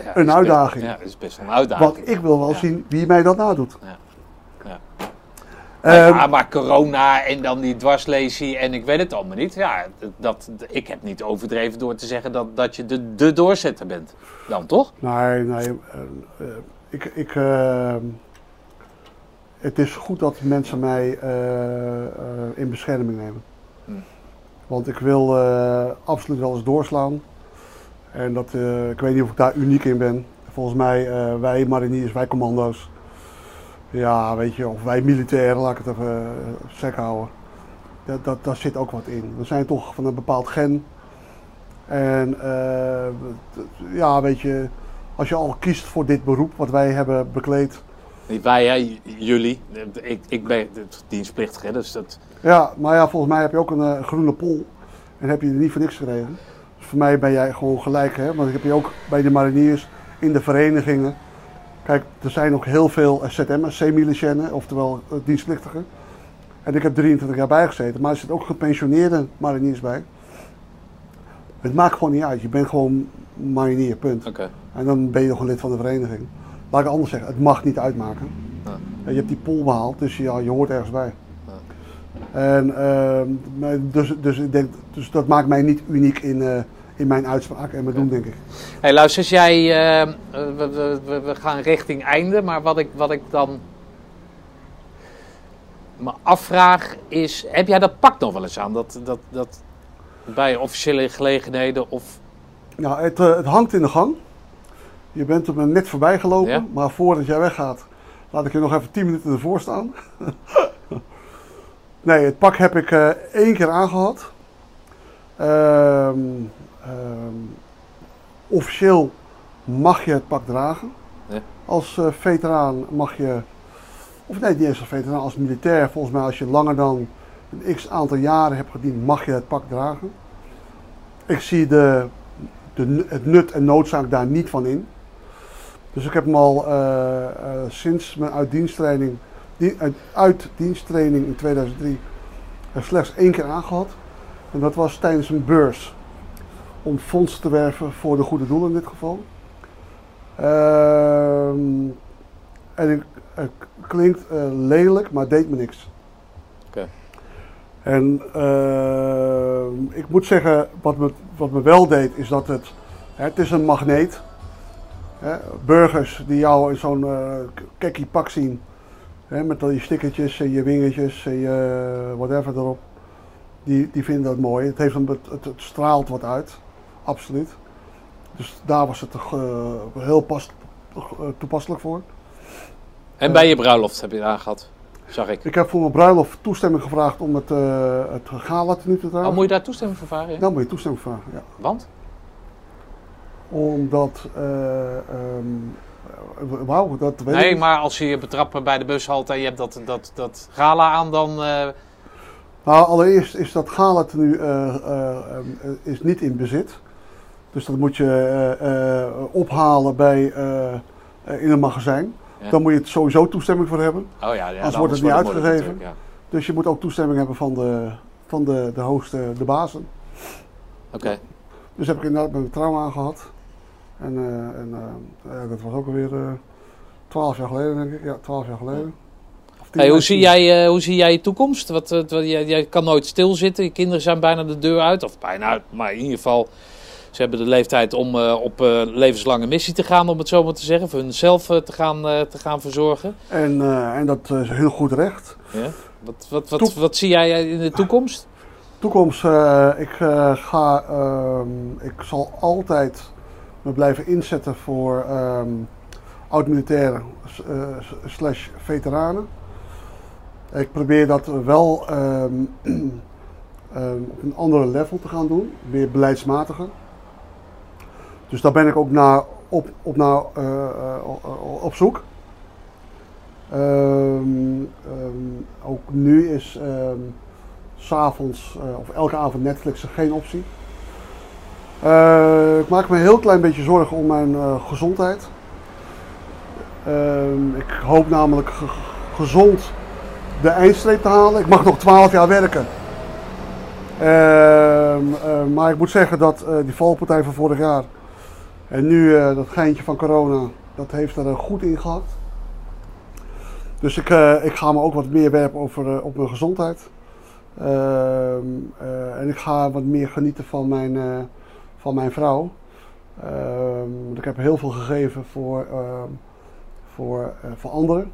Ja, Een uitdaging. Best, ja, dat is best wel een uitdaging. want ik wil wel Ja. zien wie mij dat nadoet. Ja. Ja. Ehm, ja, maar corona en dan die dwarslesie en ik weet het allemaal niet. Ja, dat, ik heb niet overdreven door te zeggen dat, dat je de, de doorzetter bent. Dan toch? Nee, nee. eh, eh, ik, ik, eh, het is goed dat mensen mij eh, eh, in bescherming nemen. Hmm. Want ik wil eh, absoluut wel eens doorslaan. En dat, ik weet niet of ik daar uniek in ben. Volgens mij, wij mariniers, wij commando's. Ja, weet je, of wij militairen, laat ik het even sec houden. Dat, dat, daar zit ook wat in. We zijn toch van een bepaald gen. En ja, weet je, als je al kiest voor dit beroep wat wij hebben bekleed. Niet wij, hè, jullie. Ik, ik ben dienstplichtig, hè, dus dat... Ja, maar ja, volgens mij heb je ook een eh, groene pol. En heb je er niet voor niks gekregen. Dus voor mij ben jij gewoon gelijk, hè. Want ik heb je ook bij de mariniers, in de verenigingen. Kijk, er zijn ook heel veel ZM'ers, semi-licenten, oftewel eh, dienstplichtigen. En ik heb 23 jaar bijgezeten, maar er zitten ook gepensioneerde mariniers bij. Het maakt gewoon niet uit, je bent gewoon marinier, punt. Oké. En dan ben je nog een lid van de vereniging. Laat ik anders zeggen, het mag niet uitmaken. Ja. Je hebt die pool behaald, dus ja, je hoort ergens bij. En, ehm, dus, dus, ik denk, dus dat maakt mij niet uniek in, eh, in mijn uitspraak en mijn doen, denk ik. Hey, luister, als jij... eh, we, we, we, we gaan richting einde, maar wat ik, wat ik dan me afvraag is... Heb jij dat pak nog wel eens aan? Dat, dat, dat bij officiële gelegenheden of... Nou, het, eh, het hangt in de gang. Je bent er me net voorbij gelopen, Ja. maar voordat jij weggaat, laat ik je nog even 10 minuten ervoor staan. nee, het pak heb ik eh, één keer aangehad. Ehm, ehm, officieel mag je het pak dragen. Ja. Als eh, veteraan mag je, of nee, niet eens als veteraan, als militair, volgens mij als je langer dan een x aantal jaren hebt gediend, mag je het pak dragen. Ik zie de, de, het nut en noodzaak daar niet van in. Dus ik heb hem al eh, eh, sinds mijn uitdiensttraining, die, uit, uitdiensttraining in 2003 er slechts één keer aangehad. En dat was tijdens een beurs. Om fondsen te werven voor de goede doelen in dit geval. Ehm, en ik, het klinkt eh, lelijk, maar deed me niks. Oké. En ehm, ik moet zeggen, wat me, wat me wel deed, is dat het, hè, het is een magneet. Hè, burgers die jou in zo'n eh kekkie pak zien, hè, met al je stickertjes en je wingetjes en je whatever erop, die, die vinden dat mooi. Het, heeft een, het, straalt wat uit, absoluut. Dus daar was het toch eh, heel pas, eh, toepasselijk voor. En bij je bruiloft heb je het aangehad, zag ik. Ik heb voor mijn bruiloft toestemming gevraagd om het, eh het gala tenue te dragen. Oh, moet je daar toestemming voor vragen? ja? Dan moet je toestemming vragen, ja. Want? Omdat, eh ehm, eh, wauw, dat weet Nee, maar als je je betrapt bij de bushalte en je hebt dat, dat, dat gala aan, dan... eh, Nou, allereerst is dat gala eh, is niet in bezit. Dus dat moet je ophalen bij, in een magazijn. Ja. Dan moet je het sowieso toestemming voor hebben. Oh ja, ja Anders wordt het niet uitgegeven. Dus je moet ook toestemming hebben van de, van de, de hoogste, de bazen. Oké. Dus heb ik inderdaad mijn trouw aangehad. En, eh, en eh, ja, dat was ook alweer eh, twaalf jaar geleden, denk ik. Ja, twaalf jaar geleden. Hey, hoe, zie jij, hoe zie jij je toekomst? Wat, wat, jij, jij kan nooit stilzitten. Je kinderen zijn bijna de deur uit. Of bijna uit, maar in ieder geval... Ze hebben de leeftijd om op levenslange missie te gaan, om het zo maar te zeggen. Voor hunzelf te, gaan, te gaan verzorgen. En, en dat is heel goed recht. Ja? Wat, wat, wat, wat zie jij in de toekomst? Toekomst, ik ga, ehm, ik zal altijd me blijven inzetten voor ehm oud-militairen s- eh, s- slash veteranen. Ik probeer dat wel ehm, ehm, op een andere level te gaan doen, meer beleidsmatiger. Dus daar ben ik ook naar op, op, naar, eh, eh, op- zoek. Ook nu is ehm, s'avonds of elke avond Netflix geen optie. Eh, ik maak me een heel klein beetje zorgen om mijn eh, gezondheid. Ehm, ik hoop namelijk ge- gezond de eindstreep te halen. Ik mag nog 12 jaar werken. Ehm, eh, maar ik moet zeggen dat die valpartij van vorig jaar en nu dat geintje van corona, dat heeft er goed in gehad. Dus ik, ik ga me ook wat meer werpen over, op mijn gezondheid. Ehm, eh, en ik ga wat meer genieten van mijn, van mijn vrouw. Ehm, want ik heb heel veel gegeven voor, ehm, voor, eh, voor anderen.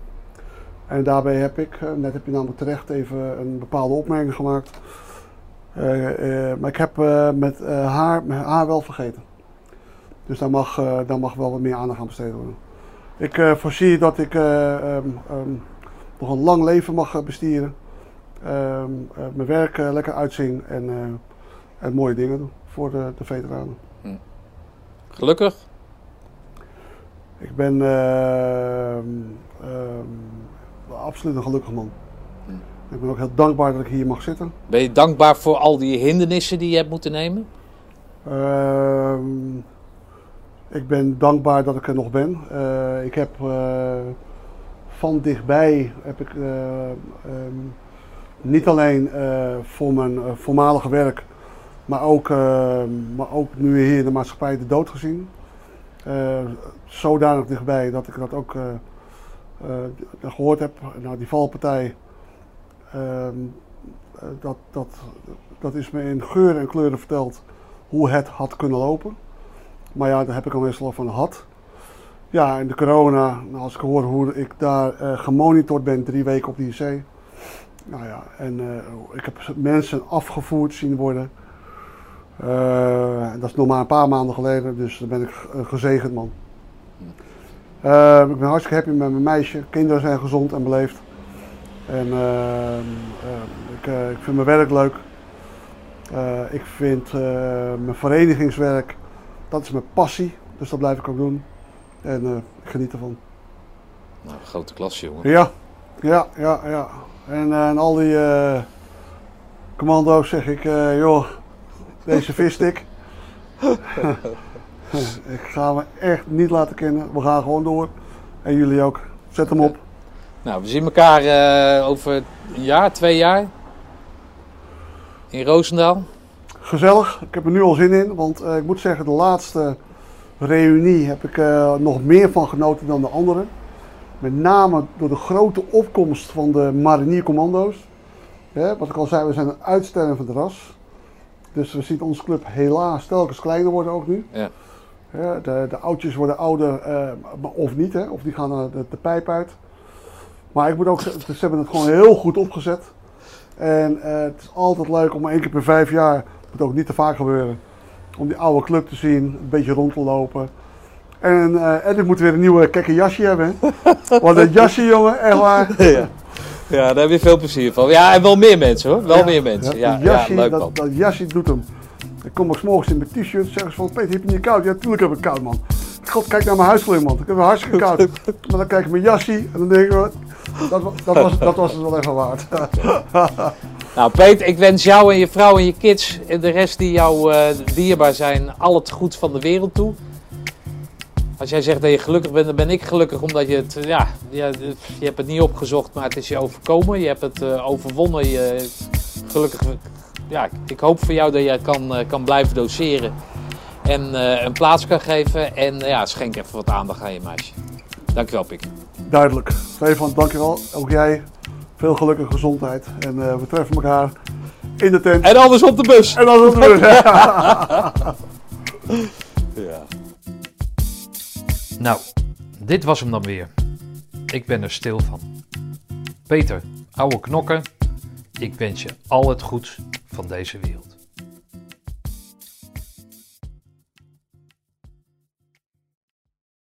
En daarbij heb ik, eh, net heb je namelijk terecht even een bepaalde opmerking gemaakt. Eh, maar ik heb met haar, met haar wel vergeten. Dus daar mag, daar mag wel wat meer aandacht aan besteed worden. Ik eh, voorzie dat ik eh, ehm, nog een lang leven mag eh, mijn werk lekker uitzien en, en mooie dingen doen voor de, de veteranen. Gelukkig? Ik ben ehm, ehm, absoluut een gelukkig man. Hm. Ik ben ook heel dankbaar dat ik hier mag zitten. Ben je dankbaar voor al die hindernissen die je hebt moeten nemen? Ehm, ik ben dankbaar dat ik er nog ben. Eh, ik heb eh, van dichtbij heb ik eh, ehm, niet alleen eh, voor mijn eh, voormalige werk, maar ook, eh, maar ook nu hier in de maatschappij de dood gezien. Eh, zodanig dichtbij dat ik dat ook eh, eh, gehoord heb. Nou, die valpartij, ehm, eh, dat, dat, dat is me in geur en kleuren verteld hoe het had kunnen lopen. Maar ja, daar heb ik al meestal van gehad. Ja, en de corona, nou, als ik hoor hoe ik daar gemonitord ben, drie weken op de IC. Nou ja, en ik heb mensen afgevoerd zien worden. Eh, dat is nog maar een paar maanden geleden, dus dan ben ik een gezegend man. Eh, ik ben hartstikke happy met mijn meisje. Kinderen zijn gezond en beleefd. En eh, eh, ik, eh, ik vind mijn werk leuk. Eh, ik vind eh, mijn verenigingswerk, dat is mijn passie. Dus dat blijf ik ook doen. En eh, ik geniet ervan. Nou, grote klas, jongen. Ja, ja, ja, ja. En, eh, en al die eh, commando's zeg ik, eh, joh, deze visstick. ik ga me echt niet laten kennen. We gaan gewoon door. En jullie ook. Zet hem op. Nou, we zien elkaar eh, over een jaar, twee jaar. In Roosendaal. Gezellig. Ik heb er nu al zin in. Want eh, ik moet zeggen, de laatste reunie heb ik eh, nog meer van genoten dan de andere. Met name door de grote opkomst van de mariniercommando's. Hè, wat ik al zei, we zijn een uitstervend ras. Dus we zien onze club helaas telkens kleiner worden ook nu. Ja. Ja, de, de oudjes worden ouder, eh, of niet, hè? of die gaan de, de pijp uit. Maar ik moet ook ze hebben het gewoon heel goed opgezet. En eh, het is altijd leuk om één keer per vijf jaar, het moet ook niet te vaak gebeuren, om die oude club te zien, een beetje rond te lopen. En, en ik moet weer een nieuwe kekke jasje hebben. Want dat jasje, jongen, echt waar. ja. ja, daar heb je veel plezier van. Ja, en wel meer mensen hoor. Wel Ja, meer mensen. Ja, dat ja, jasje, leuk dat, dat jasje doet hem. Ik kom ook morgens in mijn t-shirt zeggen ze van Peter, heb je niet koud? Ja, tuurlijk heb ik koud man. God, kijk naar mijn huisvloer man. Ik heb hartstikke koud. maar dan kijk ik mijn jasje en dan denk ik, wat, dat, dat, was, dat was het wel even waard. Nou, Peter, ik wens jou en je vrouw en je kids en de rest die jou eh, dierbaar zijn, al het goed van de wereld toe. Als jij zegt dat je gelukkig bent, dan ben ik gelukkig omdat je het, ja, je hebt het niet opgezocht, maar het is je overkomen. Je hebt het eh, overwonnen. Je, gelukkig, ja, ik hoop voor jou dat jij kan, eh, kan blijven doseren en eh, een plaats kan geven. En ja, schenk even wat aandacht aan je meisje. Dankjewel, Pik. Duidelijk. Stefan, dankjewel. Ook jij. Veel geluk en gezondheid. En we treffen elkaar in de tent. En anders op de bus. En dan op de bus. Ja. Nou, dit was hem dan weer. Ik ben er stil van. Peter, oude knokken, ik wens je al het goeds van deze wereld.